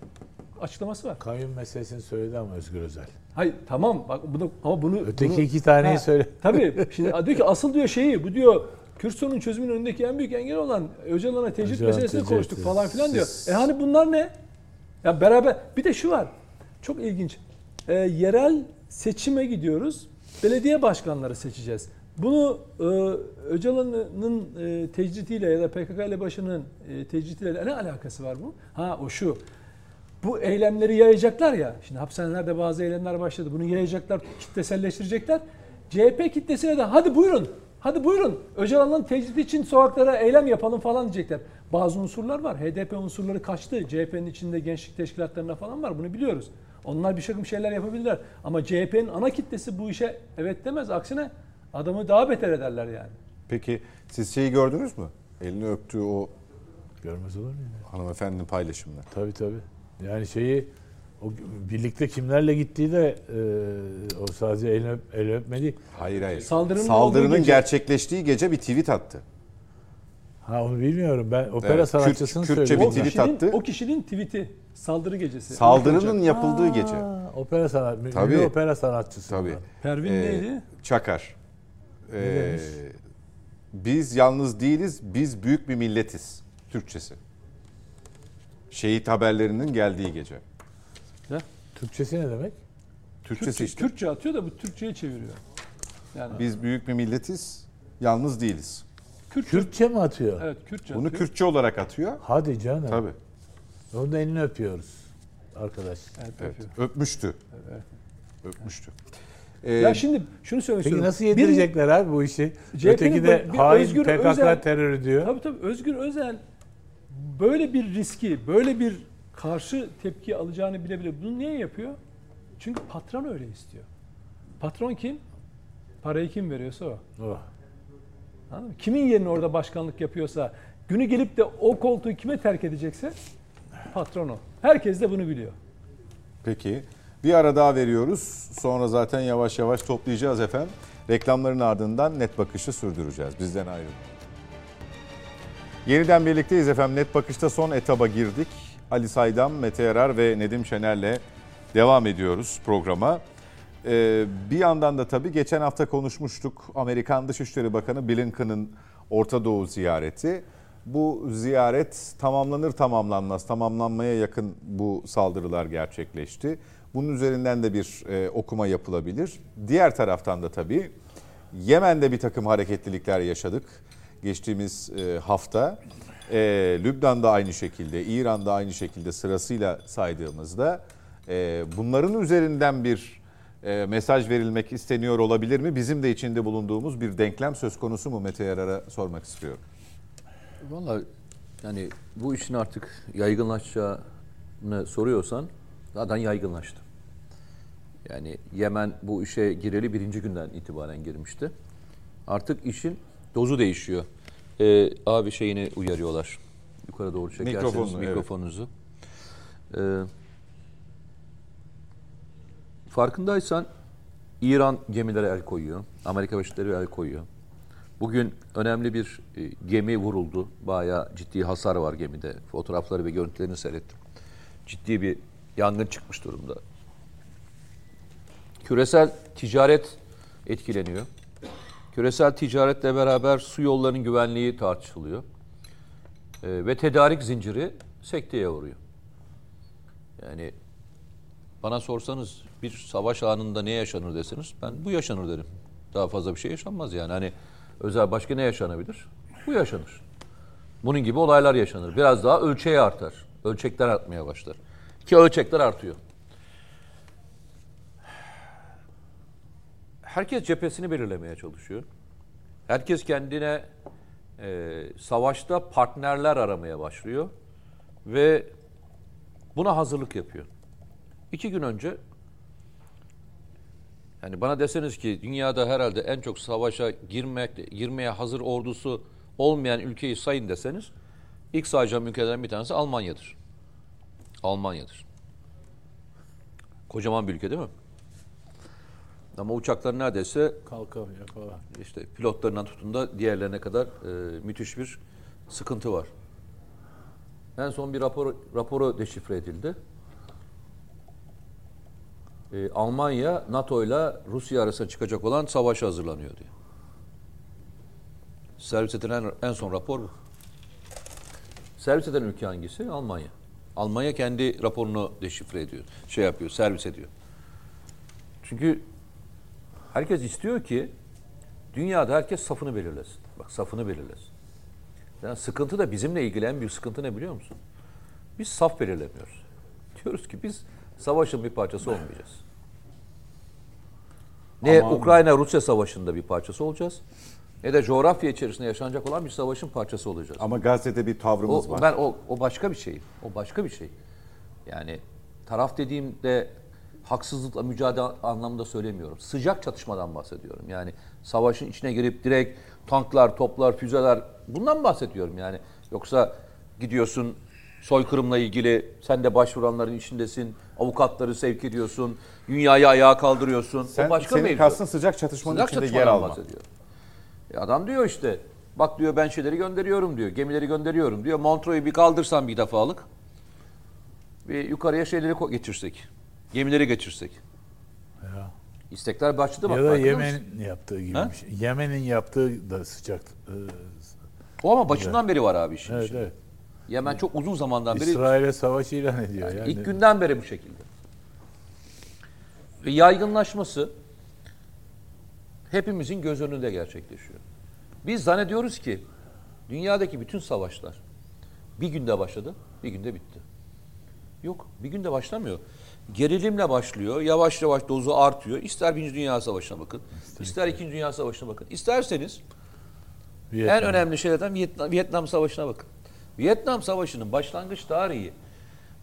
açıklaması var. Kayyum meselesini söyledi ama Özgür Özel. Hayır tamam bak bunu ama bunu Öteki bunu- iki taneyi Ha, söyle. Tabii. Şimdi diyor ki asıl diyor şeyi bu diyor Kürt sorunun çözümünün önündeki en büyük engel olan Öcalan'a tecrit Öcalan meselesini tecrit. konuştuk falan filan diyor. E hani bunlar ne? Ya beraber bir de şu var. Çok ilginç. E, yerel seçime gidiyoruz. Belediye başkanları seçeceğiz. Bunu e, Öcalan'ın e, tecritiyle ya da PKK ile başının e, tecritiyle ne alakası var bu? Ha o şu. Bu eylemleri yayacaklar ya. Şimdi hapishanelerde bazı eylemler başladı. Bunu yayacaklar, kitleselleştirecekler. CHP kitlesine de hadi buyurun. Hadi buyurun. Öcalan'ın tecridi için sokaklara eylem yapalım falan diyecekler. Bazı unsurlar var. HDP unsurları kaçtı. CHP'nin içinde gençlik teşkilatlarında falan var. Bunu biliyoruz. Onlar bir takım şeyler yapabilirler. Ama CHP'nin ana kitlesi bu işe evet demez. Aksine adamı daha beter ederler yani. Peki siz şeyi gördünüz mü? Elini öptüğü o Görmez olur mu? hanımefendinin paylaşımını. Tabii tabii. Yani şeyi o birlikte kimlerle gittiği de e, o sadece el, öp, el öpme değil. Hayır hayır. Saldırının olduğu Saldırının gece- gerçekleştiği gece bir tweet attı. Ha onu bilmiyorum. Ben opera Evet, sanatçısını Kürt- Kürtçe söylüyorum. bir O tweet kişinin, attı. o kişinin tweet'i saldırı gecesi. Saldırının yapıldığı Aa, gece. Opera sanat, ünlü Tabii. opera sanatçısı. Tabii. bunlar. Pervin Ee, neydi? Çakar. Ee, demiş? biz yalnız değiliz, biz büyük bir milletiz. Türkçesi. Şehit haberlerinin geldiği gece. Türkçesi ne demek? Türkçesi Kürtçe, işte. Kürtçe atıyor da bu Türkçe'ye çeviriyor. Yani Biz büyük bir milletiz, yalnız değiliz. Kürtçe, Kürtçe mi atıyor? evet Kürtçe Bunu atıyor. Kürtçe olarak atıyor. Hadi canım. Tabii. Onun da elini öpüyoruz arkadaş. Evet, Evet. yapıyor. Öpmüştü. Öpmüştü. Ee, Ya şimdi şunu söylemek Peki istiyorum. nasıl Bir- yedirecekler abi bu işi? CHP'nin Öteki de bir hain Özgür PKK Özel- terörü diyor. Tabii tabii Özgür Özel böyle bir riski, böyle bir karşı tepki alacağını bile bile bunu niye yapıyor? Çünkü patron öyle istiyor. Patron kim? Parayı kim veriyorsa o. Oh. Anladın mı? Kimin yerine orada başkanlık yapıyorsa, günü gelip de o koltuğu kime terk edecekse patron o. Herkes de bunu biliyor. Peki. Bir ara daha veriyoruz. Sonra zaten yavaş yavaş toplayacağız efendim. Reklamların ardından net bakışı sürdüreceğiz. Bizden ayrılmayın. Yeniden birlikteyiz efendim. Net bakışta son etaba girdik. Ali Saydam, Mete Yarar ve Nedim Şener'le devam ediyoruz programa. Ee, bir yandan da tabii geçen hafta konuşmuştuk. Amerikan Dışişleri Bakanı Blinken'ın Orta Doğu ziyareti. Bu ziyaret tamamlanır tamamlanmaz, tamamlanmaya yakın bu saldırılar gerçekleşti. Bunun üzerinden de bir e, okuma yapılabilir. Diğer taraftan da tabii Yemen'de bir takım hareketlilikler yaşadık geçtiğimiz e, hafta. E, Lübnan'da aynı şekilde, İran'da aynı şekilde sırasıyla saydığımızda e, bunların üzerinden bir e, mesaj verilmek isteniyor olabilir mi? Bizim de içinde bulunduğumuz bir denklem söz konusu mu Mete Yarar'a sormak istiyorum. Valla yani bu işin artık yaygınlaşacağını soruyorsan zaten yaygınlaştı. Yani Yemen bu işe gireli birinci günden itibaren girmişti. Artık işin dozu değişiyor. Ee, abi şeyini uyarıyorlar. Yukarı doğru çekerseniz Mikrofonunu, evet. mikrofonunuzu. Ee, farkındaysan İran gemilere el koyuyor. Amerika Birleşik Devletleri el koyuyor. Bugün önemli bir e, gemi vuruldu. Bayağı ciddi hasar var gemide. Fotoğrafları ve görüntülerini seyrettim. Ciddi bir yangın çıkmış durumda. Küresel ticaret etkileniyor. Küresel ticaretle beraber su yollarının güvenliği tartışılıyor. E, ve tedarik zinciri sekteye uğruyor. Yani bana sorsanız bir savaş anında ne yaşanır deseniz ben bu yaşanır derim. Daha fazla bir şey yaşanmaz yani. Hani özel başka ne yaşanabilir? Bu yaşanır. Bunun gibi olaylar yaşanır. Biraz daha ölçeği artar. Ölçekler artmaya başlar. Ki ölçekler artıyor. Herkes cephesini belirlemeye çalışıyor. Herkes kendine e, savaşta partnerler aramaya başlıyor. Ve buna hazırlık yapıyor. İki gün önce yani bana deseniz ki dünyada herhalde en çok savaşa girmek, girmeye hazır ordusu olmayan ülkeyi sayın deseniz ilk sayacağım ülkelerden bir tanesi Almanya'dır. Almanya'dır. Kocaman bir ülke değil mi? Ama uçaklar neredeyse Kalkamıyor falan. işte pilotlarından tutun da diğerlerine kadar e, müthiş bir sıkıntı var. En son bir rapor raporu deşifre edildi. E, Almanya NATO ile Rusya arasında çıkacak olan savaşa hazırlanıyor diyor. Servis edilen en son rapor bu. Servis eden ülke hangisi? Almanya. Almanya kendi raporunu deşifre ediyor. Şey yapıyor, servis ediyor. Çünkü herkes istiyor ki dünyada herkes safını belirlesin. Bak safını belirlesin. Yani sıkıntı da bizimle ilgili en büyük sıkıntı ne biliyor musun? Biz saf belirlemiyoruz. Diyoruz ki biz savaşın bir parçası olmayacağız. Ne Ukrayna-Rusya savaşında bir parçası olacağız. Ne de coğrafya içerisinde yaşanacak olan bir savaşın parçası olacağız. Ama Gazze'de bir tavrımız O, var. ben o, o başka bir şey. O başka bir şey. Yani taraf dediğimde haksızlıkla mücadele anlamında söylemiyorum. Sıcak çatışmadan bahsediyorum. Yani savaşın içine girip direkt tanklar, toplar, füzeler bundan bahsediyorum yani. Yoksa gidiyorsun soykırımla ilgili sen de başvuranların içindesin. Avukatları sevk ediyorsun. Dünyayı ayağa kaldırıyorsun. Sen, o başka senin kastın sıcak çatışmanın Sıcak içinde yer alma. bahsediyor. E adam diyor işte bak diyor ben şeyleri gönderiyorum diyor. Gemileri gönderiyorum diyor. Montreux'u bir kaldırsan bir defalık. Bir yukarıya şeyleri geçirsek. Gemileri geçirsek. Ya. İstekler başladı bak. ya da Yemen'in yaptığı gibi Ha? bir şey. Yemen'in yaptığı da sıcak. e, O ama başından beri var abi işin evet, evet. Yemen çok uzun zamandan beri İsrail'e savaş ilan ediyor. Yani. ilk günden beri bu şekilde. Ve yaygınlaşması hepimizin göz önünde gerçekleşiyor. Biz zannediyoruz ki dünyadaki bütün savaşlar bir günde başladı, bir günde bitti. Yok, bir günde başlamıyor. Gerilimle başlıyor, yavaş yavaş dozu artıyor. İster Birinci Dünya Savaşı'na bakın, ister İkinci Dünya Savaşı'na bakın. İsterseniz Vietnam. en önemli şeylerden Vietnam, Vietnam Savaşı'na bakın. Vietnam Savaşı'nın başlangıç tarihi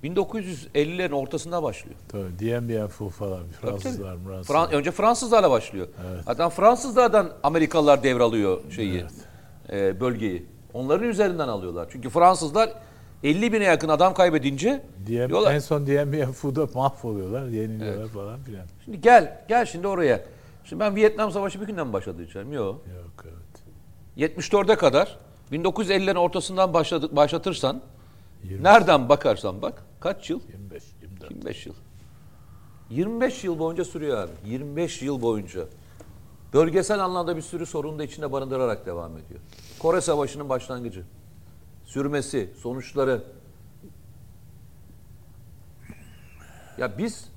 1950'lerin ortasında başlıyor. Tabii, Dien Bien Phu falan. Fransızlar, Fransızlar. Fran- önce Fransızlarla başlıyor. Hatta Fransızlardan Amerikalılar devralıyor şeyi, e, bölgeyi. Onların üzerinden alıyorlar. Çünkü Fransızlar 50 bine yakın adam kaybedince Dien, diyorlar. en son Bien Phu'da mahvoluyorlar, yeniliyorlar falan filan. Şimdi gel, gel şimdi oraya. Şimdi ben Vietnam Savaşı bir günden başladı diyeceğim. Yok. Yok evet. 74'e kadar 1950'lerin ortasından başladık, başlatırsan Yirmi- nereden bakarsan bak kaç yıl? 25, 24. 25 yıl. 25 yıl boyunca sürüyor abi. 25 yıl boyunca. Bölgesel anlamda bir sürü sorunu da içinde barındırarak devam ediyor. Kore Savaşı'nın başlangıcı. Sürmesi, sonuçları. Ya biz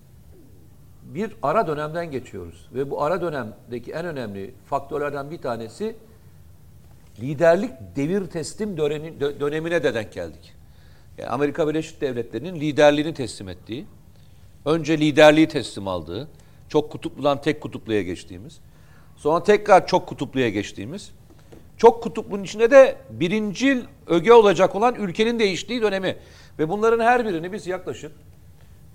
bir ara dönemden geçiyoruz. Ve bu ara dönemdeki en önemli faktörlerden bir tanesi liderlik devir teslim dönemi- dö- dönemine de denk geldik. Yani Amerika Birleşik Devletleri'nin liderliğini teslim ettiği, önce liderliği teslim aldığı, çok kutupludan tek kutupluya geçtiğimiz, sonra tekrar çok kutupluya geçtiğimiz, çok kutuplunun içinde de birincil öge olacak olan ülkenin değiştiği dönemi. Ve bunların her birini biz yaklaşık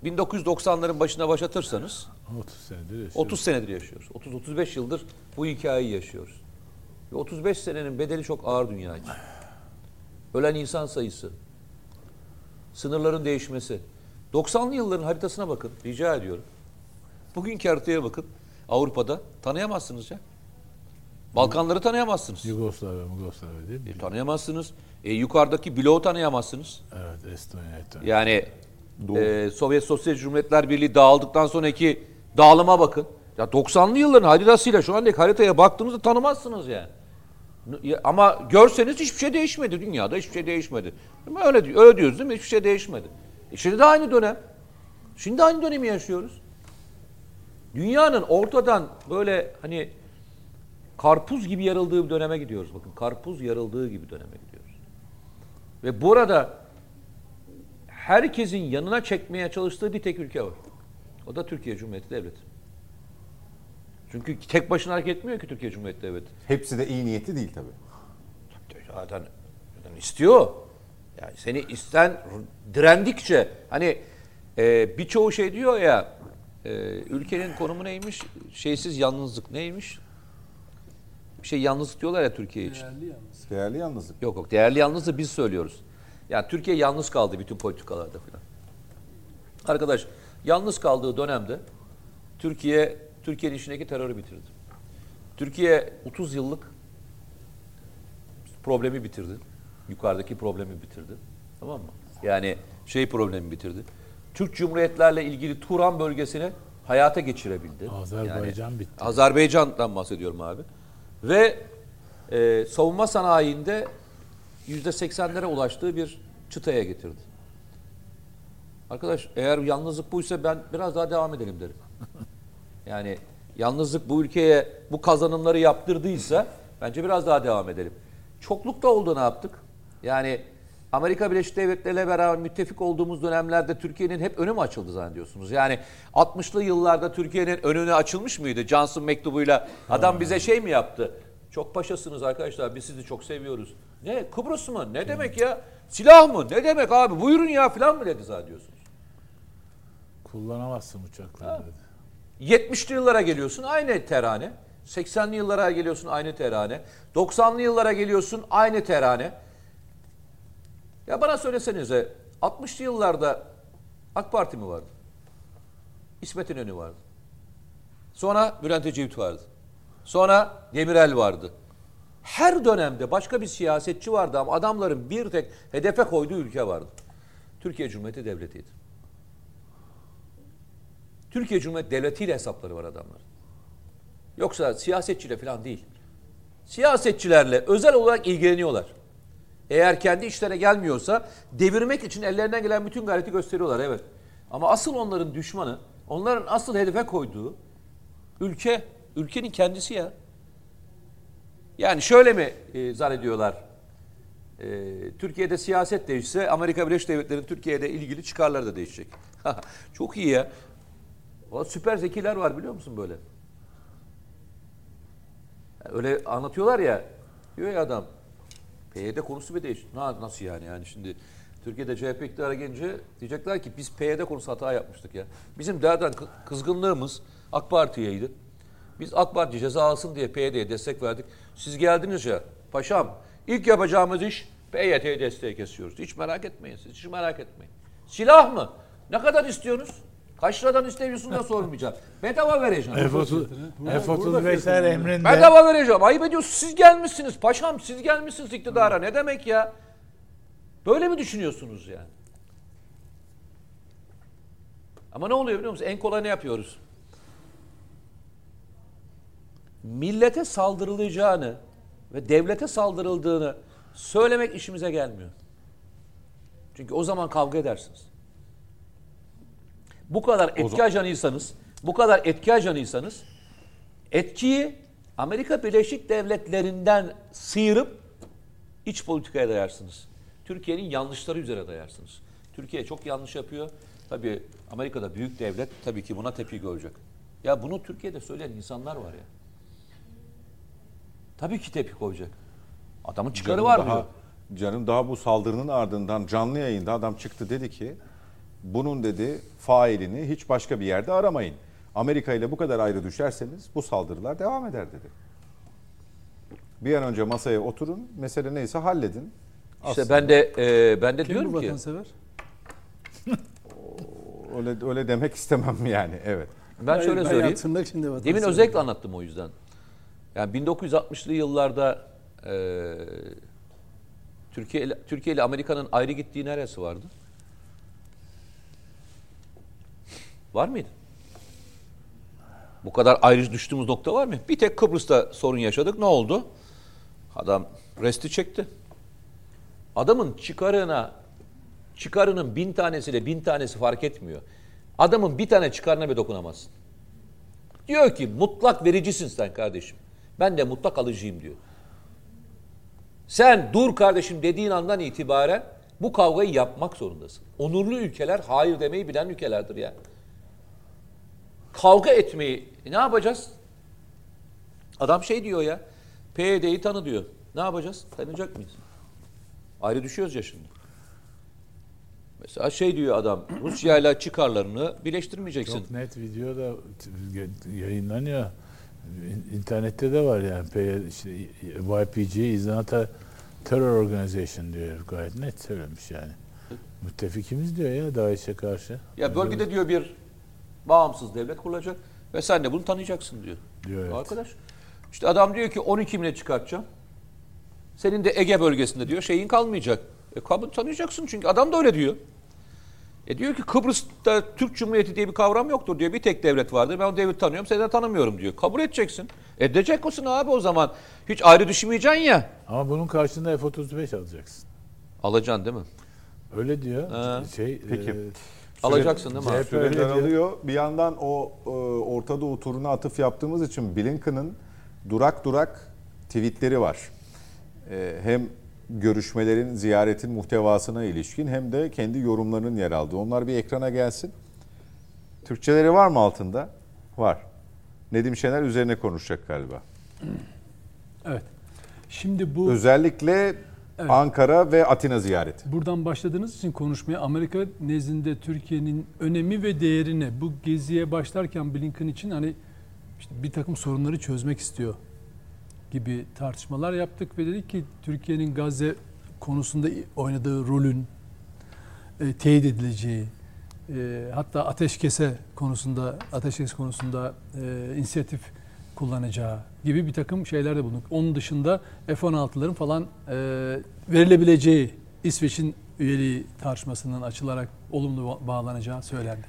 1990'ların başına başlatırsanız 30 senedir yaşıyoruz. 30 senedir yaşıyoruz. 30-35 yıldır bu hikayeyi yaşıyoruz. Ve 35 senenin bedeli çok ağır dünya için. Ölen insan sayısı, sınırların değişmesi. 90'lı yılların haritasına bakın, rica ediyorum. Bugünkü haritaya bakın. Avrupa'da tanıyamazsınız ya. Balkanları tanıyamazsınız. Yugoslavya, Yugoslavya değil mi? E, tanıyamazsınız. E, yukarıdaki bloğu tanıyamazsınız. Evet, Estonya, Estonya. Yani e, Sovyet Sosyalist Cumhuriyetler Birliği dağıldıktan sonraki dağılıma bakın. Ya 90'lı yılların haritasıyla şu andaki haritaya baktığınızda tanımazsınız yani. Ya- Ama görseniz hiçbir şey değişmedi. Dünyada hiçbir şey değişmedi. Ama öyle, öyle diyoruz değil mi? Hiçbir şey değişmedi. E şimdi de aynı dönem. Şimdi aynı dönemi yaşıyoruz. Dünyanın ortadan böyle hani karpuz gibi yarıldığı bir döneme gidiyoruz. Bakın karpuz yarıldığı gibi döneme gidiyoruz. Ve burada herkesin yanına çekmeye çalıştığı bir tek ülke var. O da Türkiye Cumhuriyeti Devleti. Çünkü tek başına hareket etmiyor ki Türkiye Cumhuriyeti Devleti. Hepsi de iyi niyetli değil tabii. Zaten, zaten istiyor. Yani seni isten direndikçe hani e, birçoğu şey diyor ya e, ülkenin konumu neymiş? Şeysiz yalnızlık neymiş? Bir şey yalnızlık diyorlar ya Türkiye için. Değerli yalnız. Değerli yalnızlık. Yok yok değerli yalnızlığı biz söylüyoruz. Yani Türkiye yalnız kaldı bütün politikalarda falan. Arkadaş yalnız kaldığı dönemde Türkiye Türkiye'nin içindeki terörü bitirdi. Türkiye 30 yıllık problemi bitirdi. Yukarıdaki problemi bitirdi. Tamam mı? Yani şey problemi bitirdi. Türk Cumhuriyetlerle ilgili Turan bölgesini hayata geçirebildi. Azerbaycan bitti. Azerbaycan'dan bahsediyorum abi. Ve e, savunma sanayinde yüzde seksenlere ulaştığı bir çıtaya getirdi. Arkadaş eğer yalnızlık buysa ben biraz daha devam edelim derim. Yani yalnızlık bu ülkeye bu kazanımları yaptırdıysa bence biraz daha devam edelim. Çoklukta oldu ne yaptık? Yani Amerika Birleşik Devletleri ile beraber müttefik olduğumuz dönemlerde Türkiye'nin hep önü mü açıldı zannediyorsunuz? Yani 60'lı yıllarda Türkiye'nin önüne açılmış mıydı? Johnson mektubuyla adam bize şey mi yaptı? Çok paşasınız arkadaşlar biz sizi çok seviyoruz. Ne Kıbrıs mı? Ne demek ya? Silah mı? Ne demek abi? Buyurun ya falan mı dedi zannediyorsunuz? Kullanamazsın uçakları dedi. 70'li yıllara geliyorsun aynı terane. 80'li yıllara geliyorsun aynı terane. 90'lı yıllara geliyorsun aynı terane. Ya bana söylesenize 60'lı yıllarda AK Parti mi vardı? İsmet İnönü vardı. Sonra Bülent Ecevit vardı. Sonra Demirel vardı. Her dönemde başka bir siyasetçi vardı ama adamların bir tek hedefe koyduğu ülke vardı. Türkiye Cumhuriyeti Devleti'ydi. Türkiye Cumhuriyeti Devleti ile hesapları var adamların. Yoksa siyasetçiyle falan değil. Siyasetçilerle özel olarak ilgileniyorlar. Eğer kendi işlerine gelmiyorsa devirmek için ellerinden gelen bütün gayreti gösteriyorlar evet. Ama asıl onların düşmanı, onların asıl hedefe koyduğu ülke, ülkenin kendisi ya. Yani şöyle mi e, zannediyorlar? E, Türkiye'de siyaset değişse Amerika Birleşik Devletleri'nin Türkiye'de ilgili çıkarları da değişecek. Çok iyi ya. O süper zekiler var biliyor musun böyle? Öyle anlatıyorlar ya. Diyor ya adam. PYD konusu bir değiş. Na, nasıl yani yani şimdi Türkiye'de CHP iktidara gelince diyecekler ki biz PYD konusu hata yapmıştık ya. Bizim derden kı- kızgınlığımız AK Parti'yeydi. Biz AK Parti ceza alsın diye PYD'ye destek verdik. Siz geldiniz ya paşam ilk yapacağımız iş PYD'ye destek kesiyoruz. Hiç merak etmeyin siz hiç merak etmeyin. Silah mı? Ne kadar istiyorsunuz? Kaç liradan istiyorsun da sormayacağım. Bedava vereceğim. F-30, F-35'ler emrinde. Bedava vereceğim. Ayıp ediyorsunuz. Siz gelmişsiniz paşam. Siz gelmişsiniz iktidara. Ne demek ya? Böyle mi düşünüyorsunuz yani? Ama ne oluyor biliyor musunuz? En kolay ne yapıyoruz? Millete saldırılacağını ve devlete saldırıldığını söylemek işimize gelmiyor. Çünkü o zaman kavga edersiniz. Bu kadar etki zaman- ajanıysanız, bu kadar etki ajanıysanız etkiyi Amerika Birleşik Devletleri'nden sıyırıp iç politikaya dayarsınız. Türkiye'nin yanlışları üzerine dayarsınız. Türkiye çok yanlış yapıyor. Tabii Amerika'da büyük devlet tabii ki buna tepki görecek. Ya bunu Türkiye'de söyleyen insanlar var ya. Tabii ki tepki koyacak. Adamın çıkarı Canım var daha, diyor. Canım daha bu saldırının ardından canlı yayında adam çıktı dedi ki bunun dedi failini hiç başka bir yerde aramayın. Amerika ile bu kadar ayrı düşerseniz bu saldırılar devam eder dedi. Bir an önce masaya oturun, mesele neyse halledin. İşte Aslında ben de e, ben de Kim diyorum bu ki vatansever? öyle öyle demek istemem yani. Evet. ben şöyle ben söyleyeyim. vatansever. Demin özellikle anlattım o yüzden. Yani 1960'lı yıllarda e, Türkiye ile, Türkiye ile Amerika'nın ayrı gittiği neresi vardı? Var mıydı? Bu kadar ayrı düştüğümüz nokta var mı? Bir tek Kıbrıs'ta sorun yaşadık. Ne oldu? Adam resti çekti. Adamın çıkarına çıkarının bin tanesiyle bin tanesi fark etmiyor. Adamın bir tane çıkarına bir dokunamazsın. Diyor ki mutlak vericisin sen kardeşim. Ben de mutlak alıcıyım diyor. Sen dur kardeşim dediğin andan itibaren bu kavgayı yapmak zorundasın. Onurlu ülkeler hayır demeyi bilen ülkelerdir ya. Kavga etmeyi e ne yapacağız? Adam şey diyor ya. PYD'yi tanı diyor. Ne yapacağız? Tanıyacak mıyız? Ayrı düşüyoruz ya şimdi. Mesela şey diyor adam. Rusya ile çıkarlarını birleştirmeyeceksin. Çok net video da yayınlanıyor. İn- İnternette de var yani. İşte YPG is not a terror organization diyor gayet net söylemiş yani. Müttefikimiz diyor ya DAEŞ'e karşı. Ya bölgede diyor bir bağımsız devlet kurulacak ve sen de bunu tanıyacaksın diyor. Diyor, evet. Arkadaş. İşte adam diyor ki 12 bine çıkartacağım. Senin de Ege bölgesinde diyor şeyin kalmayacak. E kabul tanıyacaksın çünkü adam da öyle diyor. E diyor ki Kıbrıs'ta Türk Cumhuriyeti diye bir kavram yoktur diyor. Bir tek devlet vardır. Ben o devleti tanıyorum, seni de tanımıyorum diyor. Kabul edeceksin. Edecek misin abi o zaman? Hiç ayrı düşünmeyeceksin ya. Ama bunun karşılığında F-35 alacaksın. Alacaksın değil mi? Öyle diyor. Ha. Şey, Peki. e, Alacaksın değil mi? CHP Süre daralıyor. Bir yandan o e, Orta Doğu turuna atıf yaptığımız için Blinken'ın durak durak tweetleri var. E, hem görüşmelerin, ziyaretin muhtevasına ilişkin hem de kendi yorumlarının yer aldığı. Onlar bir ekrana gelsin. Türkçeleri var mı altında? Var. Nedim Şener üzerine konuşacak galiba. Evet. Şimdi bu Özellikle Evet. Ankara ve Atina ziyareti. buradan başladığınız için konuşmaya Amerika nezdinde Türkiye'nin önemi ve değerini bu geziye başlarken Blinken için hani işte bir takım sorunları çözmek istiyor gibi tartışmalar yaptık ve dedik ki Türkiye'nin Gazze konusunda oynadığı rolün e, teyit edileceği e, hatta ateşkese konusunda ateşkes konusunda e, inisiyatif kullanacağı gibi bir takım şeyler de bulunduk. Onun dışında F-16'ların falan e, verilebileceği İsveç'in üyeliği tartışmasından açılarak olumlu ba- bağlanacağı söylendi.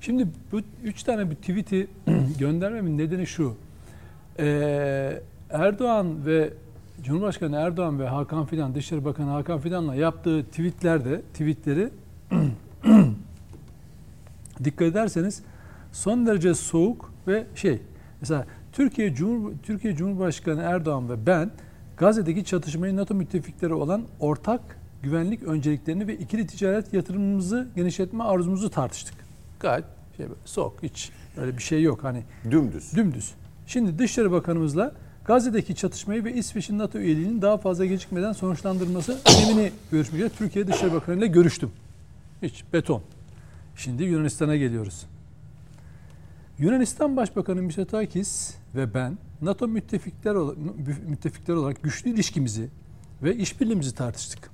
Şimdi bu üç tane bir tweet'i göndermemin nedeni şu. Ee, Erdoğan ve Cumhurbaşkanı Erdoğan ve Hakan Fidan, Dışişleri Bakanı Hakan Fidan'la yaptığı tweetlerde, tweetleri dikkat ederseniz son derece soğuk ve şey. Mesela Türkiye Cumhur Türkiye Cumhurbaşkanı Erdoğan ve ben Gazze'deki çatışmayı NATO müttefikleri olan ortak güvenlik önceliklerini ve ikili ticaret yatırımımızı genişletme arzumuzu tartıştık. Gayet şey böyle soğuk hiç öyle bir şey yok hani Dümdüz. Dümdüz. Şimdi Dışişleri Bakanımızla Gazze'deki çatışmayı ve İsveç'in NATO üyeliğinin daha fazla gecikmeden sonuçlandırılması önemini görüşmeye Türkiye Dışişleri Bakanı ile görüştüm. Hiç beton. Şimdi Yunanistan'a geliyoruz. Yunanistan Başbakanı Mitsotakis ve ben NATO müttefikler, müttefikler olarak güçlü ilişkimizi ve işbirliğimizi tartıştık.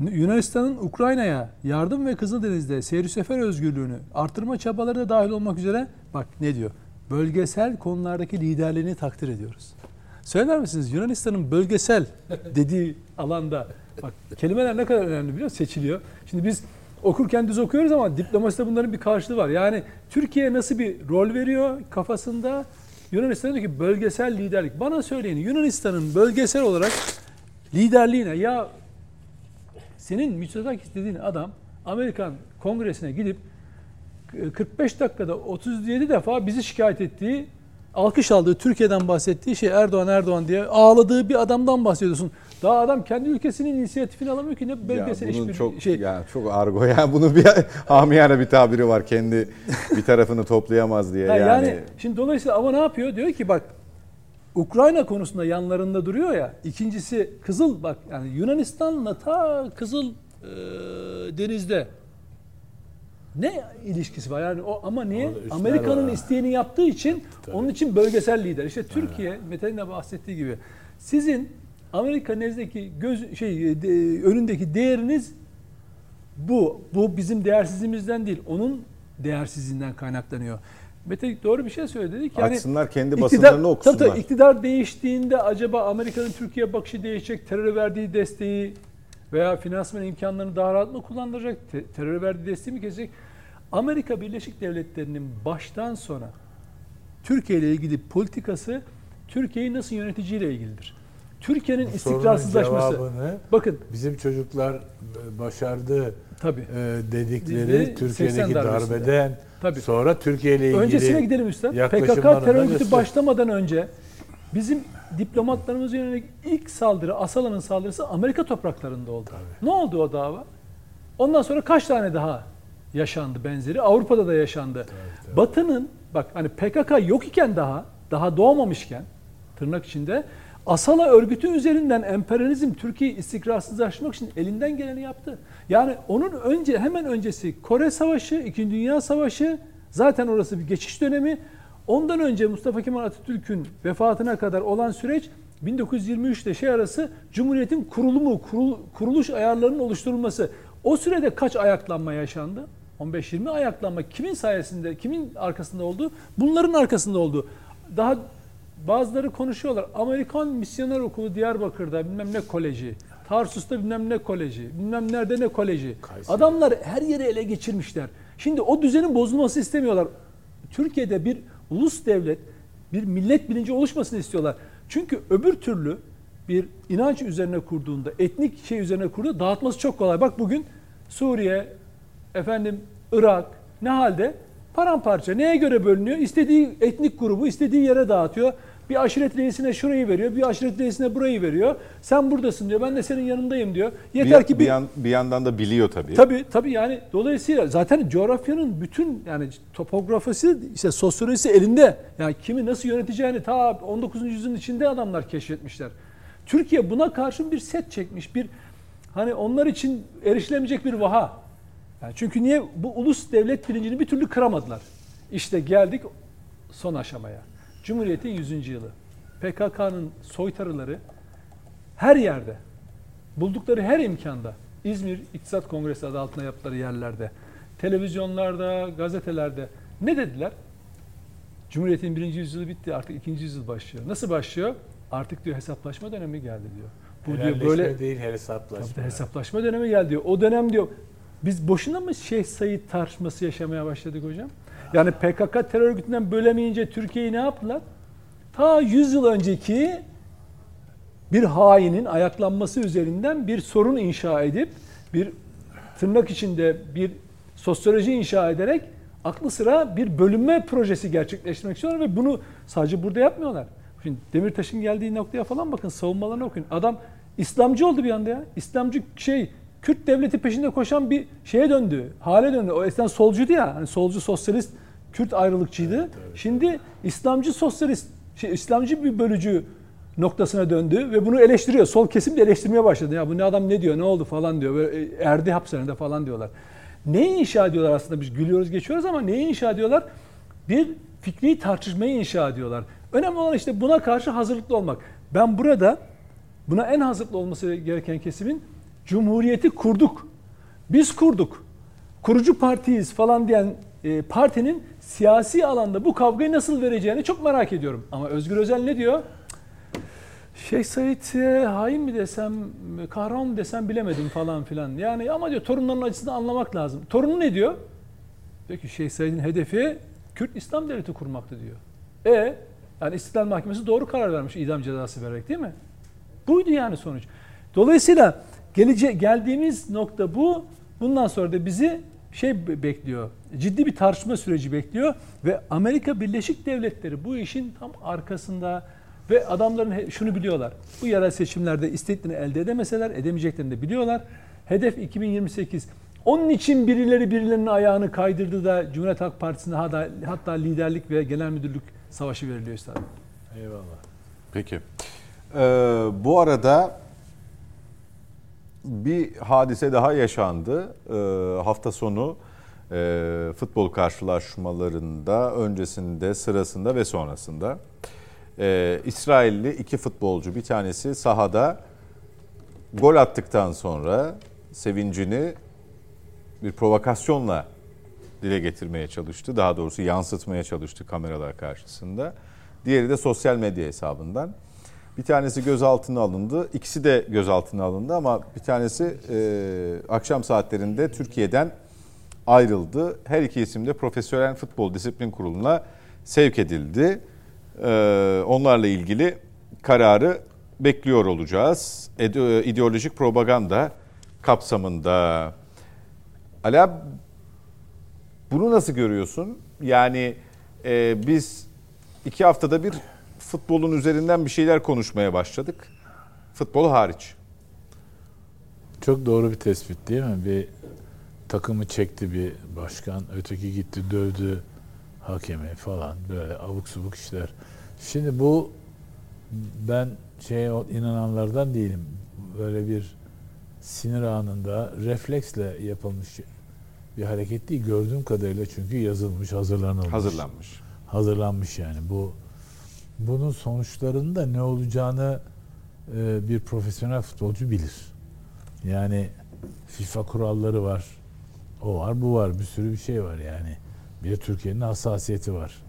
Yunanistan'ın Ukrayna'ya yardım ve Kızıldeniz'de seyir sefer özgürlüğünü artırma çabaları da dahil olmak üzere bak ne diyor? Bölgesel konulardaki liderliğini takdir ediyoruz. Söyler misiniz Yunanistan'ın bölgesel dediği alanda bak kelimeler ne kadar önemli biliyor musun? Seçiliyor. Şimdi biz okurken düz okuyoruz ama diplomaside bunların bir karşılığı var. Yani Türkiye nasıl bir rol veriyor kafasında Yunanistan diyor ki bölgesel liderlik. Bana söyleyin Yunanistan'ın bölgesel olarak liderliğine ya senin Mitsotakis dediğin adam Amerikan kongresine gidip e, 45 dakikada 37 defa bizi şikayet ettiği, alkış aldığı, Türkiye'den bahsettiği şey Erdoğan Erdoğan diye ağladığı bir adamdan bahsediyorsun. Daha adam kendi ülkesinin inisiyatifini alamıyor ki ne bölgesel ya bunun hiçbir çok şey. ya çok argo ya bunun bir hamiyane bir tabiri var kendi bir tarafını toplayamaz diye Ha, yani. yani. şimdi dolayısıyla ama ne yapıyor? Diyor ki bak Ukrayna konusunda yanlarında duruyor ya. İkincisi Kızıl bak yani Yunanistan'la ta Kızıl e, denizde ne ilişkisi var? Yani o ama niye? Amerika'nın var. isteğini yaptığı için onun için bölgesel lider. İşte Türkiye Mete'nin de bahsettiği gibi sizin Amerika nezdeki göz şey de- önündeki değeriniz bu. Bu bizim değersizliğimizden değil. Onun değersizliğinden kaynaklanıyor. Mete doğru bir şey söyledi. Dedi ki yani Açsınlar kendi iktidar- basınlarını okusunlar. Tabii, tabii, iktidar değiştiğinde acaba Amerika'nın Türkiye bakışı değişecek, teröre verdiği desteği veya finansman imkanlarını daha rahat mı kullandıracak, te- teröre verdiği desteği mi kesecek? Amerika Birleşik Devletleri'nin baştan sona Türkiye ile ilgili politikası Türkiye'yi nasıl yöneticiyle ilgilidir. Türkiye'nin istikrarsızlaşması. Bakın bizim çocuklar başardı tabii. e, dedikleri Dedi, 80 Türkiye'deki darbeden Tabii. sonra Türkiye ile ilgili Öncesine gidelim yaklaşımlarını PKK terör örgütü başlamadan önce bizim diplomatlarımıza yönelik ilk saldırı, Asala'nın saldırısı Amerika topraklarında oldu. Ne oldu o dava? Ondan sonra kaç tane daha yaşandı benzeri? Avrupa'da da yaşandı. Batı'nın bak hani PKK yok iken daha, daha doğmamışken tırnak içinde Asala örgütü üzerinden emperyalizm Türkiye'yi istikrarsızlaştırmak için elinden geleni yaptı. Yani onun önce hemen öncesi Kore Savaşı, İkinci Dünya Savaşı zaten orası bir geçiş dönemi. Ondan önce Mustafa Kemal Atatürk'ün vefatına kadar olan süreç 1923 ile şey arası Cumhuriyet'in kurulumu, kurul- kuruluş ayarlarının oluşturulması. O sürede kaç ayaklanma yaşandı? 15-20 ayaklanma kimin sayesinde, kimin arkasında oldu? Bunların arkasında oldu. Daha bazıları konuşuyorlar. Amerikan Misyoner Okulu Diyarbakır'da bilmem ne koleji, Tarsus'ta bilmem ne koleji, bilmem nerede ne koleji. Kayseri. Adamlar her yeri ele geçirmişler. Şimdi o düzenin bozulması istemiyorlar. Türkiye'de bir ulus devlet, bir millet bilinci oluşmasını istiyorlar. Çünkü öbür türlü bir inanç üzerine kurduğunda, etnik şey üzerine kurduğunda dağıtması çok kolay. Bak bugün Suriye, efendim Irak ne halde? Paramparça. Neye göre bölünüyor? İstediği etnik grubu istediği yere dağıtıyor. Bir aşiret reisine şurayı veriyor, bir aşiret reisine burayı veriyor. Sen buradasın diyor, ben de senin yanındayım diyor. Yeter bir, ki bir, bir, yan- bir yandan da biliyor tabii. Tabii tabii yani dolayısıyla zaten coğrafyanın bütün yani topografisi işte sosyolojisi elinde. Yani kimi nasıl yöneteceğini ta 19. yüzyılın içinde adamlar keşfetmişler. Türkiye buna karşın bir set çekmiş. Bir hani onlar için erişilemeyecek bir vaha. Yani çünkü niye bu ulus devlet bilincini bir türlü kıramadılar. İşte geldik son aşamaya. Cumhuriyet'in 100. yılı. PKK'nın soytarıları her yerde buldukları her imkanda İzmir İktisat Kongresi adı altında yaptıkları yerlerde, televizyonlarda, gazetelerde ne dediler? Cumhuriyet'in birinci yüzyılı bitti artık ikinci yüzyıl başlıyor. Nasıl başlıyor? Artık diyor hesaplaşma dönemi geldi diyor. Bu diyor böyle değil hesaplaşma. Tabii hesaplaşma dönemi geldi diyor. O dönem diyor biz boşuna mı Şeyh Said tartışması yaşamaya başladık hocam? Yani PKK terör örgütünden bölemeyince Türkiye'yi ne yaptılar? Ta 100 yıl önceki bir hainin ayaklanması üzerinden bir sorun inşa edip bir tırnak içinde bir sosyoloji inşa ederek aklı sıra bir bölünme projesi gerçekleştirmek istiyorlar ve bunu sadece burada yapmıyorlar. Şimdi Demirtaş'ın geldiği noktaya falan bakın savunmalarını okuyun. Adam İslamcı oldu bir anda ya. İslamcı şey Kürt devleti peşinde koşan bir şeye döndü. Hale döndü. O eskiden solcuydu ya. Hani solcu sosyalist Kürt ayrılıkçıydı. Şimdi İslamcı sosyalist şey, İslamcı bir bölücü noktasına döndü ve bunu eleştiriyor. Sol kesim de eleştirmeye başladı. Ya bu ne adam ne diyor, ne oldu falan diyor. Böyle e, erdi hapishanede falan diyorlar. Neyi inşa ediyorlar aslında biz gülüyoruz geçiyoruz ama neyi inşa ediyorlar? Bir fikri tartışmayı inşa ediyorlar. Önemli olan işte buna karşı hazırlıklı olmak. Ben burada buna en hazırlıklı olması gereken kesimin Cumhuriyeti kurduk. Biz kurduk. Kurucu partiyiz falan diyen e, partinin siyasi alanda bu kavgayı nasıl vereceğini çok merak ediyorum. Ama Özgür Özel ne diyor? Şeyh Said'e hain mi desem, kahraman mı desem bilemedim falan filan. Yani ama diyor torunların acısını anlamak lazım. Torunu ne diyor? Diyor ki Şeyh Said'in hedefi Kürt İslam Devleti kurmaktı diyor. E yani İstiklal Mahkemesi doğru karar vermiş idam cezası vererek değil mi? Buydu yani sonuç. Dolayısıyla gelece geldiğimiz nokta bu. Bundan sonra da bizi şey be- bekliyor. Ciddi bir tartışma süreci bekliyor ve Amerika Birleşik Devletleri bu işin tam arkasında ve adamların şunu biliyorlar. Bu yerel seçimlerde istediklerini elde edemeseler edemeyeceklerini de biliyorlar. Hedef 2028. Onun için birileri birilerinin ayağını kaydırdı da Cumhuriyet Halk Partisi'ne hatta, hatta liderlik ve genel müdürlük savaşı veriliyor üstadım. Eyvallah. Peki. Ee, bu arada bir hadise daha yaşandı. Ee, hafta sonu e, futbol karşılaşmalarında öncesinde, sırasında ve sonrasında e, İsrailli iki futbolcu bir tanesi sahada gol attıktan sonra sevincini bir provokasyonla dile getirmeye çalıştı. Daha doğrusu yansıtmaya çalıştı kameralar karşısında. Diğeri de sosyal medya hesabından. Bir tanesi gözaltına alındı. İkisi de gözaltına alındı ama bir tanesi e, akşam saatlerinde Türkiye'den ayrıldı. Her iki isim de Profesyonel Futbol Disiplin Kurulu'na sevk edildi. E, onlarla ilgili kararı bekliyor olacağız. Ede- ideolojik propaganda kapsamında. Ali abi, bunu nasıl görüyorsun? Yani e, biz iki haftada bir futbolun üzerinden bir şeyler konuşmaya başladık. Futbol hariç. Çok doğru bir tespit değil mi? Bir takımı çekti bir başkan, öteki gitti dövdü hakemi falan böyle abuk subuk işler. Şimdi bu ben şey inananlardan değilim. Böyle bir sinir anında refleksle yapılmış bir hareket değil. Gördüğüm kadarıyla çünkü yazılmış, hazırlanılmış. Hazırlanmış. Hazırlanmış yani. Bu bunun sonuçlarında ne olacağını e, bir profesyonel futbolcu bilir. Yani FIFA kuralları var. O var, bu var. Bir sürü bir şey var yani. Bir Türkiye'nin hassasiyeti var.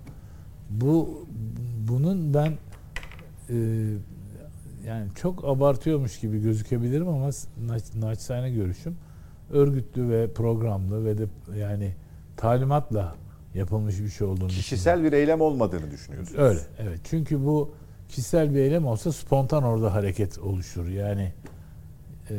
Bu bunun ben e, yani çok abartıyormuş gibi gözükebilirim ama naç- naçizane görüşüm örgütlü ve programlı ve de yani talimatla yapılmış bir şey olduğunu düşünüyorum. Kişisel bir eylem olmadığını düşünüyorsun. Öyle evet. Çünkü bu kişisel bir eylem olsa spontan orada hareket oluşur. Yani e,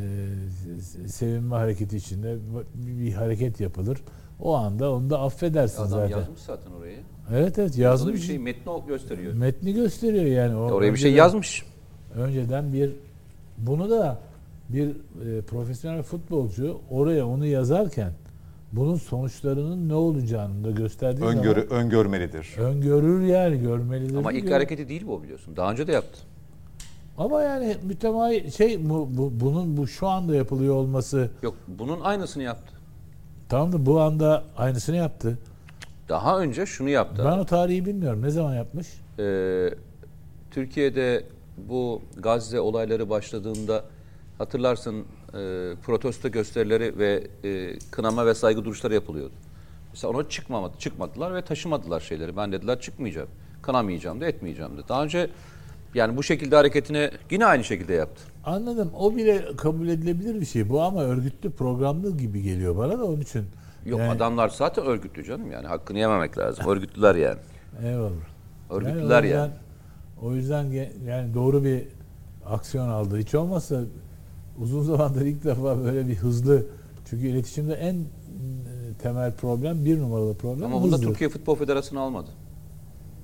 sevinme hareketi içinde bir, bir hareket yapılır. O anda onu da affedersin Adam zaten. yazmış zaten orayı. Evet evet Yazılı yazmış. bir şey metni gösteriyor. Metni gösteriyor yani. O Oraya bir şey yazmış. Önceden bir bunu da bir e, profesyonel futbolcu oraya onu yazarken bunun sonuçlarının ne olacağını da gösterdiği Öngörü, zaman öngörmelidir. öngörür yani görmelidir. Ama ilk Gör- hareketi değil bu biliyorsun. Daha önce de yaptı. Ama yani mütemai şey bu, bu- bunun bu şu anda yapılıyor olması Yok bunun aynısını yaptı. tamam da bu anda aynısını yaptı. Daha önce şunu yaptı. Ben o tarihi bilmiyorum. Ne zaman yapmış? Ee, Türkiye'de bu Gazze olayları başladığında hatırlarsın e, protesto gösterileri ve e, kınama ve saygı duruşları yapılıyordu. Mesela ona çıkmamadı, çıkmadılar ve taşımadılar şeyleri. Ben dediler çıkmayacağım, kınamayacağım da etmeyeceğim de. Daha önce yani bu şekilde hareketini yine aynı şekilde yaptı. Anladım. O bile kabul edilebilir bir şey. Bu ama örgütlü programlı gibi geliyor bana da onun için. Yok Yani- adamlar zaten örgütlü canım yani hakkını yememek lazım. Örgütlüler yani. Eyvallah. Örgütlüler o yüzden, yani. O yüzden yani doğru bir aksiyon aldı. Hiç olmazsa uzun zamandır ilk defa böyle bir hızlı çünkü iletişimde en e, temel problem bir numaralı problem Ama bunda hızdır. Türkiye Futbol Federasyonu almadı.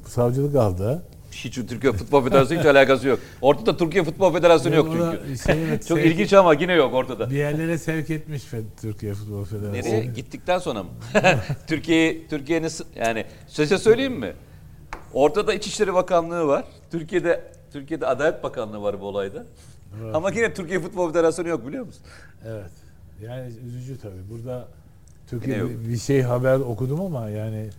Savcılık aldı. Hiç Türkiye Futbol Federasyonu hiç alakası yok. Ortada Türkiye Futbol Federasyonu yok çünkü. şey- Çok sevk- ilginç ama yine yok ortada. Bir yerlere sevk etmiş Türkiye Futbol Federasyonu. Nereye? Gittikten sonra mı? Türkiye Türkiye'nin yani size söyleyeyim mi? Ortada İçişleri Bakanlığı var. Türkiye'de Türkiye'de Adalet Bakanlığı var bu olayda. Ama yine Türkiye Futbol Federasyonu yok biliyor musun? Evet. Yani üzücü tabii. Burada Türkiye yok. bir şey haber okudum ama yani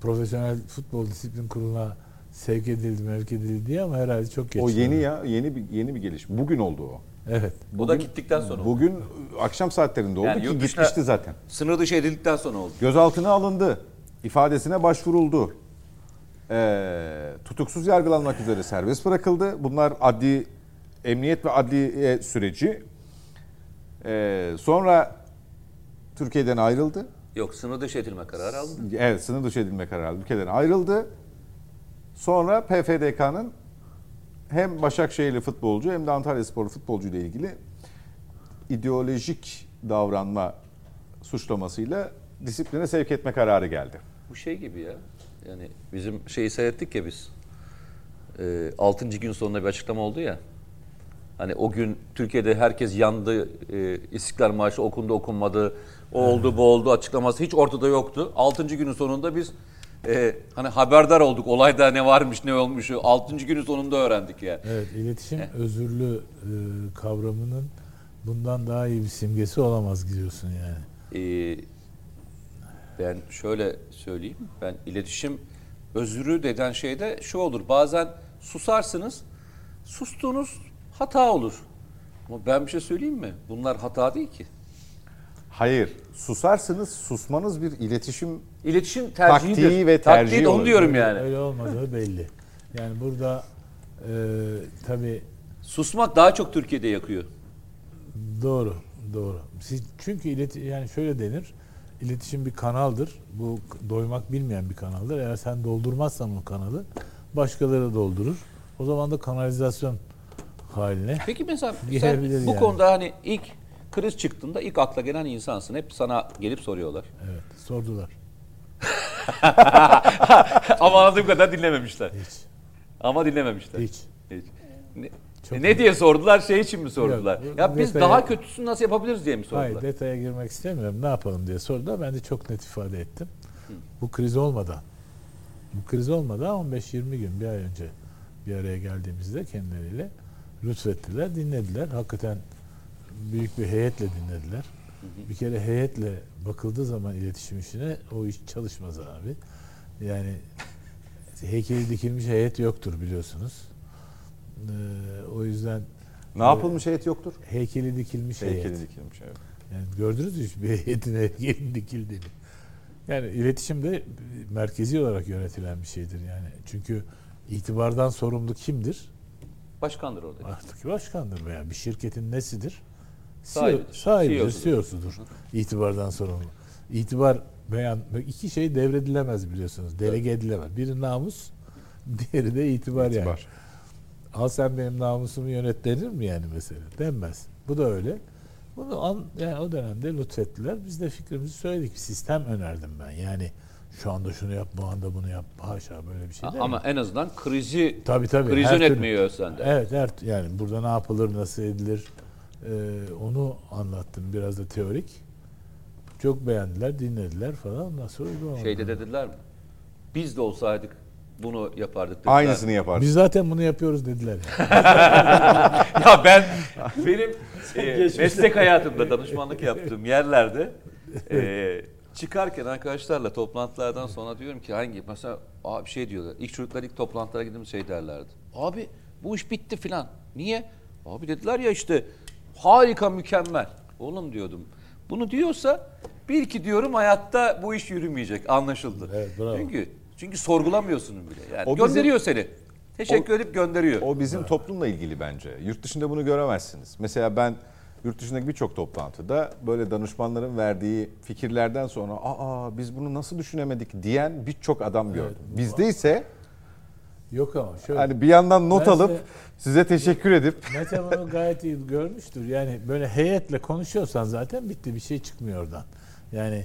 profesyonel futbol disiplin kuruluna sevk edildi, mevk edildi diye ama herhalde çok geç. O yeni ya, yeni bir yeni bir gelişme. Bugün oldu o. Evet. Bu da gittikten sonra oldu. Bugün akşam saatlerinde oldu Yani ki gitmişti zaten. Sınır dışı edildikten sonra oldu. Gözaltına alındı. ifadesine başvuruldu. Ee, tutuksuz yargılanmak üzere serbest bırakıldı. Bunlar adli emniyet ve adliye süreci. Ee, sonra Türkiye'den ayrıldı. Yok sınır dışı edilme kararı alındı. Evet sınır dışı edilme kararı ülkeden ayrıldı. Sonra PFDK'nın hem Başakşehirli futbolcu hem de Antalya Spor futbolcu ile ilgili ideolojik davranma suçlamasıyla disipline sevk etme kararı geldi. Bu şey gibi ya. Yani bizim şeyi seyrettik ya biz. Ee, 6. gün sonunda bir açıklama oldu ya. Hani o gün Türkiye'de herkes yandı, e, İstiklal Marşı okundu okunmadı, o oldu bu oldu açıklaması hiç ortada yoktu. 6. günün sonunda biz e, hani haberdar olduk olayda ne varmış ne olmuş 6. günün sonunda öğrendik yani. Evet, iletişim özürlü e, kavramının bundan daha iyi bir simgesi olamaz diyorsun yani. Ee, ben şöyle söyleyeyim. Ben iletişim özürü deden şeyde şu olur. Bazen susarsınız. Sustuğunuz hata olur. Ama ben bir şey söyleyeyim mi? Bunlar hata değil ki. Hayır, susarsınız, susmanız bir iletişim İletişim tercihidir. Taktiği ve Taktiği tercihi de onu olur. diyorum yani. Öyle olmadığı belli. Yani burada e, tabii Susmak daha çok Türkiye'de yakıyor. Doğru, doğru. Siz, çünkü ileti, yani şöyle denir. İletişim bir kanaldır. Bu doymak bilmeyen bir kanaldır. Eğer sen doldurmazsan o kanalı başkaları doldurur. O zaman da kanalizasyon haline. Peki mesela sen bu yani. konuda hani ilk kriz çıktığında ilk akla gelen insansın. Hep sana gelip soruyorlar. Evet, sordular. Ama anladığım kadar dinlememişler. Hiç, Ama dinlememişler. hiç. Hiç. Ne, Çok ne diye sordular? Şey için mi sordular? Yok, ya biz detaya- daha kötüsünü nasıl yapabiliriz diye mi sordular? Hayır, detaya girmek istemiyorum. Ne yapalım diye sordular. Ben de çok net ifade ettim. Bu kriz olmadan, bu kriz olmadan 15-20 gün, bir ay önce bir araya geldiğimizde kendileriyle lütfettiler, dinlediler. Hakikaten büyük bir heyetle dinlediler. Bir kere heyetle bakıldığı zaman iletişim işine o iş çalışmaz abi. Yani heykeli dikilmiş heyet yoktur biliyorsunuz. Ee, o yüzden Ne yapılmış heyet yoktur? heykeli dikilmiş heyet. Heykeli dikilmiş evet. Yani gördünüz mü hiç bir heyetin heykelin dikildiğini? Yani iletişim de merkezi olarak yönetilen bir şeydir yani. Çünkü itibardan sorumlu kimdir? Başkandır orada. Artık başkandır veya bir şirketin nesidir? Sahibidir. CEO, sahibidir, CEO'sudur. CEO'sudur. İtibardan sorumlu. İtibar beyan iki şey devredilemez biliyorsunuz. Delege edilemez. Biri namus, diğeri de itibar, yani. İtibar. Al sen benim namusumu yönet denir mi yani mesela? Denmez. Bu da öyle. Bunu an, yani o dönemde lütfettiler. Biz de fikrimizi söyledik. Sistem önerdim ben. Yani şu anda şunu yap, bu anda bunu yap. Haşa böyle bir şey değil. Ama en azından krizi tabii tabii. kriz her türlü- yönetmeyi özlendi. Evet, her, yani burada ne yapılır, nasıl edilir e, onu anlattım. Biraz da teorik. Çok beğendiler, dinlediler falan. Ondan sonra uygulamadılar. Şeyde dediler mi? Biz de olsaydık bunu yapardık dediler. Aynısını yapar. Biz zaten bunu yapıyoruz dediler. Ya ben benim e, meslek hayatımda danışmanlık yaptığım yerlerde e, çıkarken arkadaşlarla toplantılardan sonra diyorum ki hangi mesela abi şey diyorlar. İlk çocuklar ilk toplantılara gidip şey derlerdi. Abi bu iş bitti filan. Niye? Abi dediler ya işte harika mükemmel. Oğlum diyordum. Bunu diyorsa bil ki diyorum hayatta bu iş yürümeyecek. Anlaşıldı. Evet, bravo. Çünkü çünkü sorgulamıyorsun bile. Yani O bizim- gönderiyor seni. Teşekkür edip gönderiyor. O bizim toplumla ilgili bence. Yurt dışında bunu göremezsiniz. Mesela ben yurt dışındaki birçok toplantıda böyle danışmanların verdiği fikirlerden sonra aa biz bunu nasıl düşünemedik diyen birçok adam gördüm. Bizde ise Yok ama şöyle. hani bir yandan not alıp size- size teşekkür edip Mete bunu gayet iyi görmüştür. Yani böyle heyetle konuşuyorsan zaten bitti bir şey çıkmıyor oradan. Yani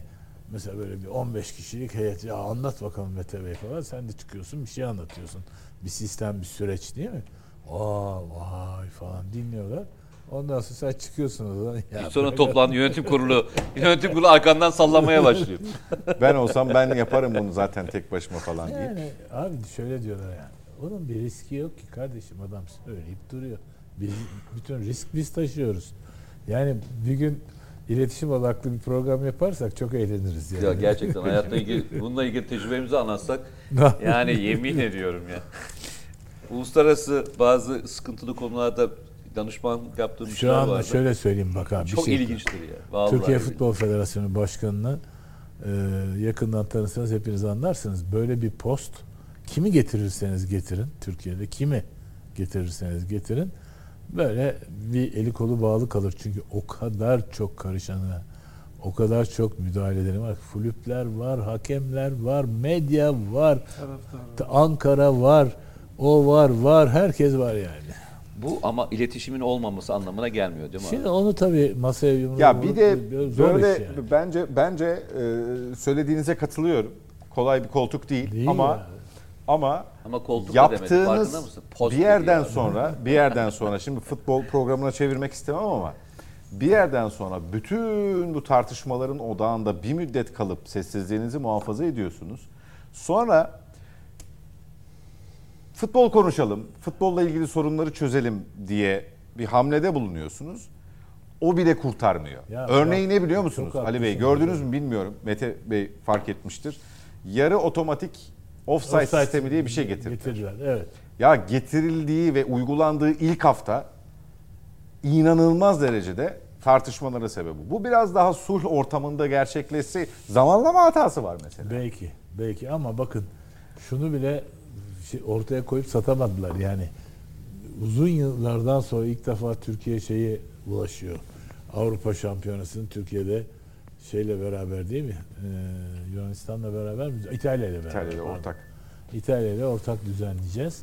mesela böyle bir 15 kişilik heyet ya anlat bakalım Mete Bey falan sen de çıkıyorsun bir şey anlatıyorsun. Bir sistem bir süreç değil mi? Aa vay falan dinliyorlar. Ondan sonra sen çıkıyorsun o zaman. Ya Sonra toplandı yönetim kurulu. Yönetim kurulu arkandan sallamaya başlıyor. ben olsam ben yaparım bunu zaten tek başıma falan deyip. Yani abi şöyle diyorlar yani. Onun bir riski yok ki kardeşim adam söyleyip duruyor. Biz bütün risk biz taşıyoruz. Yani bir gün iletişim odaklı bir program yaparsak çok eğleniriz yani. ya gerçekten hayatla ilgili bununla ilgili tecrübemizi anlatsak yani yemin ediyorum ya. Uluslararası bazı sıkıntılı konularda danışmanlık yaptığım Şu işler an var. şöyle söyleyeyim bak abi. bir Çok şey- ilginçtir ya. Vallahi Türkiye ilginç. Futbol Federasyonu Başkanı'nı e, yakından tanırsanız hepiniz anlarsınız. Böyle bir post kimi getirirseniz getirin Türkiye'de kimi getirirseniz getirin böyle bir eli kolu bağlı kalır. Çünkü o kadar çok karışanı, o kadar çok müdahaleleri var. Kulüpler var, hakemler var, medya var, Taraftar var. Ankara var, o var, var, herkes var yani. Bu ama iletişimin olmaması anlamına gelmiyor değil mi? Şimdi onu tabii masaya yumruğu Ya bir de böyle yani. bence bence e, söylediğinize katılıyorum. Kolay bir koltuk değil, Değil ama ya. ama Ama koltuk da demedim, farkında yaptığınız mısın? Post bir yerden ya. sonra bir yerden sonra şimdi futbol programına çevirmek istemem ama bir yerden sonra bütün bu tartışmaların odağında bir müddet kalıp sessizliğinizi muhafaza ediyorsunuz. Sonra futbol konuşalım, futbolla ilgili sorunları çözelim diye bir hamlede bulunuyorsunuz. O bile kurtarmıyor. Ya Örneği ne biliyor musunuz Ali Bey? Gördünüz mü bilmiyorum. Mete Bey fark etmiştir. Yarı otomatik offside, Offside sistemi diye bir şey getirdiler. Getirdiler, evet. Ya getirildiği ve uygulandığı ilk hafta inanılmaz derecede tartışmalara sebep bu. Bu biraz daha sulh ortamında gerçekleşse zamanlama hatası var mesela. Belki, belki ama bakın şunu bile ortaya koyup satamadılar yani. Uzun yıllardan sonra ilk defa Türkiye şeyi ulaşıyor. Avrupa Şampiyonası'nın Türkiye'de şeyle beraber değil mi? Ee, Yunanistan'la beraber mi? İtalya ile beraber. İtalya'da pardon. ortak. İtalya ile ortak düzenleyeceğiz.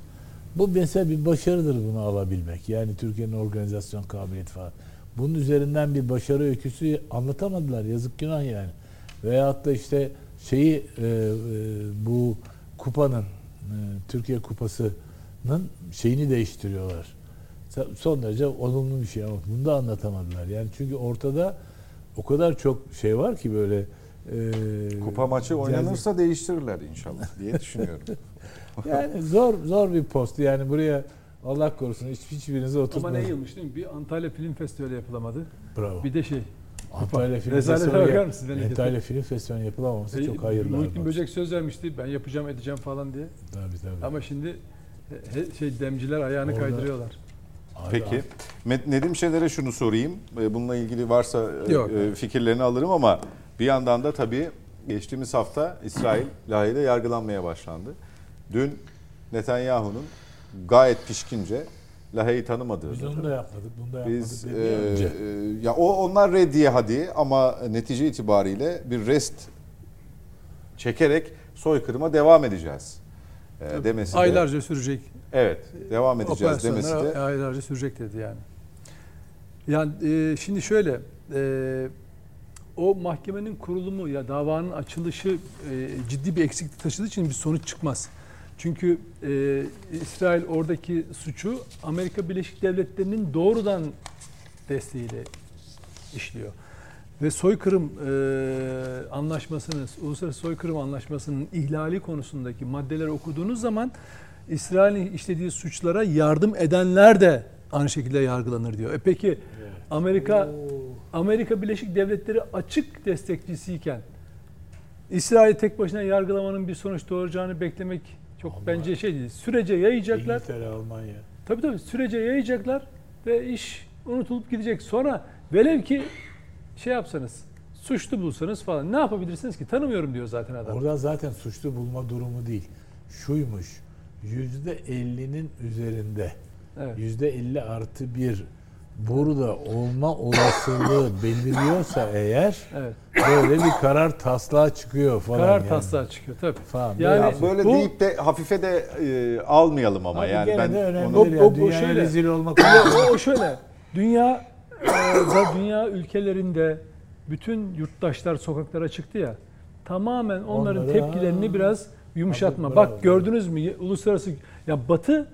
Bu mesela bir başarıdır bunu alabilmek. Yani Türkiye'nin organizasyon kabiliyeti falan. Bunun üzerinden bir başarı öyküsü anlatamadılar. Yazık günah yani. Veyahut da işte şeyi e, e, bu kupanın Türkiye kupasının şeyini değiştiriyorlar. Son derece olumlu bir şey ama bunu da anlatamadılar. Yani çünkü ortada o kadar çok şey var ki böyle e, Kupa maçı yani- oynanırsa değiştirirler inşallah diye düşünüyorum. Yani zor zor bir post. Yani buraya Allah korusun hiç, hiçbirinizi Ama oturtmaz. ne yılmış değil mi? Bir Antalya Film Festivali yapılamadı. Bravo. Bir de şey. Antalya Film Rezalete Festivali, bakar mısınız? Ben Antalya Film Festivali yapılamaması çok hayırlı. Muhittin. Böcek söz vermişti. Ben yapacağım edeceğim falan diye. Tabii tabii. Ama şimdi he- he- şey demciler ayağını Orada- kaydırıyorlar. Peki. Met- Nedim Şener'e şunu sorayım. E, Bununla ilgili varsa e, Yok. e, fikirlerini alırım ama bir yandan da tabii geçtiğimiz hafta İsrail Lahey'de yargılanmaya başlandı. Dün Netanyahu'nun gayet pişkince Lahey'i tanımadığı. Biz onu da yapmadık. Bunu da yapmadık. Biz e, ya önce. e, ya o onlar reddiye hadi ama netice itibariyle bir rest çekerek soykırıma devam edeceğiz. E, demesi de- Aylarca sürecek. Evet, devam edeceğiz demesi de aylarca sürecek dedi yani. Yani e, şimdi şöyle e, o mahkemenin kurulumu ya davanın açılışı e, ciddi bir eksiklik taşıdığı için bir sonuç çıkmaz. Çünkü e, İsrail oradaki suçu Amerika Birleşik Devletleri'nin doğrudan desteğiyle işliyor. Ve soykırım e, anlaşmasının, uluslararası soykırım anlaşmasının ihlali konusundaki maddeleri okuduğunuz zaman İsrail'in işlediği suçlara yardım edenler de aynı şekilde yargılanır diyor. E peki Amerika Amerika Birleşik Devletleri açık destekçisiyken İsrail tek başına yargılamanın bir sonuç doğuracağını beklemek çok Ama- bence şey değil. Sürece yayacaklar. İngiltere, Almanya. Tabii tabii sürece yayacaklar ve iş unutulup gidecek. Sonra velev ki şey yapsanız, suçlu bulsanız falan ne yapabilirsiniz ki? Tanımıyorum diyor zaten adam. Orada zaten suçlu bulma durumu değil. Şuymuş. Yüzde 50'nin üzerinde Evet. yüzde 50 artı bir burada olma olasılığı belirliyorsa eğer Evet. böyle bir karar taslağı çıkıyor falan. Karar yani. taslağı çıkıyor tabii. Falan. Yani- Ya böyle Bu- deyip de hafife de e, almayalım ama Abi yani ben de önemlidir onu- ya. O- o- şöyle- rezil olmak o, o şöyle. Dünya e, da dünya ülkelerinde bütün yurttaşlar sokaklara çıktı ya. Tamamen onların Onları- tepkilerini biraz yumuşatma. Abi, Bak gördünüz mü uluslararası ya Batı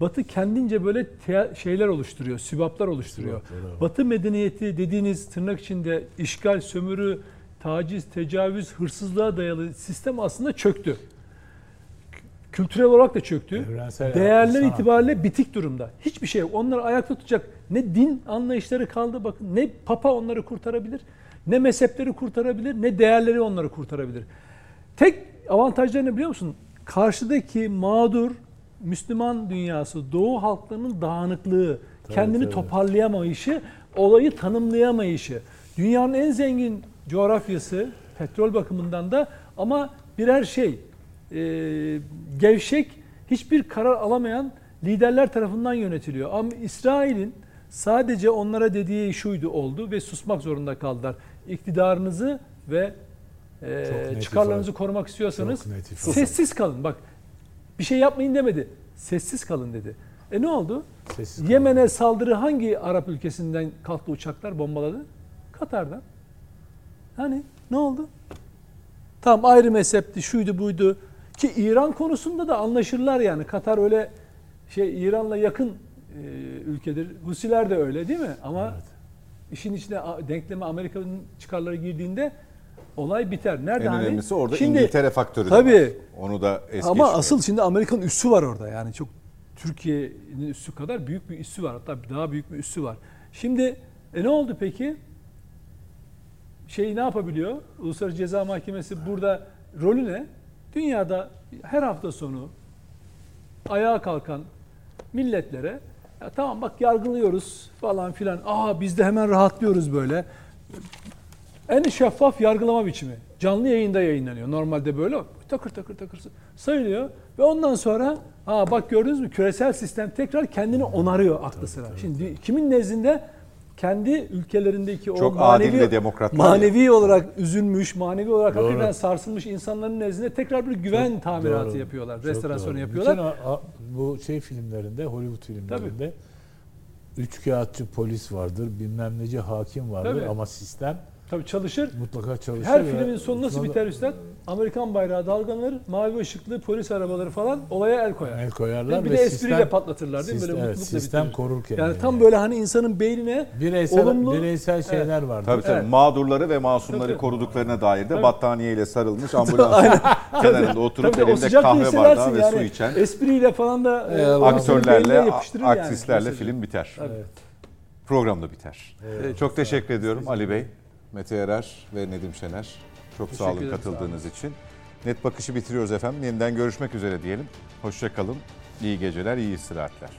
Batı kendince böyle şeyler oluşturuyor, sübaplar oluşturuyor. Sübaplar. Batı medeniyeti dediğiniz tırnak içinde işgal, sömürü, taciz, tecavüz, hırsızlığa dayalı sistem aslında çöktü. Kültürel olarak da çöktü. Evrensel Değerler insan itibariyle bitik durumda. Hiçbir şey yok. Onları ayakta tutacak ne din anlayışları kaldı bakın. Ne papa onları kurtarabilir, ne mezhepleri kurtarabilir, ne değerleri onları kurtarabilir. Tek avantajları ne biliyor musun? Karşıdaki mağdur Müslüman dünyası, Doğu halklarının dağınıklığı, kendini tabii. toparlayamayışı, olayı tanımlayamayışı. Dünyanın en zengin coğrafyası petrol bakımından da ama birer şey e, gevşek hiçbir karar alamayan liderler tarafından yönetiliyor. Ama İsrail'in sadece onlara dediği şuydu oldu ve susmak zorunda kaldılar. İktidarınızı ve e, çıkarlarınızı ifade. korumak istiyorsanız sessiz kalın. Bak bir şey yapmayın demedi. Sessiz kalın dedi. E ne oldu? Sessiz. Yemen'e saldırı hangi Arap ülkesinden kalktı uçaklar bombaladı? Katar'dan. Hani ne oldu? Tamam ayrı mezhepti, şuydu buydu. Ki İran konusunda da anlaşırlar yani. Katar öyle şey İran'la yakın e, ülkedir. Husiler de öyle değil mi? Ama Evet. işin içine denkleme Amerika'nın çıkarları girdiğinde olay biter. Nerede en hani? önemlisi orada Şimdi- İngiltere faktörü Tabii. var. Onu da es Ama geçmeyelim. asıl şimdi Amerika'nın üssü var orada. Yani çok Türkiye'nin üssü kadar büyük bir üssü var. Hatta daha büyük bir üssü var. Şimdi e ne oldu peki? Şey ne yapabiliyor? Uluslararası Ceza Mahkemesi burada rolü ne? Dünyada her hafta sonu ayağa kalkan milletlere ya tamam bak yargılıyoruz falan filan. Aa biz de hemen rahatlıyoruz böyle. En şeffaf yargılama biçimi. Canlı yayında yayınlanıyor. Normalde böyle takır takır takır sayılıyor. Ve ondan sonra ha bak gördünüz mü küresel sistem tekrar kendini onarıyor aklı sıra. Şimdi kimin nezdinde? kendi ülkelerindeki o Çok manevi, adil ve demokratlar manevi olarak üzülmüş, manevi olarak Doğru. hakikaten sarsılmış insanların nezdinde tekrar bir güven tamiratı Doğru. yapıyorlar, Çok restorasyonu doğru. yapıyorlar. Bütün o- a- bu şey filmlerinde, Hollywood filmlerinde üç kağıtçı polis vardır, bilmem neci hakim vardır Tabii. ama sistem Tabii çalışır. mutlaka çalışır. Her ve filmin sonu nasıl sonra biter üstad? Amerikan bayrağı dalgalanır, mavi ışıklı polis arabaları falan olaya el koyar. El koyarlar bir ve de espriyle sistem, patlatırlar değil mi? Böyle sistem, evet, mutlulukla sistem bitirir. korur kendini. Yani tam böyle hani insanın beynine bireysel, olumlu- bireysel şeyler vardır. Tabii tabii Evet. mağdurları ve masumları Tabii, tabii. koruduklarına dair de Tabii. battaniyeyle sarılmış ambulans kenarında oturup Tabii elinde kahve bardağı ve yani. su içen Espriyle falan da e, aktörlerle, yapıştırır yani. film biter. Evet. Program da biter. Evet. Çok teşekkür ediyorum Ali Bey, Mete Erer ve Nedim Şener. Çok sağ olun katıldığınız sağ için. Net bakışı bitiriyoruz efendim. Yeniden görüşmek üzere diyelim. Hoşçakalın. İyi geceler, iyi istirahatler.